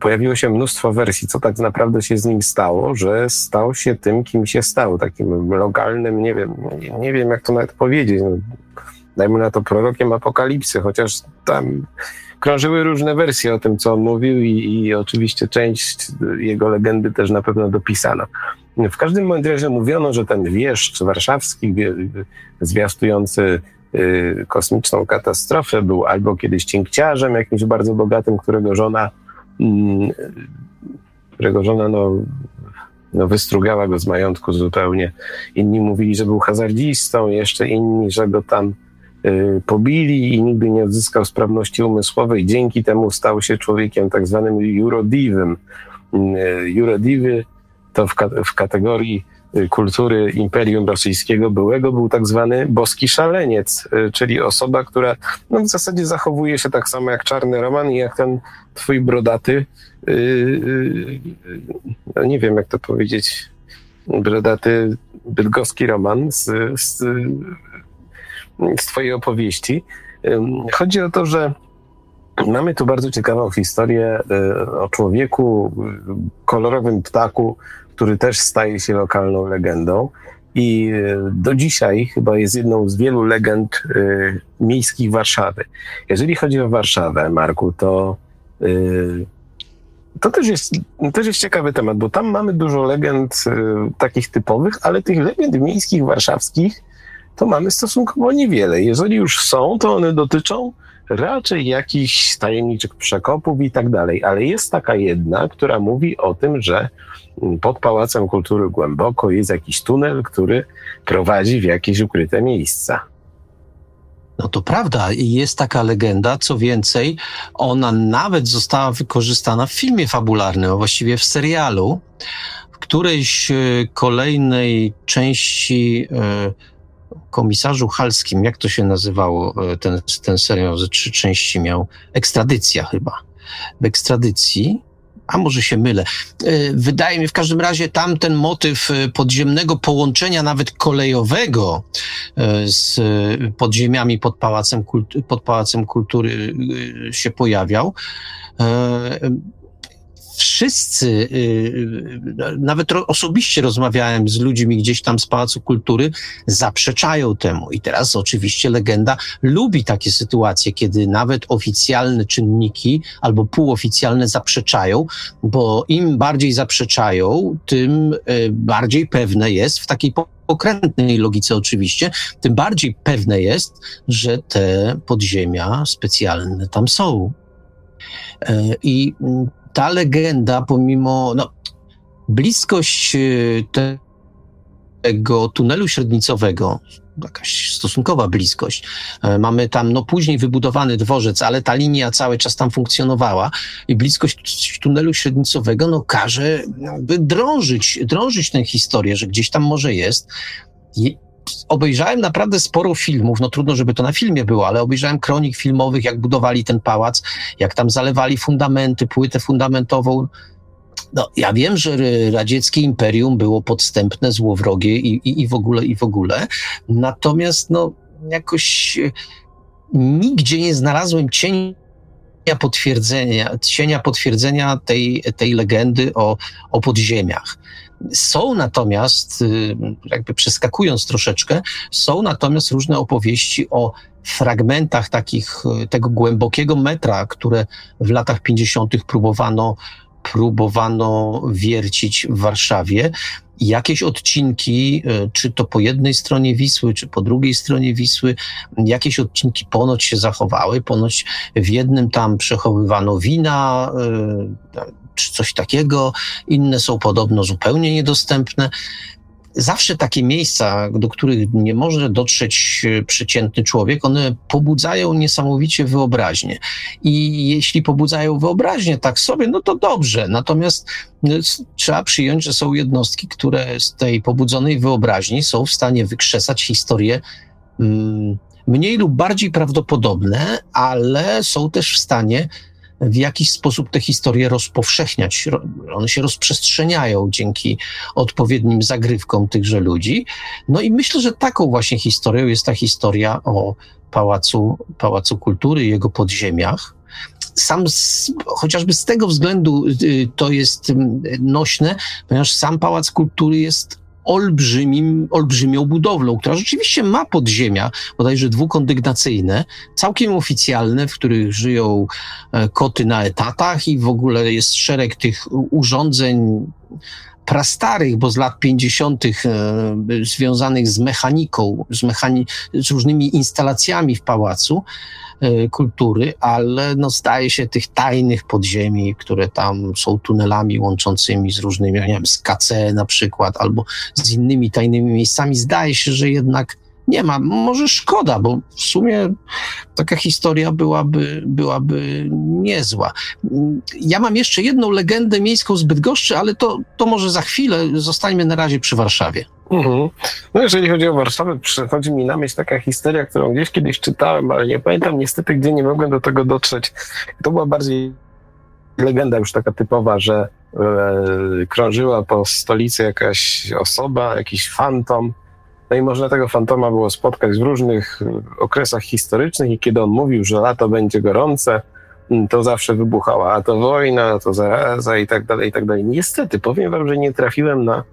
pojawiło się mnóstwo wersji, co tak naprawdę się z nim stało, że stał się tym, kim się stał, takim lokalnym, nie wiem, nie wiem jak to nawet powiedzieć, no, dajmy na to prorokiem apokalipsy, chociaż tam krążyły różne wersje o tym, co on mówił i, i oczywiście część jego legendy też na pewno dopisano. W każdym razie mówiono, że ten wieszcz warszawski zwiastujący y, kosmiczną katastrofę był albo kiedyś cinkciarzem jakimś bardzo bogatym, którego żona mm, którego żona no, no wystrugała go z majątku zupełnie. Inni mówili, że był hazardzistą, jeszcze inni, że go tam pobili i nigdy nie odzyskał sprawności umysłowej. Dzięki temu stał się człowiekiem tak zwanym jurodivym. Y, Jurodiwy to w, w kategorii y, kultury Imperium Rosyjskiego byłego był tak zwany boski szaleniec, czyli osoba, która no, w zasadzie zachowuje się tak samo jak czarny Roman i jak ten twój brodaty, no nie wiem jak to powiedzieć, brodaty bydgoski Roman z, z z Twojej opowieści. Chodzi o to, że mamy tu bardzo ciekawą historię e, o człowieku, kolorowym ptaku, który też staje się lokalną legendą. I e, do dzisiaj chyba jest jedną z wielu legend e, miejskich Warszawy. Jeżeli chodzi o Warszawę, Marku, to to też jest, też jest ciekawy temat, bo tam mamy dużo legend takich typowych, ale tych legend miejskich warszawskich to mamy stosunkowo niewiele. Jeżeli już są, to one dotyczą raczej jakichś tajemniczych przekopów i tak dalej. Ale jest taka jedna, która mówi o tym, że pod Pałacem Kultury głęboko jest jakiś tunel, który prowadzi w jakieś ukryte miejsca. No to prawda, jest taka legenda, co więcej, ona nawet została wykorzystana w filmie fabularnym, a właściwie w serialu. W którejś e, kolejnej części e, komisarzu Halskim, jak to się nazywało, e, ten, ten serial ze trzy części miał, ekstradycja chyba. W ekstradycji a może się mylę. Wydaje mi w każdym razie tam ten motyw podziemnego połączenia nawet kolejowego z podziemiami pod Pałacem, pod Pałacem Kultury się pojawiał wszyscy, y, y, nawet osobiście rozmawiałem z ludźmi gdzieś tam z Pałacu Kultury, zaprzeczają temu. I teraz oczywiście legenda lubi takie sytuacje, kiedy nawet oficjalne czynniki albo półoficjalne zaprzeczają, bo im bardziej zaprzeczają, tym y, bardziej pewne jest w takiej pokrętnej logice oczywiście, tym bardziej pewne jest, że te podziemia specjalne tam są. I mm, ta legenda, pomimo no, bliskość y, tego tunelu średnicowego, jakaś stosunkowa bliskość. E, mamy tam no, później wybudowany dworzec, ale ta linia cały czas tam funkcjonowała i bliskość tunelu średnicowego no, każe jakby drążyć, drążyć tę historię, że gdzieś tam może jest. Obejrzałem naprawdę sporo filmów, no trudno, żeby to na filmie było, ale obejrzałem kronik filmowych, jak budowali ten pałac, jak tam zalewali fundamenty, płytę fundamentową. No, ja wiem, że radzieckie imperium było podstępne, złowrogie i, i, i w ogóle, i w ogóle. Natomiast, no, jakoś e, nigdzie nie znalazłem cienia potwierdzenia, cienia potwierdzenia tej, tej legendy o, o podziemiach. Są natomiast, y, jakby przeskakując troszeczkę, są natomiast różne opowieści o fragmentach takich, y, tego głębokiego metra, które w latach 50. próbowano, próbowano wiercić w Warszawie. Jakieś odcinki, y, czy to po jednej stronie Wisły, czy po drugiej stronie Wisły, jakieś odcinki ponoć się zachowały. Ponoć w jednym tam przechowywano wina, czy coś takiego, inne są podobno zupełnie niedostępne. Zawsze takie miejsca, do których nie może dotrzeć e, przeciętny człowiek, one pobudzają niesamowicie wyobraźnię. I jeśli pobudzają wyobraźnię tak sobie, no to dobrze. Natomiast no, trzeba przyjąć, że są jednostki, które z tej pobudzonej wyobraźni są w stanie wykrzesać historię mm, mniej lub bardziej prawdopodobne, ale są też w stanie w jakiś sposób te historie rozpowszechniać. One się rozprzestrzeniają dzięki odpowiednim zagrywkom tychże ludzi. No i myślę, że taką właśnie historią jest ta historia o Pałacu, Pałacu Kultury i jego podziemiach. Sam z, chociażby z tego względu y, to jest mm, nośne, ponieważ sam Pałac Kultury jest olbrzymim, olbrzymią budowlą, która rzeczywiście ma podziemia, bodajże dwukondygnacyjne, całkiem oficjalne, w których żyją e, koty na etatach i w ogóle jest szereg tych urządzeń prastarych, bo z lat 50., e, związanych z mechaniką, z, mechani z różnymi instalacjami w pałacu. E, kultury, ale no zdaje się tych tajnych podziemi, które tam są tunelami łączącymi z różnymi, nie wiem, z KC na przykład, albo z innymi tajnymi miejscami, zdaje się, że jednak nie ma. Może szkoda, bo w sumie taka historia byłaby, byłaby niezła. Ja mam jeszcze jedną legendę miejską z Bydgoszczy, ale to, to może za chwilę. Zostańmy na razie przy Warszawie. Mhm. No jeżeli chodzi o Warszawę, przychodzi mi na myśl taka historia, którą gdzieś kiedyś czytałem, ale nie pamiętam niestety, gdzie nie mogłem do tego dotrzeć. To była bardziej legenda już taka typowa, że e, krążyła po stolicy jakaś osoba, jakiś fantom, no i można tego fantoma było spotkać w różnych e, okresach historycznych i kiedy on mówił, że lato będzie gorące, to zawsze wybuchała, a to wojna, to zaraza i tak dalej, i tak dalej. Niestety, powiem wam, że nie trafiłem na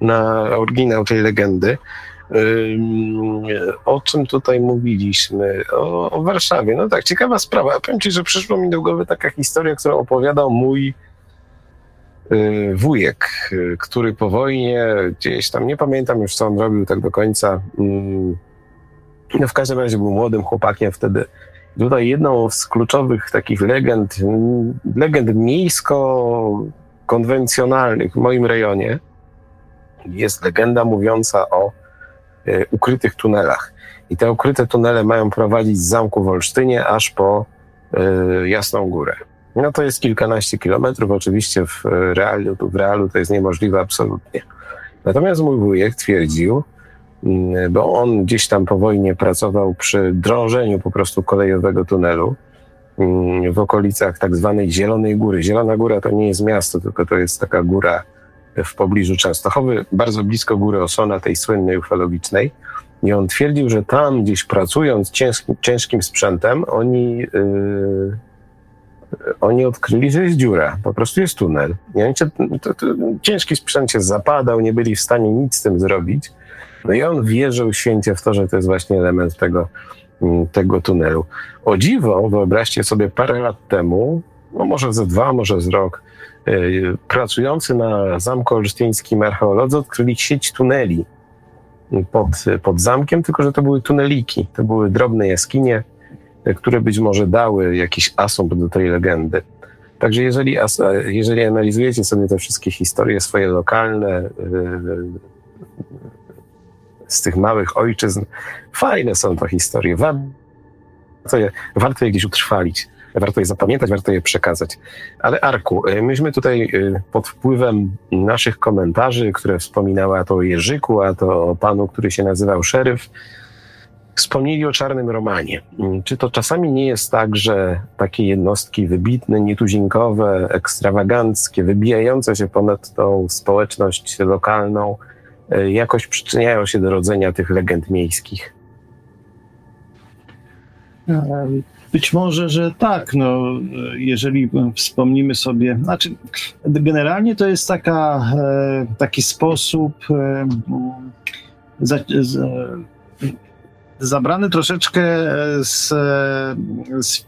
na oryginał tej legendy. O czym tutaj mówiliśmy? O, o, Warszawie. No tak, ciekawa sprawa. Powiem ci, że przyszło mi do głowy taka historia, którą opowiadał mój wujek, y, który po wojnie gdzieś tam, nie pamiętam już co on robił tak do końca, no w każdym razie był młodym chłopakiem wtedy. Tutaj jedną z kluczowych takich legend, legend miejsko-konwencjonalnych w moim rejonie, jest legenda mówiąca o e, ukrytych tunelach. I te ukryte tunele mają prowadzić z zamku w Olsztynie aż po Jasną Górę. No to jest kilkanaście kilometrów, oczywiście w realu, w realu to jest niemożliwe absolutnie. Natomiast mój wujek twierdził, mm, bo on gdzieś tam po wojnie pracował przy drążeniu po prostu kolejowego tunelu, mm, w okolicach tak zwanej Zielonej Góry. Zielona Góra to nie jest miasto, tylko to jest taka góra w pobliżu Częstochowy, bardzo blisko góry Osona, tej słynnej ufologicznej. I on twierdził, że tam gdzieś pracując ciężkim, ciężkim sprzętem, oni, yy, oni odkryli, że jest dziura, po prostu jest tunel. I oni, to, to, ciężki sprzęt się zapadał, nie byli w stanie nic z tym zrobić. No i on wierzył święcie w to, że to jest właśnie element tego, mm, tego tunelu. O dziwo, wyobraźcie sobie parę lat temu, no może ze dwa, może z rok, yy, pracujący na Zamku Olsztyńskim archeolodzy odkryli sieć tuneli pod, pod zamkiem, tylko że to były tuneliki, to były drobne jaskinie, które być może dały jakiś asumpt do tej legendy. Także jeżeli, jeżeli analizujecie sobie te wszystkie historie swoje lokalne yy, z tych małych ojczyzn, fajne są to historie. Warto je, warto je gdzieś utrwalić warto je zapamiętać, warto je przekazać. Ale Arku, myśmy tutaj pod wpływem naszych komentarzy, które wspominały a to o Jerzyku, a to o panu, który się nazywał szeryf, wspomnieli o czarnym romanie. Mm, czy to czasami nie jest tak, że takie jednostki wybitne, nietuzinkowe, ekstrawaganckie, wybijające się ponad tą społeczność lokalną, y, jakoś przyczyniają się do rodzenia tych legend miejskich? Być może, że tak. No, jeżeli wspomnimy sobie, znaczy, generalnie to jest taka, e, taki sposób e, za, z, zabrany troszeczkę z, z,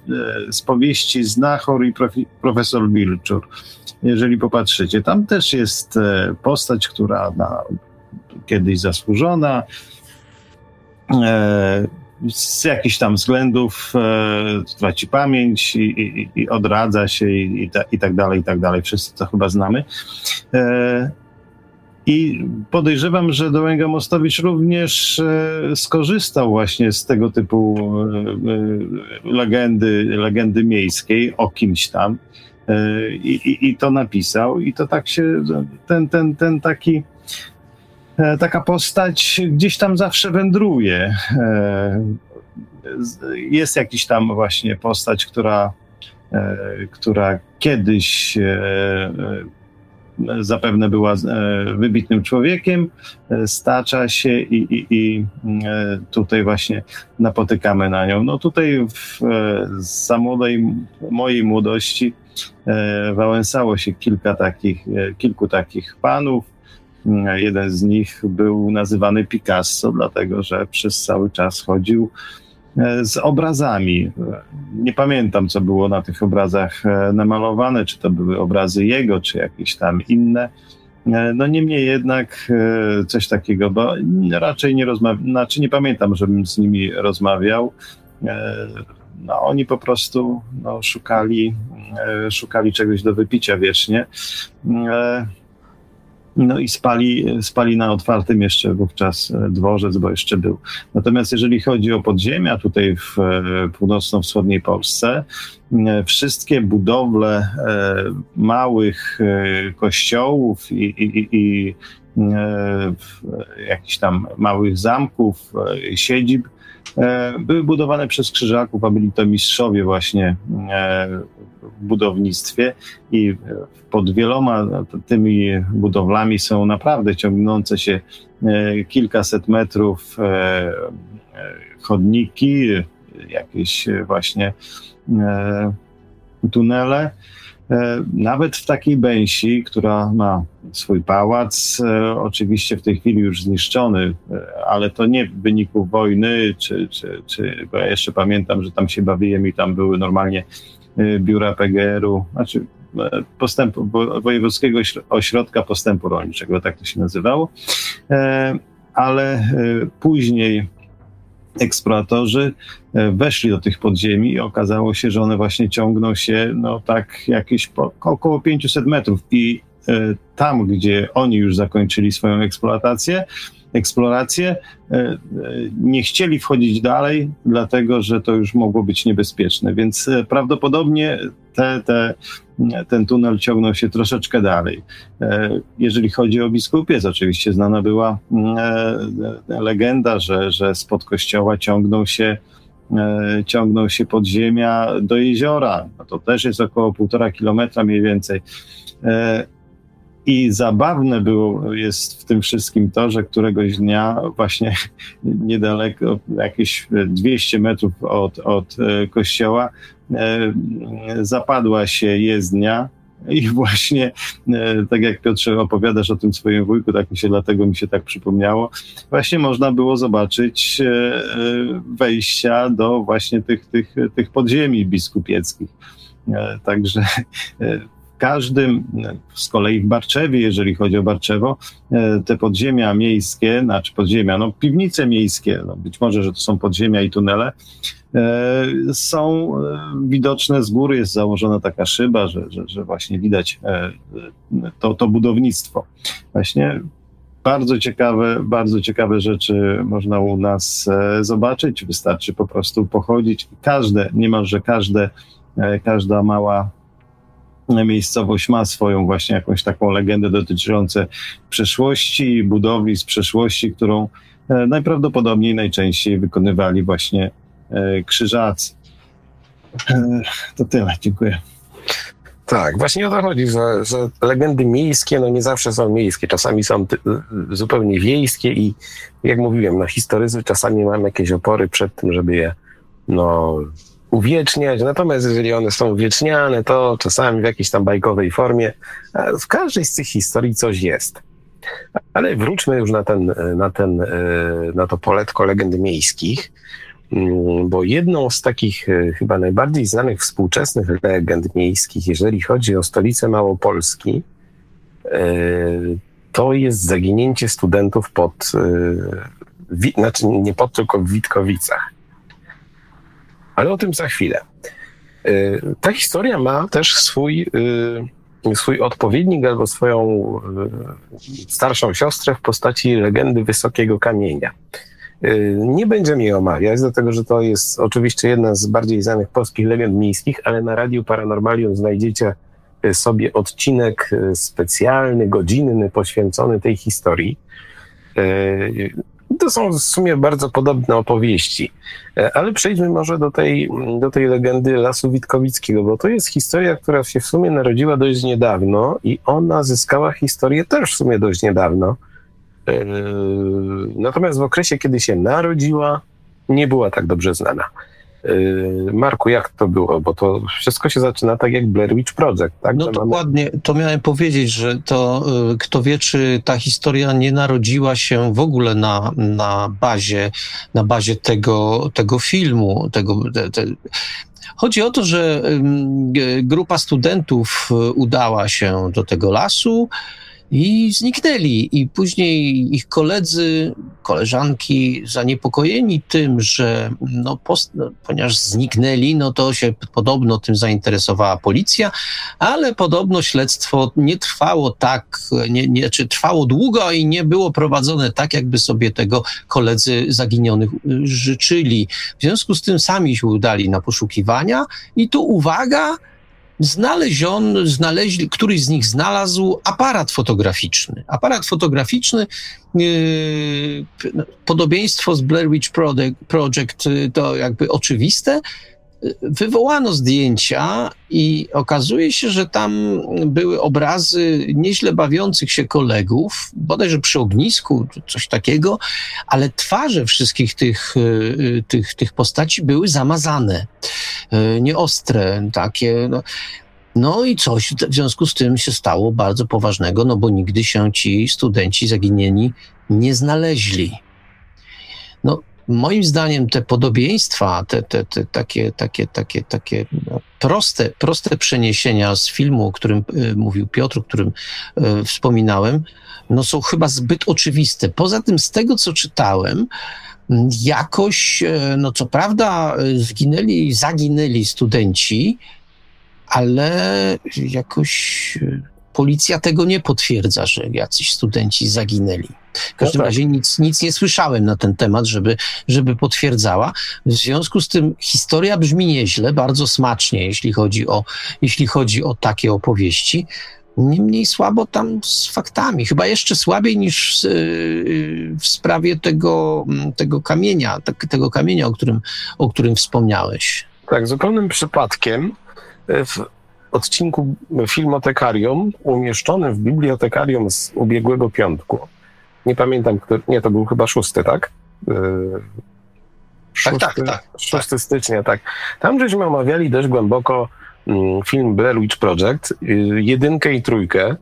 z powieści Znachor i profi, profesor Wilczur. Jeżeli popatrzycie, tam też jest e, postać, która na, kiedyś zasłużona, z jakichś tam względów e, traci pamięć i, i, i odradza się i, ta, i, tak dalej, i tak dalej. Wszyscy to chyba znamy. E, I podejrzewam, że Dołęga Mostowicz również e, skorzystał właśnie z tego typu e, legendy, legendy miejskiej o kimś tam. E, I, I to napisał, i to tak się, ten, ten, ten taki E, taka postać gdzieś tam zawsze wędruje. E, jest jakiś tam właśnie postać, która, e, która kiedyś zapewne była wybitnym człowiekiem, stacza się i, i, i tutaj właśnie napotykamy na nią. No tutaj w, za młodej, mojej młodości wałęsało się kilka takich, kilku takich panów, Jeden z nich był nazywany Picasso, dlatego że przez cały czas chodził e, z obrazami. Nie pamiętam, co było na tych obrazach e, namalowane, czy to były obrazy jego, czy jakieś tam inne. E, no niemniej jednak coś takiego, bo raczej nie rozmawiam, znaczy nie pamiętam, żebym z nimi rozmawiał. No, oni po prostu no, szukali, szukali czegoś do wypicia wiecznie. No i spali, spali na otwartym jeszcze wówczas e, dworzec, bo jeszcze był. Natomiast jeżeli chodzi o podziemia tutaj w e, północno-wschodniej Polsce, e, wszystkie budowle małych kościołów i, i, i jakichś tam małych zamków, siedzib były budowane przez krzyżaków, a byli to mistrzowie właśnie budownictwie i pod wieloma tymi budowlami są naprawdę ciągnące się e, kilkaset metrów e, e, chodniki, jakieś właśnie tunele. Nawet w takiej Bęsi, która ma swój pałac, oczywiście w tej chwili już zniszczony, ale to nie w wyniku wojny, czy, czy, czy bo ja jeszcze pamiętam, że tam się bawiłem i tam były normalnie biura PGR-u, znaczy postępu, Wojewódzkiego Ośrodka Postępu Rolniczego, tak to się nazywało, e, ale e, później eksploatorzy e, weszli do tych podziemi i okazało się, że one właśnie ciągną się no tak jakieś po, około 500 metrów i tam, gdzie oni już zakończyli swoją eksploatację, eksplorację, nie chcieli wchodzić dalej, dlatego że to już mogło być niebezpieczne. Więc prawdopodobnie te, te ten tunel ciągnął się troszeczkę dalej. E, jeżeli chodzi o biskupiec, oczywiście znana była e, legenda, że, że spod kościoła ciągną się e, ciągną się podziemia do jeziora. No to też jest około półtora kilometra mniej więcej. E, I zabawne było jest w tym wszystkim to, że któregoś dnia właśnie <laughs> niedaleko, jakieś 200 metrów od, od kościoła, zapadła się jezdnia i <laughs> właśnie, e, tak jak Piotrze opowiadasz o tym swoim wujku, tak mi się, dlatego mi się tak przypomniało, właśnie można było zobaczyć e, e, wejścia do właśnie tych, tych, tych podziemi biskupieckich. Także każdym, z kolei w Barczewie, jeżeli chodzi o Barczewo, te podziemia miejskie, znaczy podziemia, no piwnice miejskie, no być może, że to są podziemia i tunele, E, są e, widoczne z góry, jest założona taka szyba, że, że, że właśnie widać e, to, to budownictwo. Właśnie bardzo ciekawe, bardzo ciekawe rzeczy można u nas zobaczyć. Wystarczy po prostu pochodzić. Każde, niemalże każde, każda mała miejscowość ma swoją właśnie jakąś taką legendę dotyczącą przeszłości, budowli z przeszłości, którą najprawdopodobniej najczęściej wykonywali właśnie E, krzyżacy. E, to tyle, dziękuję. Tak, właśnie o to chodzi, że, że legendy miejskie no nie zawsze są miejskie, czasami są zupełnie wiejskie i jak mówiłem, no historycy czasami mają jakieś opory przed tym, żeby je no, uwieczniać, natomiast jeżeli one są uwieczniane, to czasami w jakiejś tam bajkowej formie, w każdej z tych historii coś jest. Ale wróćmy już na ten, na ten, e, na to poletko legend miejskich. Mm, bo jedną z takich e, chyba najbardziej znanych współczesnych legend miejskich, jeżeli chodzi o stolicę Małopolski, e, to jest zaginięcie studentów pod, znaczy nie pod, tylko w Witkowicach. Ale o tym za chwilę. Ta historia ma też swój, swój odpowiednik albo swoją starszą siostrę w postaci legendy Wysokiego Kamienia. Y, nie będziemy jej omawiać, dlatego że to jest oczywiście jedna z bardziej znanych polskich legend miejskich, ale na Radiu Paranormalium znajdziecie y, sobie odcinek y, specjalny, godzinny, poświęcony tej historii. To są w sumie bardzo podobne opowieści, ale przejdźmy może do tej, do tej legendy Lasu Witkowickiego, bo to jest historia, która się w sumie narodziła dość niedawno i ona zyskała historię też w sumie dość niedawno. Yy, natomiast w okresie, kiedy się narodziła, nie była tak dobrze znana. Yy, Marku, jak to było? Bo to wszystko się zaczyna tak jak Blair Witch Project, tak? No dokładnie, to miałem powiedzieć, że to yy, kto wie, czy ta historia nie narodziła się w ogóle na, na bazie, na bazie tego, tego filmu, tego, te, te. Chodzi o to, że grupa studentów udała się do tego lasu, i zniknęli. I później ich koledzy, koleżanki zaniepokojeni tym, że no, post, no, ponieważ zniknęli, no to się podobno tym zainteresowała policja, ale podobno śledztwo nie trwało tak, nie, nie, czy trwało długo i nie było prowadzone tak, jakby sobie tego koledzy zaginionych życzyli. W związku z tym sami się udali na poszukiwania i tu uwaga, znaleziono, znaleźli, któryś z nich znalazł aparat fotograficzny. Aparat fotograficzny, yy, podobieństwo z Blair Witch Project yy, to jakby oczywiste, wywołano zdjęcia i okazuje się, że tam były obrazy nieźle bawiących się kolegów, bodajże przy ognisku, coś takiego, ale twarze wszystkich tych, y, tych, tych postaci były zamazane, nieostre, takie. No. No i coś w związku z tym się stało bardzo poważnego, no bo nigdy się ci studenci zaginieni nie znaleźli. No, moim zdaniem te podobieństwa, te, te, te takie, takie, takie, takie no, proste, proste przeniesienia z filmu, o którym y, mówił Piotr, o którym y, wspominałem, no są chyba zbyt oczywiste. Poza tym, z tego co czytałem, jakoś, y, no co prawda, zginęli, zaginęli studenci, ale jakoś policja tego nie potwierdza, że jacyś studenci zaginęli. W każdym no tak. razie nic, nic nie słyszałem na ten temat, żeby, żeby potwierdzała. W związku z tym historia brzmi nieźle, bardzo smacznie, jeśli chodzi o, jeśli chodzi o takie opowieści. Niemniej słabo tam z faktami. Chyba jeszcze słabiej niż w sprawie tego, tego kamienia, tak, tego kamienia, o którym, o którym wspomniałeś. Tak, zupełnym przypadkiem w odcinku Filmotekarium umieszczonym w bibliotekarium z ubiegłego piątku. Nie pamiętam, który, nie, to był chyba szósty, tak? Szósty, tak, tak, tak. 6 tak. stycznia, tak. Tam żeśmy omawiali dość głęboko mm, film Blair Witch Project, y, jedynkę i trójkę.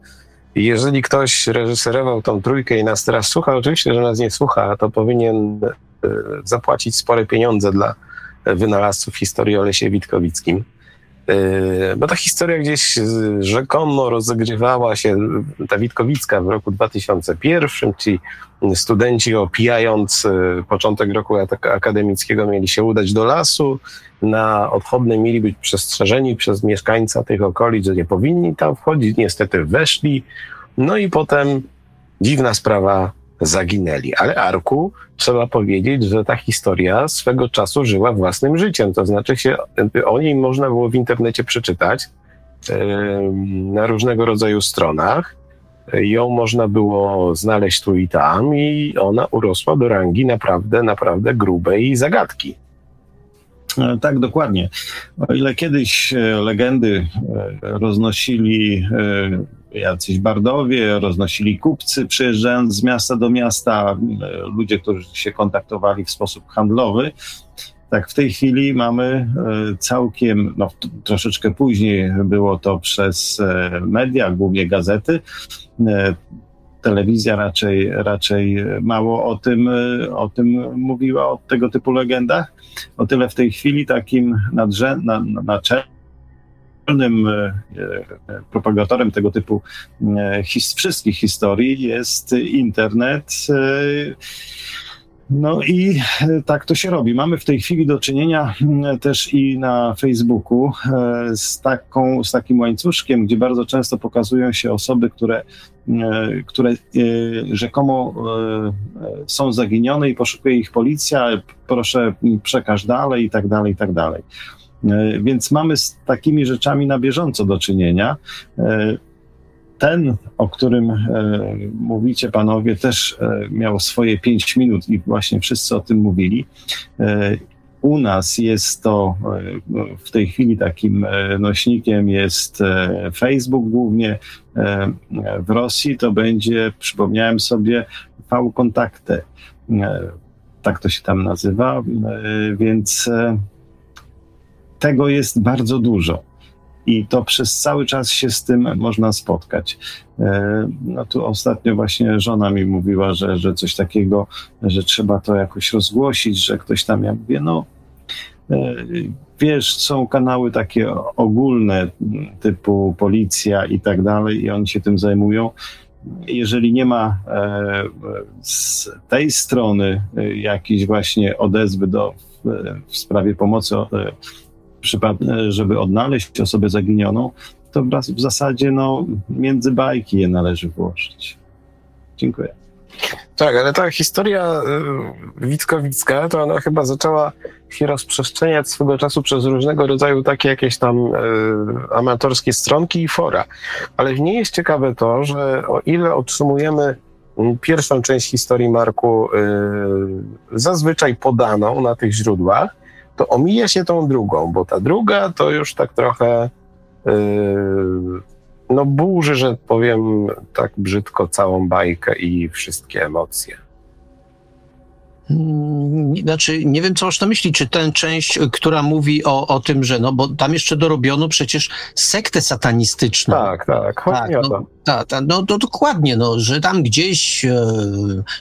Jeżeli ktoś reżyserował tą trójkę i nas teraz słucha, oczywiście, że nas nie słucha, to powinien y, zapłacić spore pieniądze dla wynalazców historii o Lesie Witkowickim. Y, bo ta historia gdzieś rzekomo rozegrywała się, ta Witkowicka w roku 2001, czyli studenci opijając początek roku akademickiego mieli się udać do lasu, na odchodne mieli być przestrzeżeni przez mieszkańca tych okolic, że nie powinni tam wchodzić, niestety weszli, no i potem dziwna sprawa, zaginęli. Ale Arku, trzeba powiedzieć, że ta historia swego czasu żyła własnym życiem. To znaczy się, o niej można było w internecie przeczytać na różnego rodzaju stronach. Ją można było znaleźć tu i tam i ona urosła do rangi naprawdę, naprawdę grubej zagadki. E, tak, dokładnie. O ile kiedyś e, legendy e, roznosili jacyś bardowie, roznosili kupcy, przyjeżdżając z miasta do miasta, ludzie, którzy się kontaktowali w sposób handlowy, tak w tej chwili mamy całkiem, no troszeczkę później było to przez media, głównie gazety, telewizja raczej, raczej mało o tym, o tym mówiła, o tego typu legendach. O tyle w tej chwili takim nadrze, na, naczelnym e, propagatorem tego typu e, his, wszystkich historii jest internet. E, no i e, tak to się robi. Mamy w tej chwili do czynienia też i na Facebooku e, z, taką, z takim łańcuszkiem, gdzie bardzo często pokazują się osoby, które, e, które rzekomo są zaginione i poszukuje ich policja, proszę przekaż dalej i tak dalej, i tak dalej. Więc mamy z takimi rzeczami na bieżąco do czynienia ten, o którym e, mówicie panowie, też e, miał swoje pięć minut i właśnie wszyscy o tym mówili. E, u nas jest to w tej chwili takim nośnikiem jest Facebook głównie. W Rosji to będzie, przypomniałem sobie, V-Kontakte. Tak to się tam nazywa, więc tego jest bardzo dużo i to przez cały czas się z tym można spotkać. E, no tu ostatnio właśnie żona mi mówiła, że, że coś takiego, że trzeba to jakoś rozgłosić, że ktoś tam, ja mówię, no e, wiesz, są kanały takie ogólne typu policja i tak dalej i oni się tym zajmują. Jeżeli nie ma e, z tej strony jakiejś właśnie odezwy do, w sprawie pomocy żeby odnaleźć osobę zaginioną, to w zasadzie no, między bajki je należy włożyć. Dziękuję. Tak, ale ta historia y, Witkowicka, to ona chyba zaczęła się rozprzestrzeniać swego czasu przez różnego rodzaju takie jakieś tam y, amatorskie stronki i fora. Ale w niej jest ciekawe to, że o ile otrzymujemy mm, pierwszą część historii Marku y, zazwyczaj podaną na tych źródłach, to omija się tą drugą, bo ta druga to już tak trochę yy, no burzy, że powiem tak brzydko, całą bajkę i wszystkie emocje. Znaczy, nie wiem, co masz na myśli, czy ten część, która mówi o, o tym, że no, bo tam jeszcze dorobiono przecież sektę satanistyczną. Tak, tak, tak, no, tak, tak, no to dokładnie, no, że tam gdzieś e,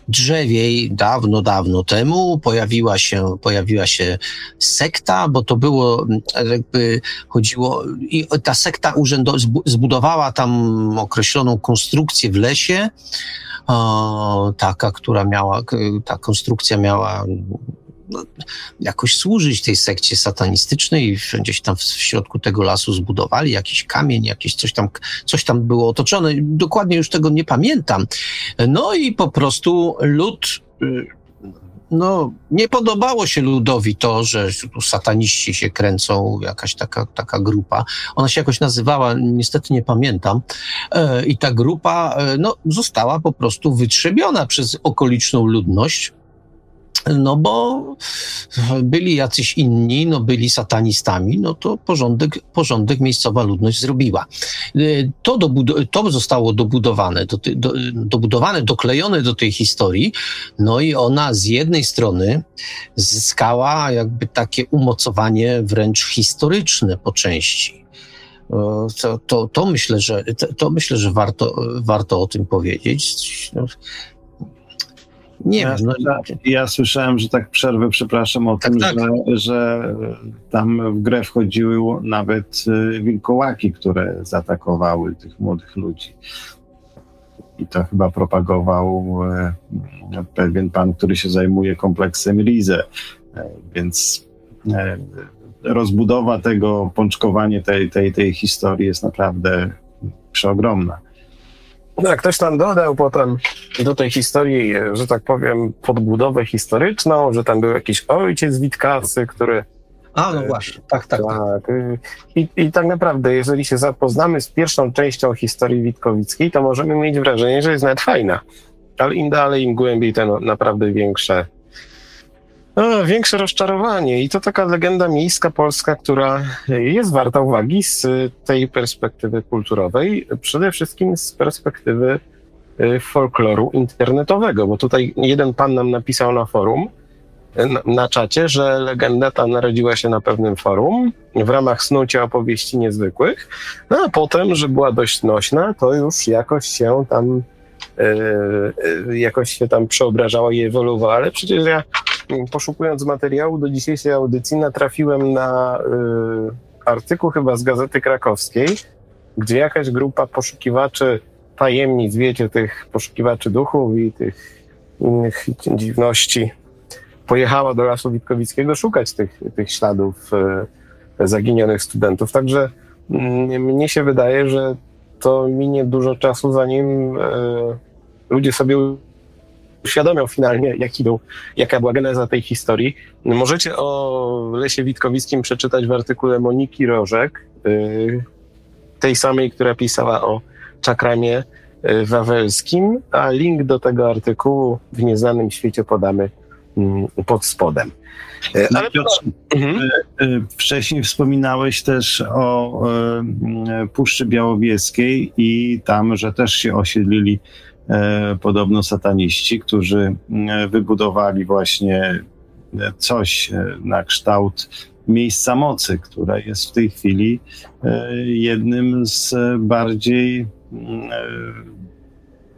drzewiej dawno, dawno temu pojawiła się, pojawiła się sekta, bo to było, jakby chodziło, i ta sekta urzędo, zbudowała tam określoną konstrukcję w lesie, taka, która miała, ta konstrukcja miała no, jakoś służyć tej sekcie satanistycznej gdzieś tam w, w środku tego lasu zbudowali jakiś kamień, jakieś coś tam, coś tam było otoczone. Dokładnie już tego nie pamiętam. No i po prostu lud y, no, nie podobało się ludowi to, że tu sataniści się kręcą, jakaś taka, taka grupa. Ona się jakoś nazywała, niestety nie pamiętam. E, I ta grupa e, no, została po prostu wytrzebiona przez okoliczną ludność. No bo byli jacyś inni, no byli satanistami, no to porządek, porządek miejscowa ludność zrobiła. Y, to, dobud- to zostało dobudowane, do, do, dobudowane, doklejone do tej historii, no i ona z jednej strony zyskała jakby takie umocowanie wręcz historyczne po części. To, to, to, myślę, że, to, myślę, że warto, warto o tym powiedzieć. Nie ja, wiem. No, ja słyszałem, że tak przerwę, przepraszam o tak, tym, tak. Że, że tam w grę wchodziły nawet y, wilkołaki, które zaatakowały tych młodych ludzi. I to chyba propagował y, pewien pan, który się zajmuje kompleksem Rize. E, więc e, rozbudowa tego, pączkowanie tej, tej, tej historii jest naprawdę przeogromna. No, ktoś tam dodał potem do tej historii, że tak powiem, podbudowę historyczną, że tam był jakiś ojciec Witkacy, który. A, no właśnie, tak, tak. tak. tak. I, I tak naprawdę, jeżeli się zapoznamy z pierwszą częścią historii Witkowickiej, to możemy mieć wrażenie, że jest nawet fajna. Ale im dalej, im głębiej, to naprawdę większe no, większe rozczarowanie. I to taka legenda miejska polska, która jest warta uwagi z tej perspektywy kulturowej, przede wszystkim z perspektywy y, folkloru internetowego, bo tutaj jeden pan nam napisał na forum, na, czacie, że legenda ta narodziła się na pewnym forum w ramach snucia opowieści niezwykłych, no a potem, że była dość nośna, to już jakoś się tam yy, jakoś się tam przeobrażała i ewoluowała, ale przecież ja poszukując materiału do dzisiejszej audycji, natrafiłem na y, artykuł chyba z Gazety Krakowskiej, gdzie jakaś grupa poszukiwaczy tajemnic, wiecie, tych poszukiwaczy duchów i tych innych dziwności, pojechała do Lasu Witkowickiego szukać tych, tych śladów y, zaginionych studentów. Także y, mnie się wydaje, że to minie dużo czasu, zanim y, ludzie sobie uświadomią finalnie, jaki był, jaka była geneza tej historii. Możecie o Lesie Witkowickim przeczytać w artykule Moniki Rożek, y, tej samej, która pisała o czakramie y, wawelskim, a link do tego artykułu w Nieznanym Świecie podamy mm, pod spodem. Y, ale Piotr, mhm. wcześniej wspominałeś też o Puszczy Białowieskiej i tam, że też się osiedlili podobno sataniści, którzy e, wybudowali właśnie e, coś na kształt miejsca mocy, które jest w tej chwili jednym z bardziej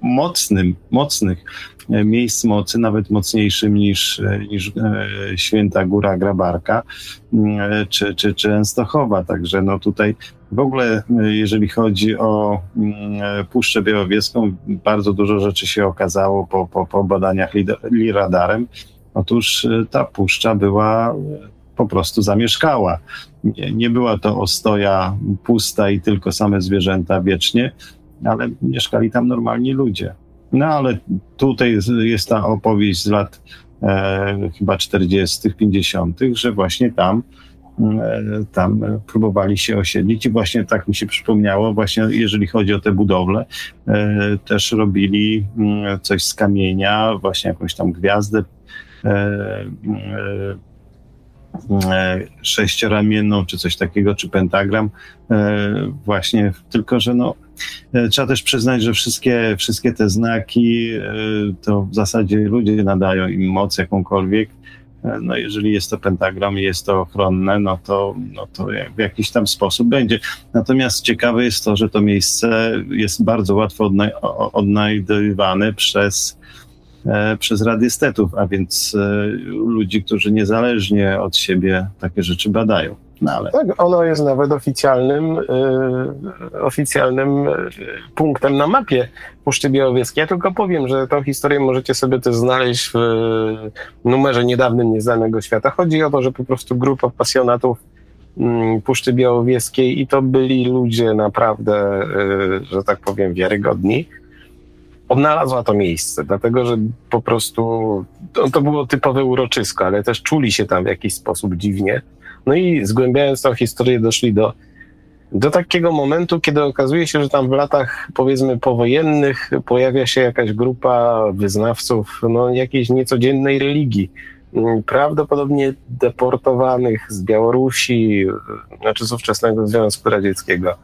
mocnym, mocnych miejsc mocy, nawet mocniejszym niż, niż Święta Góra Grabarka czy, czy, czy Częstochowa. Także no tutaj w ogóle, e, jeżeli chodzi o mm, Puszczę Białowieską, bardzo dużo rzeczy się okazało po, po, po badaniach liradarem. Otóż e, ta puszcza była e, po prostu zamieszkała. Nie, nie była to ostoja pusta i tylko same zwierzęta wiecznie, ale mieszkali tam normalni ludzie. No ale tutaj jest ta opowieść z lat e, chyba 40., 50., że właśnie tam E, tam próbowali się osiedlić i właśnie tak mi się przypomniało, właśnie jeżeli chodzi o te budowle, e, też robili mm, coś z kamienia, właśnie jakąś tam gwiazdę e, sześcioramienną, czy coś takiego, czy pentagram, właśnie, tylko że no, trzeba też przyznać, że wszystkie, wszystkie te znaki to w zasadzie ludzie nadają im moc jakąkolwiek, no jeżeli jest to pentagram i jest to ochronne, no to, no to w jakiś tam sposób będzie. Natomiast ciekawe jest to, że to miejsce jest bardzo łatwo odnajdywane przez, e, przez radiestetów, a więc e, ludzi, którzy niezależnie od siebie takie rzeczy badają. No ale... Tak, ono jest nawet oficjalnym, y, oficjalnym y, punktem na mapie Puszczy Białowieskiej. Ja tylko powiem, że tą historię możecie sobie też znaleźć w y, numerze niedawnym Nieznanego Świata. Chodzi o to, że po prostu grupa pasjonatów y, Puszczy Białowieskiej i to byli ludzie naprawdę, y, że tak powiem, wiarygodni. odnalazła to miejsce, dlatego że po prostu to, to było typowe uroczysko, ale też czuli się tam w jakiś sposób dziwnie. No i zgłębiając tą historię, doszli do, do takiego momentu, kiedy okazuje się, że tam w latach powiedzmy powojennych pojawia się jakaś grupa wyznawców no, jakiejś niecodziennej religii. Prawdopodobnie deportowanych z Białorusi, znaczy z ówczesnego Związku Radzieckiego.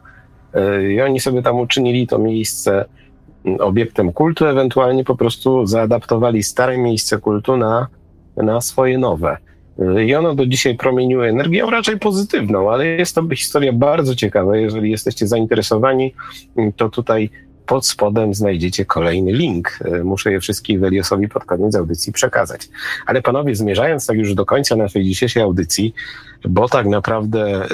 I oni sobie tam uczynili to miejsce obiektem kultu, ewentualnie po prostu zaadaptowali stare miejsce kultu na, na swoje nowe. I ono do dzisiaj promieniuje energią raczej pozytywną, ale jest to historia bardzo ciekawa. Jeżeli jesteście zainteresowani, to tutaj pod spodem znajdziecie kolejny link. Muszę je wszystkich Weliosowi pod koniec audycji przekazać. Ale panowie, zmierzając tak już do końca naszej dzisiejszej audycji, bo tak naprawdę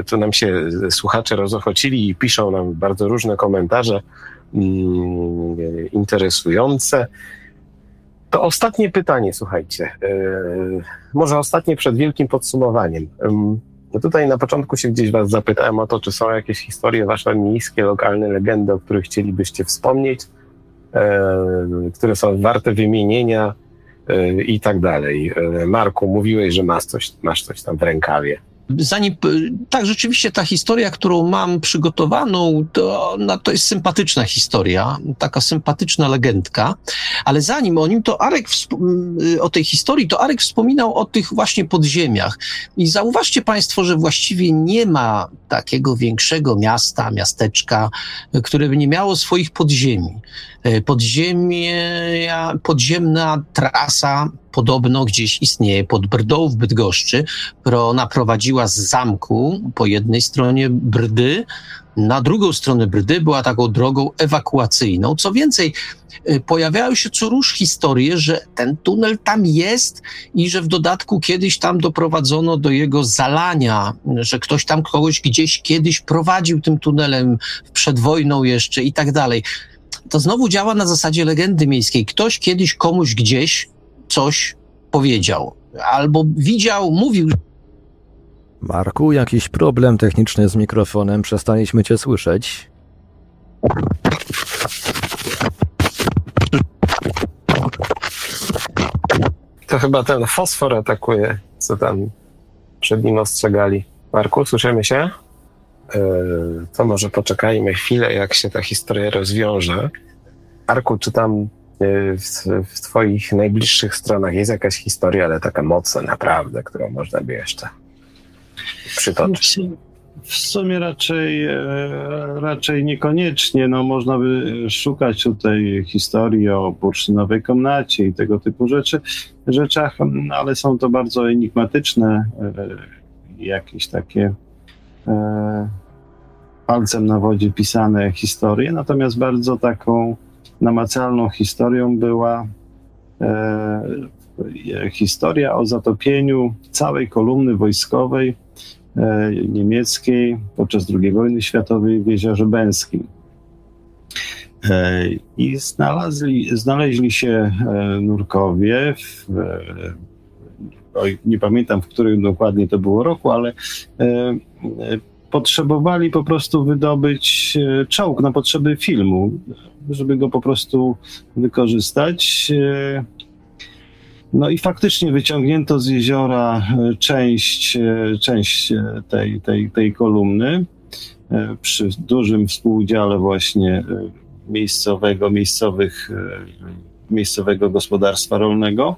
y, tu nam się słuchacze rozochocili i piszą nam bardzo różne komentarze mm, interesujące. To ostatnie pytanie, słuchajcie. Y, może ostatnie przed wielkim podsumowaniem. No tutaj na początku się gdzieś was zapytałem o to, czy są jakieś historie wasze miejskie, lokalne legendy, o których chcielibyście wspomnieć, e, które są warte wymienienia e, i tak dalej. E, Marku, mówiłeś, że masz coś, masz coś tam w rękawie zanim, tak, rzeczywiście ta historia, którą mam przygotowaną, to, no, to jest sympatyczna historia, taka sympatyczna legendka, ale zanim o nim, to Arek, o tej historii, to Arek wspominał o tych właśnie podziemiach. I zauważcie Państwo, że właściwie nie ma takiego większego miasta, miasteczka, które by nie miało swoich podziemi. E, podziemie, podziemna trasa podobno gdzieś istnieje pod Brdą w Bydgoszczy, która prowadziła z zamku po jednej stronie Brdy, na drugą stronę Brdy była taką drogą ewakuacyjną. Co więcej, y, pojawiają się co róż historie, że ten tunel tam jest i że w dodatku kiedyś tam doprowadzono do jego zalania, że ktoś tam kogoś gdzieś kiedyś prowadził tym tunelem przed wojną jeszcze i tak dalej. To znowu działa na zasadzie legendy miejskiej. Ktoś kiedyś komuś gdzieś coś powiedział, albo widział, mówił. Marku, jakiś problem techniczny z mikrofonem, przestaliśmy cię słyszeć. To chyba ten fosfor atakuje, co tam przed nim ostrzegali. Marku, słyszymy się? Yy, to może poczekajmy chwilę, jak się ta historia rozwiąże. Arku, czy tam Y, w, w Twoich najbliższych stronach jest jakaś historia, ale taka mocna naprawdę, którą można by jeszcze przytoczyć? W sumie raczej, e, raczej niekoniecznie. No, można by szukać tutaj historii o bursztynowej komnacie i tego typu rzeczy, rzeczach, ale są to bardzo enigmatyczne, e, jakieś takie e, palcem na wodzie pisane historie, natomiast bardzo taką namacalną historią była e, historia o zatopieniu całej kolumny wojskowej e, niemieckiej podczas II wojny światowej w Jeziorze Bęskim. E, I znalazli, znaleźli się e, nurkowie, w, e, nie pamiętam w którym dokładnie to było roku, ale e, potrzebowali po prostu wydobyć czołg na potrzeby filmu żeby go po prostu wykorzystać. E, no i faktycznie wyciągnięto z jeziora e, część, e, część tej, tej, tej kolumny przy dużym współudziale właśnie miejscowego, miejscowych, miejscowego gospodarstwa rolnego.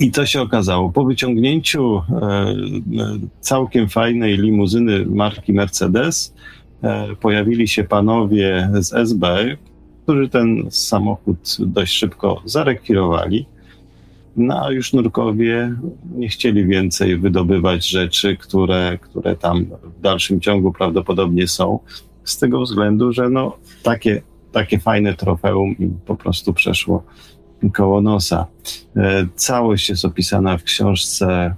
I to się okazało. Po wyciągnięciu całkiem fajnej limuzyny marki Mercedes, E, pojawili się panowie z SB, którzy ten samochód dość szybko zarekwirowali. No a już nurkowie nie chcieli więcej wydobywać rzeczy, które, które tam w dalszym ciągu prawdopodobnie są, z tego względu, że no, takie, takie fajne trofeum im po prostu przeszło koło nosa. E, całość jest opisana w książce e,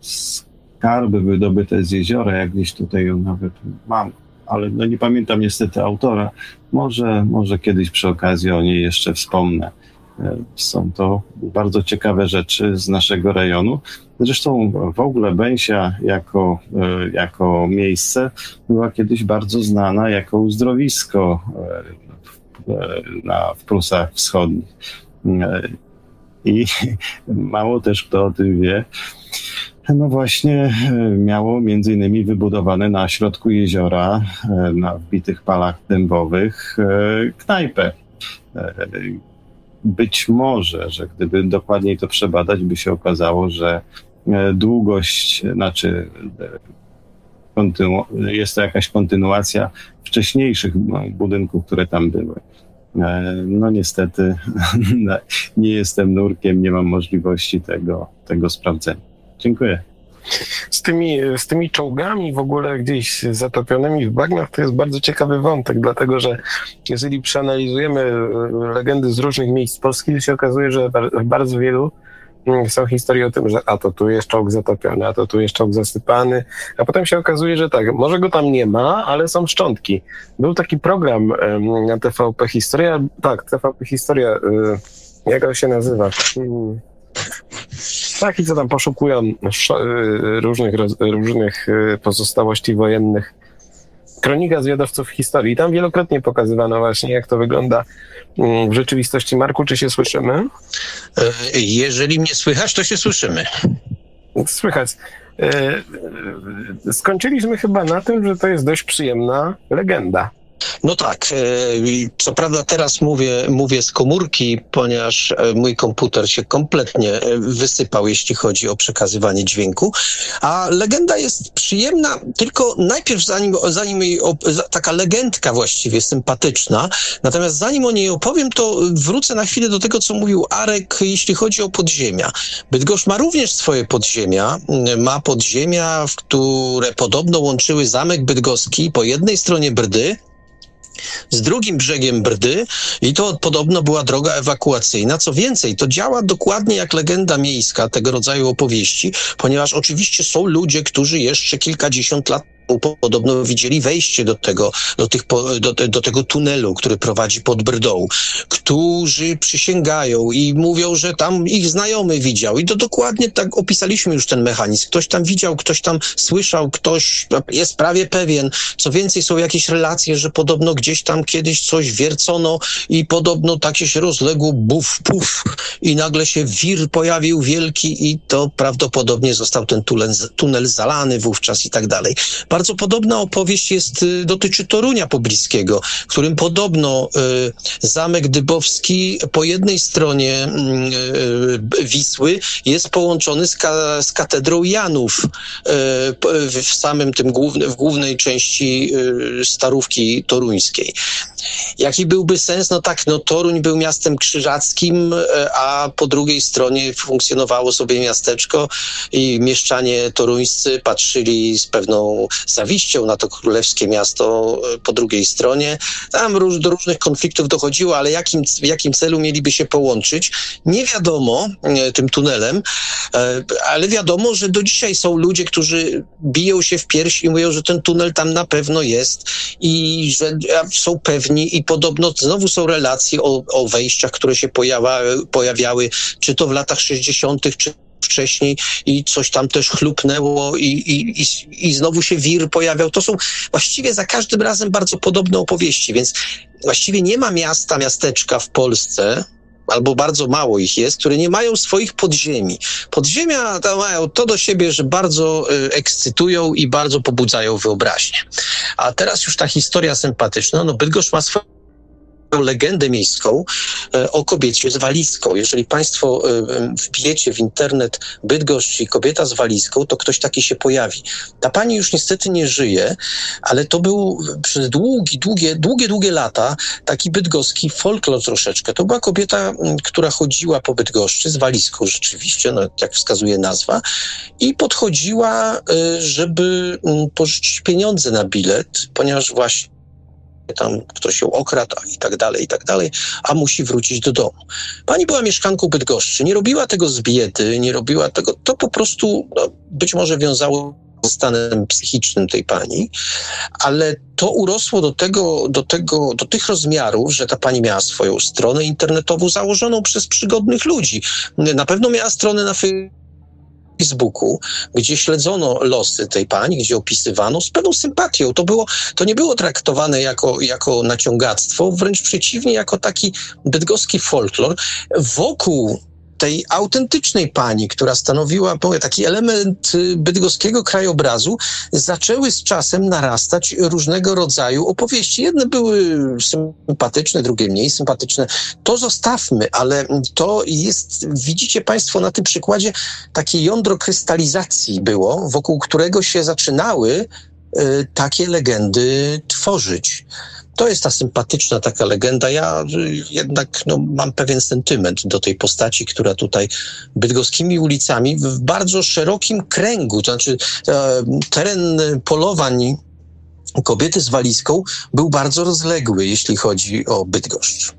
Skarby wydobyte z jeziora, jak gdzieś tutaj ją nawet mam ale no nie pamiętam niestety autora. Może, może kiedyś przy okazji o niej jeszcze wspomnę. Są to bardzo ciekawe rzeczy z naszego rejonu. Zresztą w ogóle Bęsia jako, jako miejsce była kiedyś bardzo znana jako uzdrowisko na, w Prusach Wschodnich. I <laughs> mało też kto o tym wie. No właśnie miało między innymi wybudowane na środku jeziora, na wbitych palach dębowych, knajpę. Być może, że gdyby dokładniej to przebadać, by się okazało, że długość, znaczy jest to jakaś kontynuacja wcześniejszych budynków, które tam były. E, no niestety <laughs> nie jestem nurkiem, nie mam możliwości tego, tego sprawdzenia. Dziękuję. Z tymi, z tymi czołgami w ogóle gdzieś zatopionymi w bagnach to jest bardzo ciekawy wątek, dlatego że jeżeli przeanalizujemy e, legendy z różnych miejsc Polski, to się okazuje, że w bardzo wielu są historie o tym, że a to tu jest czołg zatopiony, a to tu jest czołg zasypany, a potem się okazuje, że tak, może go tam nie ma, ale są szczątki. Był taki program na TVP Historia, tak, TVP Historia, y, jak on się nazywa? Hmm. Taki, co tam poszukują y, różnych, różnych y, pozostałości wojennych kronika zwiadowców historii. Tam wielokrotnie pokazywano właśnie, jak to wygląda mm, w rzeczywistości. Marku, czy się słyszymy? E, jeżeli mnie słychać, to się słyszymy. Słychać. E, e, skończyliśmy chyba na tym, że to jest dość przyjemna legenda. No tak, e, co prawda teraz mówię, mówię z komórki, ponieważ e, mój komputer się kompletnie e, wysypał, jeśli chodzi o przekazywanie dźwięku, a legenda jest przyjemna, tylko najpierw zanim, zanim jej, taka legendka właściwie sympatyczna, natomiast zanim o niej opowiem, to wrócę na chwilę do tego, co mówił Arek, jeśli chodzi o podziemia. Bydgoszcz ma również swoje podziemia, ma podziemia, w które podobno łączyły zamek bydgoski. Po jednej stronie Brdy, z drugim brzegiem Brdy i to podobno była droga ewakuacyjna. Co więcej, to działa dokładnie jak legenda miejska tego rodzaju opowieści, ponieważ oczywiście są ludzie, którzy jeszcze kilkadziesiąt lat podobno widzieli wejście do tego, do, tych, do, do tego tunelu, który prowadzi pod Brdą, którzy przysięgają i mówią, że tam ich znajomy widział. I to dokładnie tak opisaliśmy już ten mechanizm. Ktoś tam widział, ktoś tam słyszał, ktoś jest prawie pewien. Co więcej, są jakieś relacje, że podobno gdzieś tam kiedyś coś wiercono i podobno takie się rozległo buf, puf i nagle się wir pojawił wielki i to prawdopodobnie został ten tunel, tunel zalany wówczas i tak dalej. Bardzo podobna opowieść jest, y, dotyczy Torunia Pobliskiego, w którym podobno y, zamek Dybowski po jednej stronie mm, y, Wisły jest połączony z, ka, z katedrą Janów w samym tym w głównej części Starówki Toruńskiej. Jaki byłby sens? No tak, no Toruń był miastem krzyżackim, a po drugiej stronie funkcjonowało sobie miasteczko i mieszczanie toruńscy patrzyli z pewną zawiścią na to królewskie miasto e, po drugiej stronie. Tam do różnych konfliktów dochodziło, ale jakim, w jakim celu mieliby się połączyć? Nie wiadomo e, tym tunelem, e, ale wiadomo, że do dzisiaj są ludzie, którzy biją się w pierś i mówią, że ten tunel tam na pewno jest i że są pewni i podobno znowu są relacje o, o wejściach, które się pojawiały, pojawiały, czy to w latach 60., czy wcześniej i coś tam też chlupnęło i, i, i, i znowu się wir pojawiał. To są właściwie za każdym razem bardzo podobne opowieści, więc właściwie nie ma miasta, miasteczka w Polsce, albo bardzo mało ich jest, które nie mają swoich podziemi. Podziemia to mają to do siebie, że bardzo y, ekscytują i bardzo pobudzają wyobraźnię. A teraz już ta historia sympatyczna, no Bydgoszcz ma swoje legendę miejską e, o kobiecie z walizką. Jeżeli Państwo e, wbijecie w internet Bydgoszcz i kobieta z walizką, to ktoś taki się pojawi. Ta pani już niestety nie żyje, ale to był przez długie, długie, długie, długie lata taki bydgoski folklor troszeczkę. To była kobieta, która chodziła po Bydgoszczy z walizką rzeczywiście, no, jak wskazuje nazwa, i podchodziła, e, żeby pożyczyć pieniądze na bilet, ponieważ właśnie tam ktoś ją okradł i tak dalej, i tak dalej, a musi wrócić do domu. Pani była mieszkanką Bydgoszczy, nie robiła tego z biedy, nie robiła tego, to po prostu no, być może wiązało stanem psychicznym tej pani, ale to urosło do tego, do tego, do tych rozmiarów, że ta pani miała swoją stronę internetową założoną przez przygodnych ludzi. Na pewno miała stronę na Facebooku, gdzie śledzono losy tej pani, gdzie opisywano z pewną sympatią. To, było, to nie było traktowane jako, jako naciągactwo, wręcz przeciwnie, jako taki bydgoski folklor. Wokół tej autentycznej pani, która stanowiła taki element y, bydgoskiego krajobrazu, zaczęły z czasem narastać różnego rodzaju opowieści. Jedne były sympatyczne, drugie mniej sympatyczne. To zostawmy, ale to jest, widzicie Państwo na tym przykładzie, takie jądro krystalizacji było, wokół którego się zaczynały y, takie legendy tworzyć to jest ta sympatyczna taka legenda. Ja y, jednak no, mam pewien sentyment do tej postaci, która tutaj bydgoskimi ulicami w bardzo szerokim kręgu, to znaczy e, teren polowań kobiety z walizką był bardzo rozległy, jeśli chodzi o Bydgoszcz.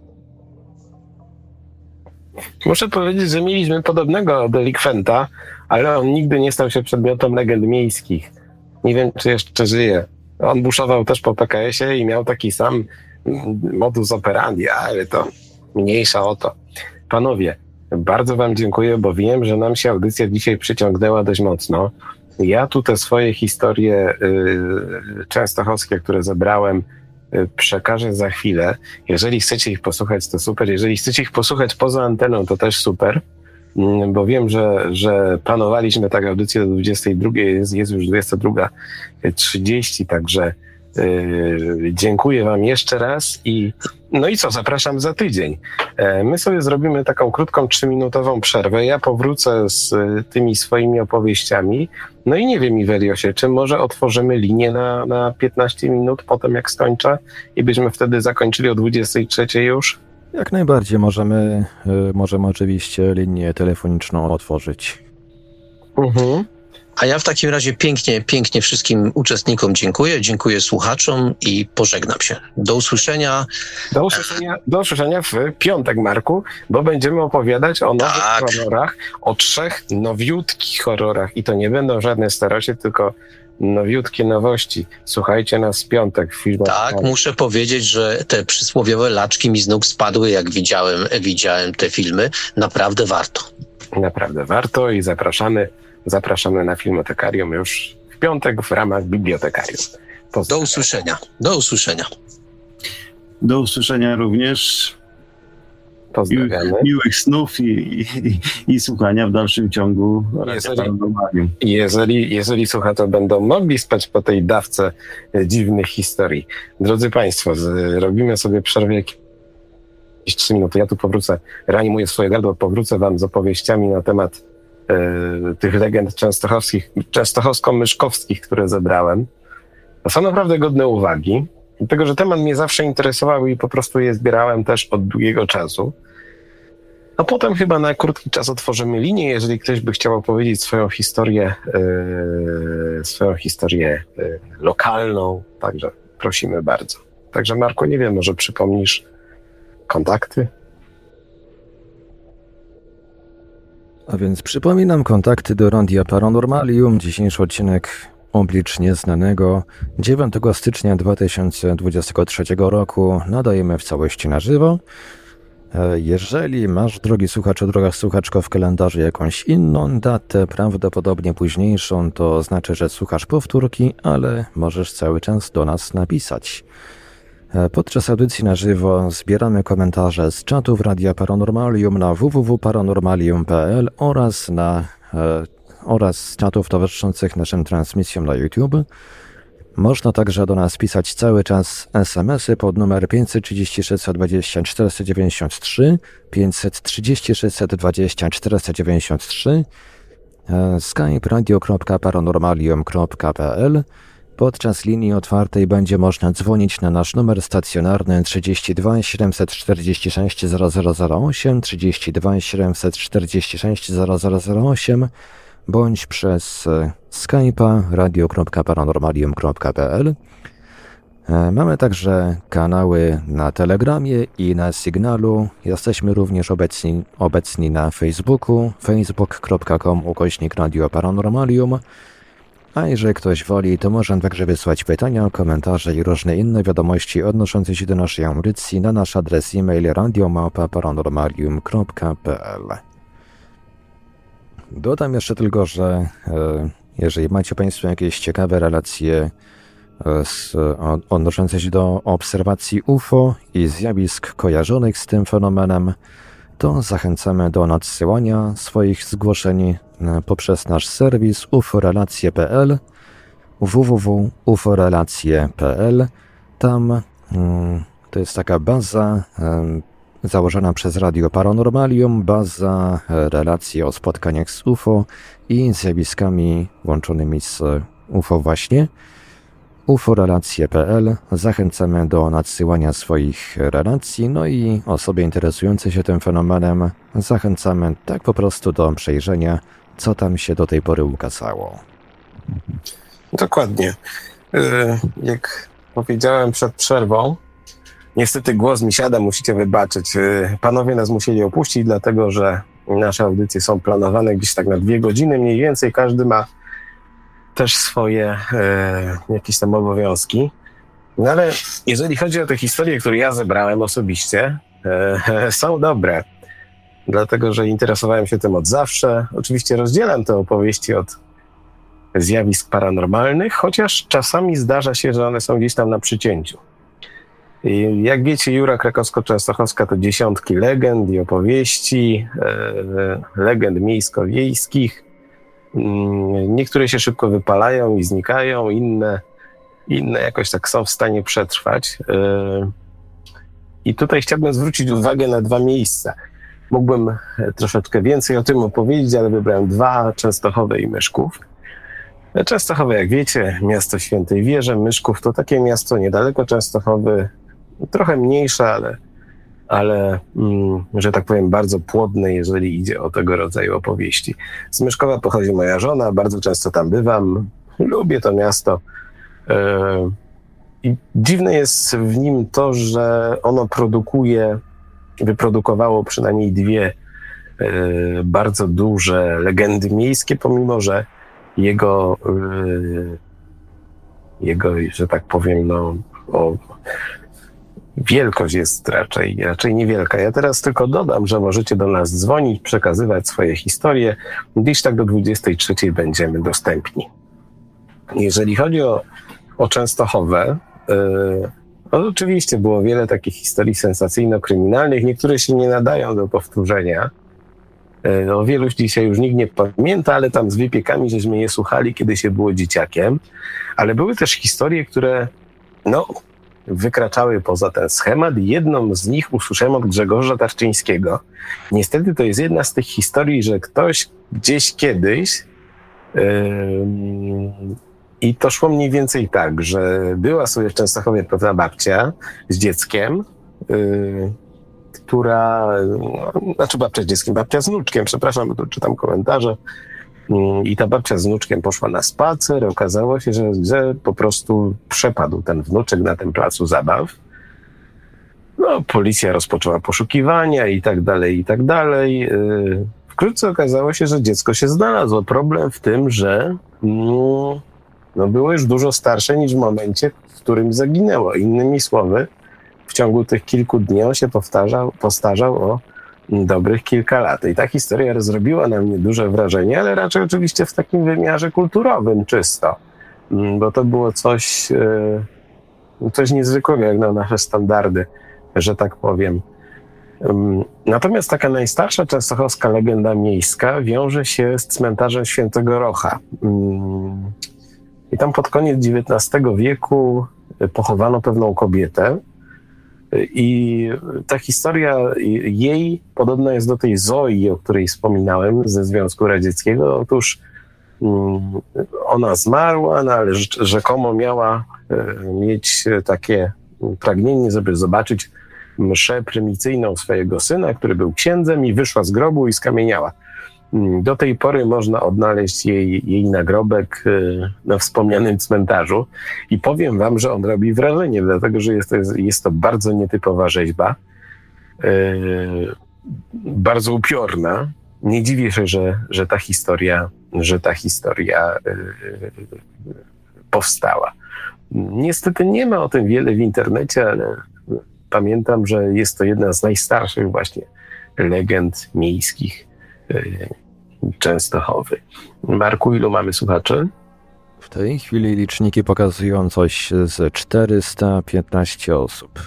Muszę powiedzieć, że mieliśmy podobnego delikwenta, ale on nigdy nie stał się przedmiotem legend miejskich. Nie wiem, czy jeszcze żyje. On buszował też po PKS-ie i miał taki sam modus operandi, ale to mniejsza o to. Panowie, bardzo Wam dziękuję, bo wiem, że nam się audycja dzisiaj przyciągnęła dość mocno. Ja tu te swoje historie y, częstochowskie, które zebrałem, y, przekażę za chwilę. Jeżeli chcecie ich posłuchać, to super. Jeżeli chcecie ich posłuchać poza anteną, to też super. Mm, bo wiem, że, że planowaliśmy tak audycję do 22, jest, jest już 22.30, także yy, dziękuję Wam jeszcze raz i no i co, zapraszam za tydzień. E, my sobie zrobimy taką krótką, trzyminutową przerwę. Ja powrócę z y, tymi swoimi opowieściami. No i nie wiem, Iweliosie, czy może otworzymy linię na, na 15 minut potem, jak skończę i byśmy wtedy zakończyli o 23 już? Jak najbardziej możemy, y, możemy oczywiście linię telefoniczną otworzyć. Mhm. A ja w takim razie pięknie, pięknie wszystkim uczestnikom dziękuję, dziękuję słuchaczom i pożegnam się. Do usłyszenia. Do usłyszenia, do usłyszenia w piątek, Marku, bo będziemy opowiadać o nowych tak. horrorach, o trzech nowiutkich horrorach i to nie będą żadne starocie, tylko nowiutkie nowości. Słuchajcie nas w piątek w filmie. Tak, muszę powiedzieć, że te przysłowiowe laczki mi z nóg spadły, jak widziałem, widziałem te filmy. Naprawdę warto. Naprawdę warto i zapraszamy, zapraszamy na Filmotekarium już w piątek w ramach Bibliotekarium. Do usłyszenia. Do usłyszenia. Do usłyszenia również. Pozdrawiamy. Miłych snów i, i, i, słuchania w dalszym ciągu. Jeżeli, jeżeli, jeżeli słuchacze będą mogli spać po tej dawce e, dziwnych historii. Drodzy Państwo, robimy sobie przerwę jakieś 3 minuty. Ja tu powrócę, reanimuję swoje gardło, powrócę Wam z opowieściami na temat e, tych legend częstochowskich, częstochowsko-myszkowskich, które zebrałem. To są naprawdę godne uwagi. Dlatego, że temat mnie zawsze interesował i po prostu je zbierałem też od długiego czasu. A potem chyba na krótki czas otworzymy linię, jeżeli ktoś by chciał opowiedzieć swoją historię, yy, swoją historię yy, lokalną, także prosimy bardzo. Także Marko, nie wiem, może przypomnisz kontakty? A więc przypominam kontakty do Randia Paranormalium. Dzisiejszy odcinek Oblicz Nieznanego 9 stycznia 2023 roku nadajemy w całości na żywo. E, jeżeli masz, drogi słuchacz, droga słuchaczko, w kalendarzu jakąś inną datę, prawdopodobnie późniejszą, to znaczy, że słuchasz powtórki, ale możesz cały czas do nas napisać. E, podczas audycji na żywo zbieramy komentarze z czatów Radia Paranormalium na www.paranormalium.pl oraz na e, oraz z czatów towarzyszących naszym transmisjom na YouTube. Można także do nas pisać cały czas SMS-y pod numer 536 20 493, 536 20 493, skype radio.paranormalium.pl. Podczas linii otwartej będzie można dzwonić na nasz numer stacjonarny 32 746 0008, 32 746 0008 bądź przez e, skype'a radio.paranormalium.pl. E, mamy także kanały na Telegramie i na Signalu. Jesteśmy również obecni, obecni na Facebooku facebook.com ukośnik Radio Paranormalium. A jeżeli ktoś woli, to może także wysłać pytania, komentarze i różne inne wiadomości odnoszące się do naszej audycji na nasz adres e-mail radiomapa.paranormalium.pl Dodam jeszcze tylko, że e, jeżeli macie Państwo jakieś ciekawe relacje e, z, odnoszące się do obserwacji UFO i zjawisk kojarzonych z tym fenomenem, to zachęcamy do nadsyłania swoich zgłoszeń e, poprzez nasz serwis uforelacje.pl www.uforelacje.pl Tam mm, to jest taka baza założona przez Radio Paranormalium, baza e, relacji o spotkaniach z UFO i zjawiskami łączonymi z UFO właśnie. uforelacje.pl Zachęcamy do nadsyłania swoich relacji, no i osoby interesujące się tym fenomenem zachęcamy tak po prostu do przejrzenia, co tam się do tej pory ukazało. Dokładnie. E, jak powiedziałem przed przerwą, Niestety głos mi siada, musicie wybaczyć. Y, panowie nas musieli opuścić, dlatego że nasze audycje są planowane gdzieś tak na dwie godziny mniej więcej. Każdy ma też swoje e, jakieś tam obowiązki. No ale jeżeli chodzi o te historie, które ja zebrałem osobiście, e, <laughs> są dobre. Dlatego, że interesowałem się tym od zawsze. Oczywiście rozdzielam te opowieści od zjawisk paranormalnych, chociaż czasami zdarza się, że one są gdzieś tam na przycięciu. Jak wiecie, Jura Krakowsko-Częstochowska to dziesiątki legend i opowieści, e, legend miejsko-wiejskich. Mm, niektóre się szybko wypalają i znikają, inne, inne jakoś tak są w stanie przetrwać. E, I tutaj chciałbym zwrócić uwagę na dwa miejsca. Mógłbym troszeczkę więcej o tym opowiedzieć, ale wybrałem dwa, Częstochowe i Myszków. Częstochowe, jak wiecie, miasto Świętej Wieży, Myszków to takie miasto niedaleko Częstochowy, trochę mniejsze, ale, ale mm, że tak powiem, bardzo płodne, jeżeli idzie o tego rodzaju opowieści. Z Myszkowa pochodzi moja żona, bardzo często tam bywam, lubię to miasto. E, I dziwne jest w nim to, że ono produkuje, wyprodukowało przynajmniej dwie e, bardzo duże legendy miejskie, pomimo że jego, e, jego że tak powiem, no, o, wielkość jest raczej, raczej niewielka. Ja teraz tylko dodam, że możecie do nas dzwonić, przekazywać swoje historie. Dziś tak do 23 będziemy dostępni. Jeżeli chodzi o, o Częstochowę, yy, no oczywiście było wiele takich historii sensacyjno-kryminalnych. Niektóre się nie nadają do powtórzenia. Yy, o wielu dzisiaj już nikt nie pamięta, ale tam z wypiekami żeśmy je słuchali, kiedy się było dzieciakiem. Ale były też historie, które no, wykraczały poza ten schemat. Jedną z nich usłyszałem od Grzegorza Tarczyńskiego. Niestety to jest jedna z tych historii, że ktoś gdzieś kiedyś yy, i to szło mniej więcej tak, że była sobie w Częstochowie pewna babcia z dzieckiem, yy, która, no, znaczy babcia z dzieckiem, babcia z wnuczkiem, przepraszam, bo tu czytam komentarze, I ta babcia z wnuczkiem poszła na spacer. Okazało się, że, że po prostu przepadł ten wnuczek na tym placu zabaw. No, policja rozpoczęła poszukiwania i tak dalej, i tak dalej. Y, wkrótce okazało się, że dziecko się znalazło. Problem w tym, że no, no było już dużo starsze niż w momencie, w którym zaginęło. Innymi słowy, w ciągu tych kilku dni on się powtarzał, postarzał o dobrych kilka lat. I ta historia zrobiła na mnie duże wrażenie, ale raczej oczywiście w takim wymiarze kulturowym czysto, mm, bo to było coś, e, coś niezwykłego jak na nasze standardy, że tak powiem. Mm, natomiast taka najstarsza częstochowska legenda miejska wiąże się z cmentarzem Świętego Rocha. Mm, I tam pod koniec XIX wieku pochowano pewną kobietę, i ta historia jej podobna jest do tej Zoi, o której wspominałem ze Związku Radzieckiego. Otóż mm, ona zmarła, no ale rzekomo miała e, mieć takie pragnienie, żeby zobaczyć mszę prymicyjną swojego syna, który był księdzem i wyszła z grobu i skamieniała. Mm, do tej pory można odnaleźć jej, jej nagrobek y, na wspomnianym cmentarzu i powiem wam, że on robi wrażenie, dlatego że jest to, jest to bardzo nietypowa rzeźba, y, bardzo upiorna nie dziwię się, że, że ta historia, że ta historia powstała. Niestety nie ma o tym wiele w internecie, ale pamiętam, że jest to jedna z najstarszych właśnie legend miejskich Częstochowy. Marku, ilu mamy słuchaczy? W tej chwili liczniki pokazują coś z 415 osób.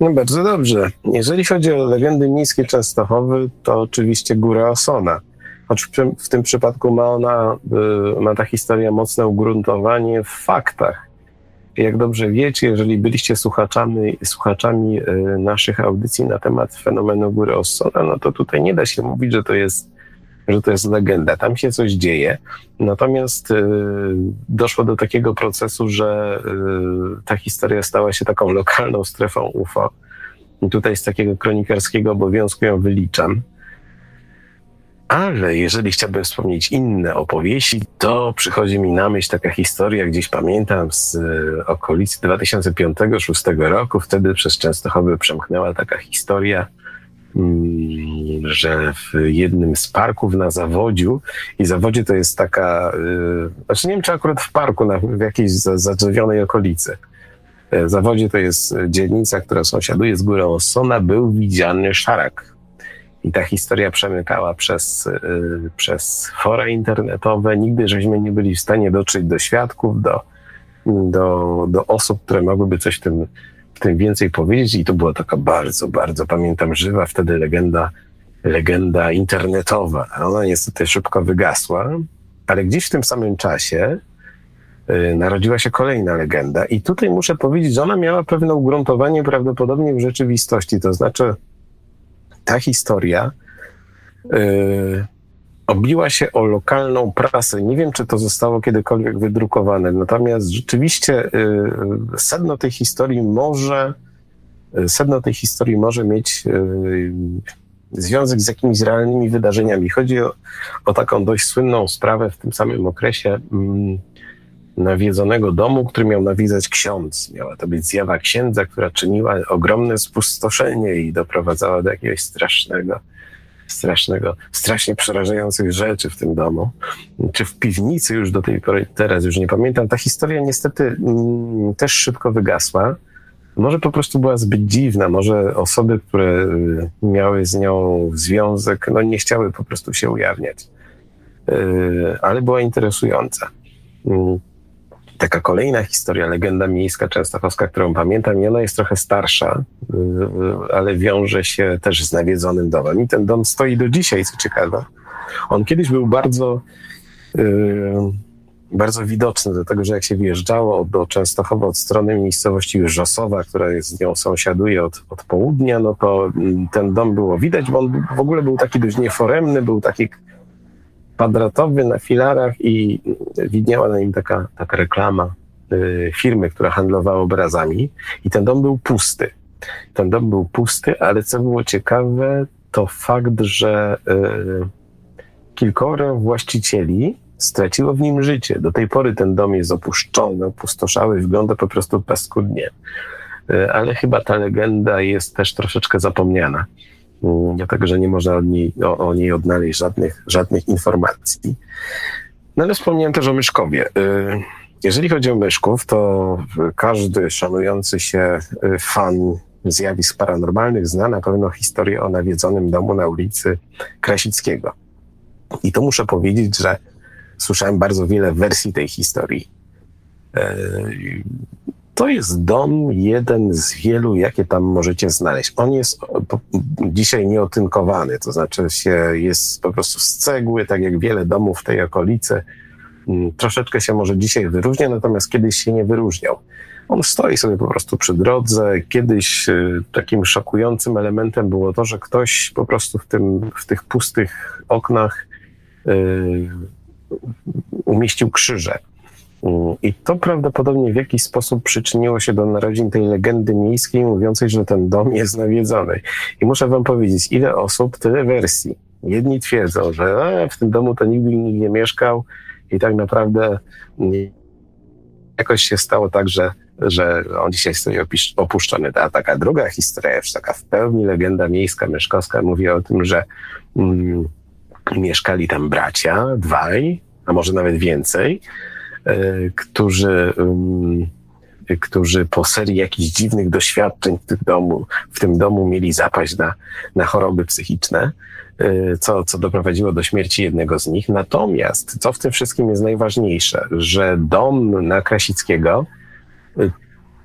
No bardzo dobrze. Jeżeli chodzi o legendy miejskie Częstochowy, to oczywiście Góra Osona. Choć w tym przypadku ma ona, y, ma ta historia mocne ugruntowanie w faktach. Jak dobrze wiecie, jeżeli byliście słuchaczami, słuchaczami y, naszych audycji na temat fenomenu Góry Osona, no to tutaj nie da się mówić, że to jest że to jest legenda. Tam się coś dzieje. Natomiast y, doszło do takiego procesu, że y, ta historia stała się taką lokalną strefą UFO. I tutaj z takiego kronikarskiego obowiązku ją wyliczam. Ale jeżeli chciałbym wspomnieć inne opowieści, to przychodzi mi na myśl taka historia, gdzieś pamiętam z y, okolicy 2005-2006 roku. Wtedy przez Częstochowy przemknęła taka historia że w jednym z parków na Zawodziu i Zawodzie to jest taka, yy, znaczy nie wiem czy akurat w parku, na, w jakiejś zadrzewionej okolicy. W Zawodzie to jest dzielnica, która sąsiaduje z górą Ossona, był widziany szarak. I ta historia przemykała przez, yy, przez fora internetowe. Nigdy żeśmy nie byli w stanie dotrzeć do świadków, do, do, do osób, które mogłyby coś w tym tym więcej powiedzieć i to była taka bardzo, bardzo, pamiętam, żywa wtedy legenda, legenda internetowa. Ona niestety szybko wygasła, ale gdzieś w tym samym czasie y, narodziła się kolejna legenda i tutaj muszę powiedzieć, że ona miała pewne ugruntowanie prawdopodobnie w rzeczywistości, to znaczy ta historia y, obiła się o lokalną prasę. Nie wiem, czy to zostało kiedykolwiek wydrukowane, natomiast rzeczywiście y, sedno tej historii może, y, sedno tej historii może mieć y, związek z jakimiś realnymi wydarzeniami. Chodzi o, o taką dość słynną sprawę w tym samym okresie mm, nawiedzonego domu, który miał nawiedzać ksiądz. Miała to być zjawa księdza, która czyniła ogromne spustoszenie i doprowadzała do jakiegoś strasznego strasznego, strasznie przerażających rzeczy w tym domu, czy w piwnicy już do tej pory, teraz już nie pamiętam. Ta historia niestety mm, też szybko wygasła. Może po prostu była zbyt dziwna, może osoby, które y, miały z nią związek, no nie chciały po prostu się ujawniać. Y, ale była interesująca. Mm taka kolejna historia, legenda miejska częstochowska, którą pamiętam, i ona jest trochę starsza, y, ale wiąże się też z nawiedzonym domem. I ten dom stoi do dzisiaj, co ciekawe. On kiedyś był bardzo, y, bardzo widoczny, dlatego że jak się wjeżdżało do Częstochowa od strony miejscowości Rzosowa, która jest z nią sąsiaduje od, od południa, no to mm, ten dom było widać, bo on w ogóle był taki dość nieforemny, był taki kwadratowy na filarach i widniała na nim taka, taka reklama y, firmy, która handlowała obrazami i ten dom był pusty. Ten dom był pusty, ale co było ciekawe, to fakt, że y, kilkoro właścicieli straciło w nim życie. Do tej pory ten dom jest opuszczony, opustoszały, wygląda po prostu paskudnie. Y, ale chyba ta legenda jest też troszeczkę zapomniana dlatego że nie można niej, o, o, niej odnaleźć żadnych, żadnych informacji. No ale wspomniałem też o Myszkowie. Y, jeżeli chodzi o Myszków, to każdy szanujący się y, fan zjawisk paranormalnych zna na pewno historię o nawiedzonym domu na ulicy Krasickiego. I to muszę powiedzieć, że słyszałem bardzo wiele wersji tej historii. To jest dom jeden z wielu, jakie tam możecie znaleźć. On jest dzisiaj nieotynkowany, to znaczy się jest po prostu z cegły, tak jak wiele domów w tej okolicy. Mm, troszeczkę się może dzisiaj wyróżnia, natomiast kiedyś się nie wyróżniał. On stoi sobie po prostu przy drodze. Kiedyś y, takim szokującym elementem było to, że ktoś po prostu w, tym, w tych pustych oknach yy, umieścił krzyże. I to prawdopodobnie w jakiś sposób przyczyniło się do narodzin tej legendy miejskiej mówiącej, że ten dom jest nawiedzony. I muszę wam powiedzieć, ile osób, tyle wersji. Jedni twierdzą, że e, w tym domu to nigdy nikt nie mieszkał i tak naprawdę nie, jakoś się stało tak, że, że on dzisiaj stoi opuszczony. A taka druga historia, już taka w pełni legenda miejska, mieszkowska, mówi o tym, że mm, mieszkali tam bracia, dwaj, a może nawet więcej, którzy, um, którzy po serii jakichś dziwnych doświadczeń w, tych domu, w tym domu mieli zapaść na, na choroby psychiczne, e, co, co doprowadziło do śmierci jednego z nich. Natomiast, co w tym wszystkim jest najważniejsze, że dom na Krasickiego e,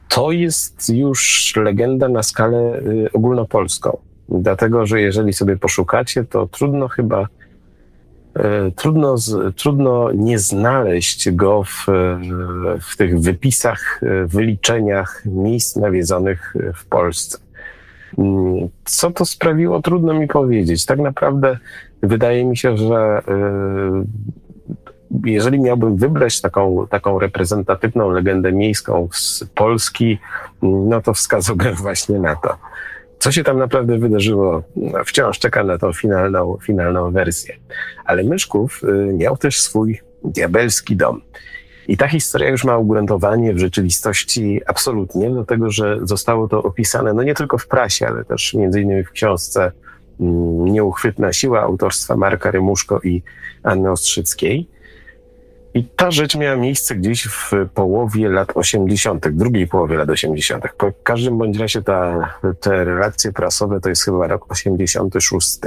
to jest już legenda na skalę ogólnopolską. Dlatego, że jeżeli sobie poszukacie, to trudno chyba E, trudno, trudno nie znaleźć go w, w tych wypisach, e, wyliczeniach miejsc nawiedzonych w Polsce. Mm, co to sprawiło, trudno mi powiedzieć. Tak naprawdę wydaje mi się, że e, jeżeli miałbym wybrać taką, taką reprezentatywną legendę miejską z Polski, no to wskazałbym <laughs> właśnie na to. Co się tam naprawdę wydarzyło, no, wciąż czeka na tą finalną, finalną wersję. Ale Myszków y, miał też swój diabelski dom. I ta historia już ma ugruntowanie w rzeczywistości absolutnie, dlatego że zostało to opisane no nie tylko w prasie, ale też między innymi w książce mm, Nieuchwytna siła autorstwa Marka Rymuszko i Anny Ostrzyckiej. I ta rzecz miała miejsce gdzieś w połowie lat 80., drugiej połowie lat 80. Po każdym bądź razie ta, te relacje prasowe to jest chyba rok 86.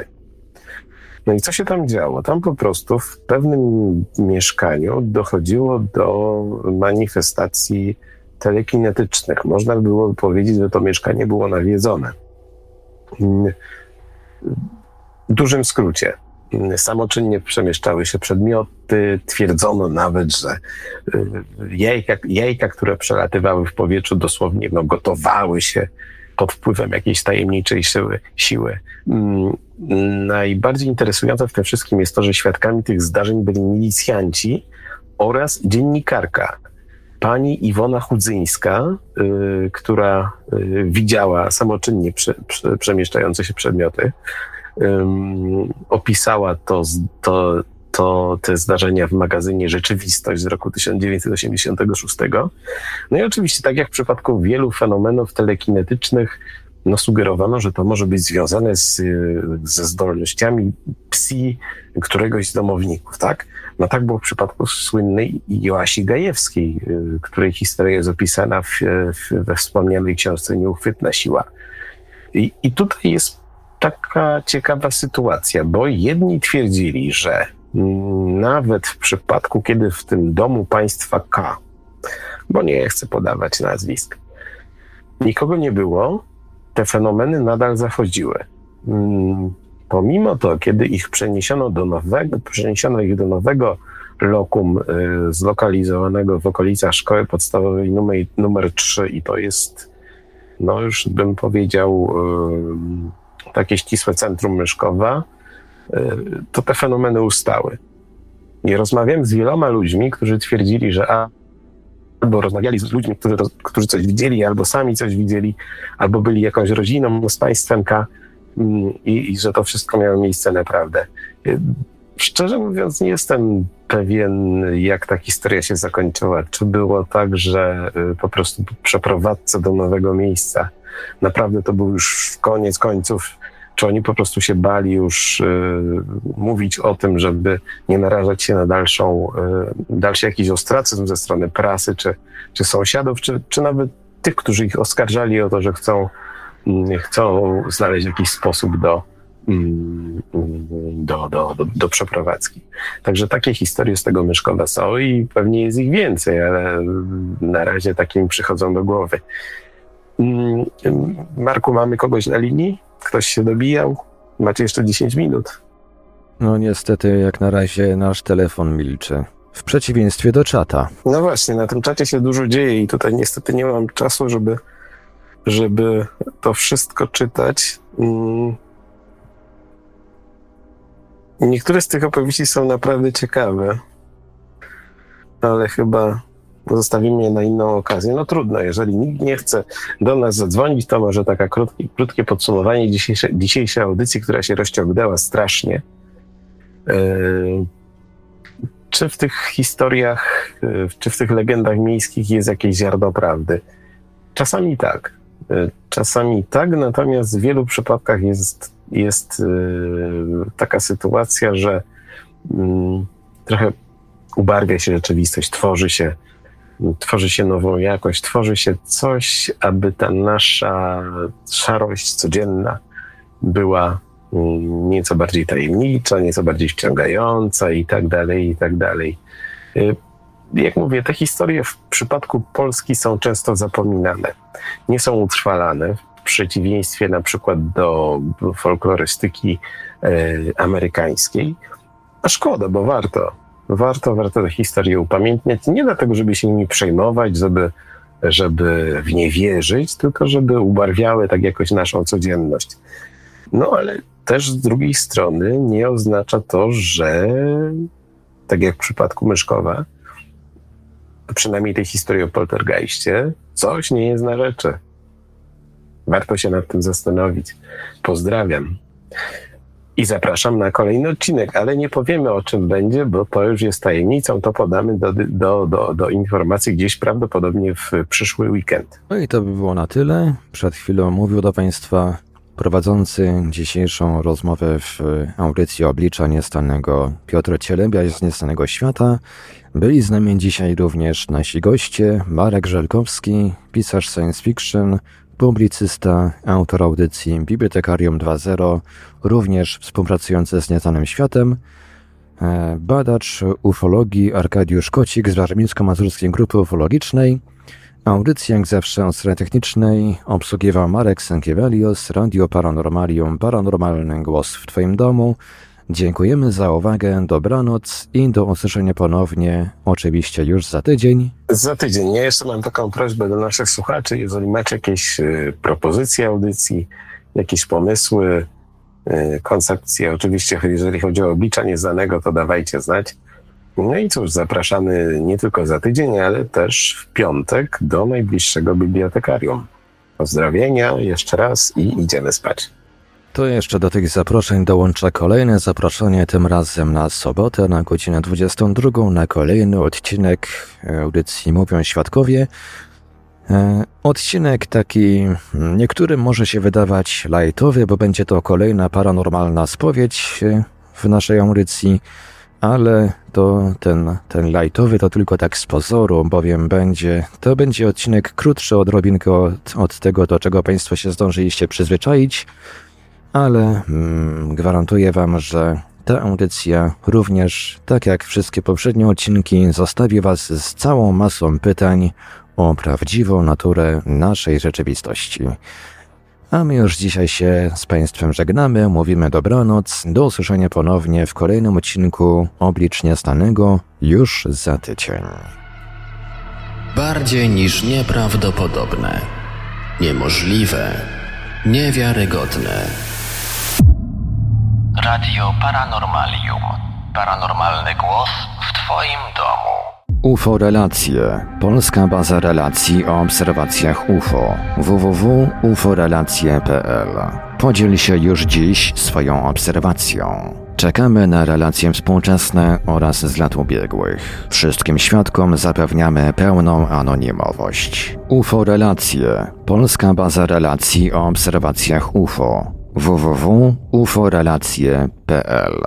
No i co się tam działo? Tam po prostu w pewnym mieszkaniu dochodziło do manifestacji telekinetycznych. Można by było powiedzieć, że to mieszkanie było nawiedzone. W dużym skrócie samoczynnie przemieszczały się przedmioty. Twierdzono nawet, że y, jajka, jajka które przelatywały w powietrzu, dosłownie no, gotowały się pod wpływem jakiejś tajemniczej siły. siły. Mm, najbardziej interesujące w tym wszystkim jest to, że świadkami tych zdarzeń byli milicjanci oraz dziennikarka. Pani Iwona Chudzyńska, y, która y, widziała samoczynnie prze, prze, przemieszczające się przedmioty, um, opisała to, to, to, te zdarzenia w magazynie Rzeczywistość z roku 1986. No i oczywiście, tak jak w przypadku wielu fenomenów telekinetycznych, no sugerowano, że to może być związane z, ze zdolnościami psi któregoś z domowników, tak? No tak było w przypadku słynnej Joasi Gajewskiej, y, której historia jest opisana w, w, we wspomnianej książce Nieuchwytna siła. I, I tutaj jest taka ciekawa sytuacja, bo jedni twierdzili, że nawet w przypadku, kiedy w tym domu państwa K, bo nie chcę podawać nazwisk, nikogo nie było, te fenomeny nadal zachodziły. Mm, pomimo to, kiedy ich przeniesiono do nowego, przeniesiono ich do nowego lokum y, zlokalizowanego w okolicach szkoły podstawowej numer, numer 3 i to jest, no już bym powiedział, takie ścisłe centrum Myszkowa, y, to te fenomeny ustały. I rozmawiałem z wieloma ludźmi, którzy twierdzili, że albo rozmawiali z ludźmi, którzy, którzy coś widzieli, albo sami coś widzieli, albo byli jakąś rodziną z państwem K mm, i, i że to wszystko miało miejsce naprawdę. Y, szczerze mówiąc, nie jestem pewien, jak ta historia się zakończyła. Czy było tak, że y, po prostu przeprowadzce do nowego miejsca naprawdę to był już koniec końców czy oni po prostu się bali już y, mówić o tym, żeby nie narażać się na dalszą, y, dalszy jakiś ostracyzm ze strony prasy, czy, czy sąsiadów, czy, czy nawet tych, którzy ich oskarżali o to, że chcą, y, chcą znaleźć jakiś sposób do, mm, do, do, do, do przeprowadzki. Także takie historie z tego Myszkowa są i pewnie jest ich więcej, ale na razie takie mi przychodzą do głowy. Mm, Marku, mamy kogoś na linii? Ktoś się dobijał? Macie jeszcze 10 minut. No niestety, jak na razie nasz telefon milczy. W przeciwieństwie do czata. No właśnie, na tym czacie się dużo dzieje i tutaj niestety nie mam czasu, żeby, żeby to wszystko czytać. Mm. Niektóre z tych opowieści są naprawdę ciekawe, ale chyba zostawimy je na inną okazję. No trudno, jeżeli nikt nie chce do nas zadzwonić, to może taka krótkie, krótkie podsumowanie dzisiejszej, dzisiejszej audycji, która się rozciągnęła strasznie. Yy, czy w tych historiach, yy, czy w tych legendach miejskich jest jakieś ziarno prawdy? Czasami tak. Yy, czasami tak, natomiast w wielu przypadkach jest jest taka sytuacja, że mm, trochę ubarwia się rzeczywistość, tworzy się, tworzy się nową jakość, tworzy się coś, aby ta nasza szarość codzienna była mm, nieco bardziej tajemnicza, nieco bardziej wciągająca i tak dalej, i tak dalej. Y, jak mówię, te historie w przypadku Polski są często zapominane, nie są utrwalane, w przeciwieństwie na przykład do folklorystyki y, amerykańskiej. A szkoda, bo warto warto, warto tę historię upamiętniać. Nie dlatego, żeby się nimi przejmować, żeby, żeby w nie wierzyć, tylko żeby ubarwiały tak jakoś naszą codzienność. No ale też z drugiej strony nie oznacza to, że tak jak w przypadku Myszkowa, przynajmniej tej historii o poltergeistie, coś nie jest na rzeczy. Warto się nad tym zastanowić. Pozdrawiam. I zapraszam na kolejny odcinek, ale nie powiemy o czym będzie, bo to już jest tajemnicą. To podamy do, do, do, do informacji gdzieś prawdopodobnie w przyszły weekend. No i to by było na tyle. Przed chwilą mówił do Państwa prowadzący dzisiejszą rozmowę w audycji Oblicza Niestanego Piotr Cielebia z Niestanego Świata. Byli z nami dzisiaj również nasi goście Marek Żelkowski, pisarz science fiction, publicysta, autor audycji Bibliotekarium 2.0, również współpracujący z Nieznanym Światem, e, badacz ufologii Arkadiusz Kocik z Warmińsko-Mazurskiej Grupy Ufologicznej, audycję jak zawsze o stronie technicznej obsługiwał Marek Sankiewelios, Radio Paranormalium, Paranormalny Głos w Twoim domu, Dziękujemy za uwagę, dobranoc i do usłyszenia ponownie, oczywiście już za tydzień. Za tydzień. Ja jeszcze mam taką prośbę do naszych słuchaczy, jeżeli macie jakieś y, propozycje audycji, jakieś pomysły, y, koncepcje, oczywiście jeżeli chodzi o oblicza nieznanego, to dawajcie znać. No i cóż, zapraszamy nie tylko za tydzień, ale też w piątek do najbliższego bibliotekarium. Pozdrowienia jeszcze raz i idziemy spać. To jeszcze do tych zaproszeń dołącza kolejne zaproszenie, tym razem na sobotę na godzinę 22 na kolejny odcinek audycji Mówią Świadkowie. E, odcinek taki niektórym może się wydawać lajtowy, bo będzie to kolejna paranormalna spowiedź e, w naszej audycji, ale to ten, ten lajtowy to tylko tak z pozoru, bowiem będzie, to będzie odcinek krótszy odrobinkę od, od tego, do czego Państwo się zdążyliście przyzwyczaić ale mm, gwarantuję Wam, że ta audycja również, tak jak wszystkie poprzednie odcinki, zostawi Was z całą masą pytań o prawdziwą naturę naszej rzeczywistości. A my już dzisiaj się z Państwem żegnamy, mówimy dobranoc, do usłyszenia ponownie w kolejnym odcinku Oblicz Niestanego już za tydzień. Bardziej niż nieprawdopodobne, niemożliwe, niewiarygodne. Radio Paranormalium. Paranormalny głos w Twoim domu. UFO Relacje. Polska baza relacji o obserwacjach UFO. www.uforelacje.pl Podziel się już dziś swoją obserwacją. Czekamy na relacje współczesne oraz z lat ubiegłych. Wszystkim świadkom zapewniamy pełną anonimowość. UFO Relacje. Polska baza relacji o obserwacjach UFO www.uforelacje.pl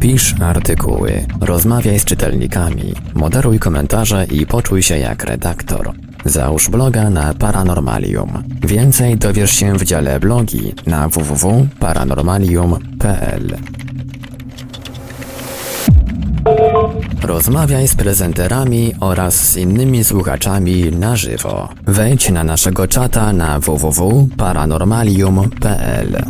Pisz artykuły, rozmawiaj z czytelnikami, moderuj komentarze i poczuj się jak redaktor. Załóż bloga na Paranormalium. Więcej dowiesz się w dziale blogi na www.paranormalium.pl. Rozmawiaj z prezenterami oraz z innymi słuchaczami na żywo. Wejdź na naszego czata na www.paranormalium.pl.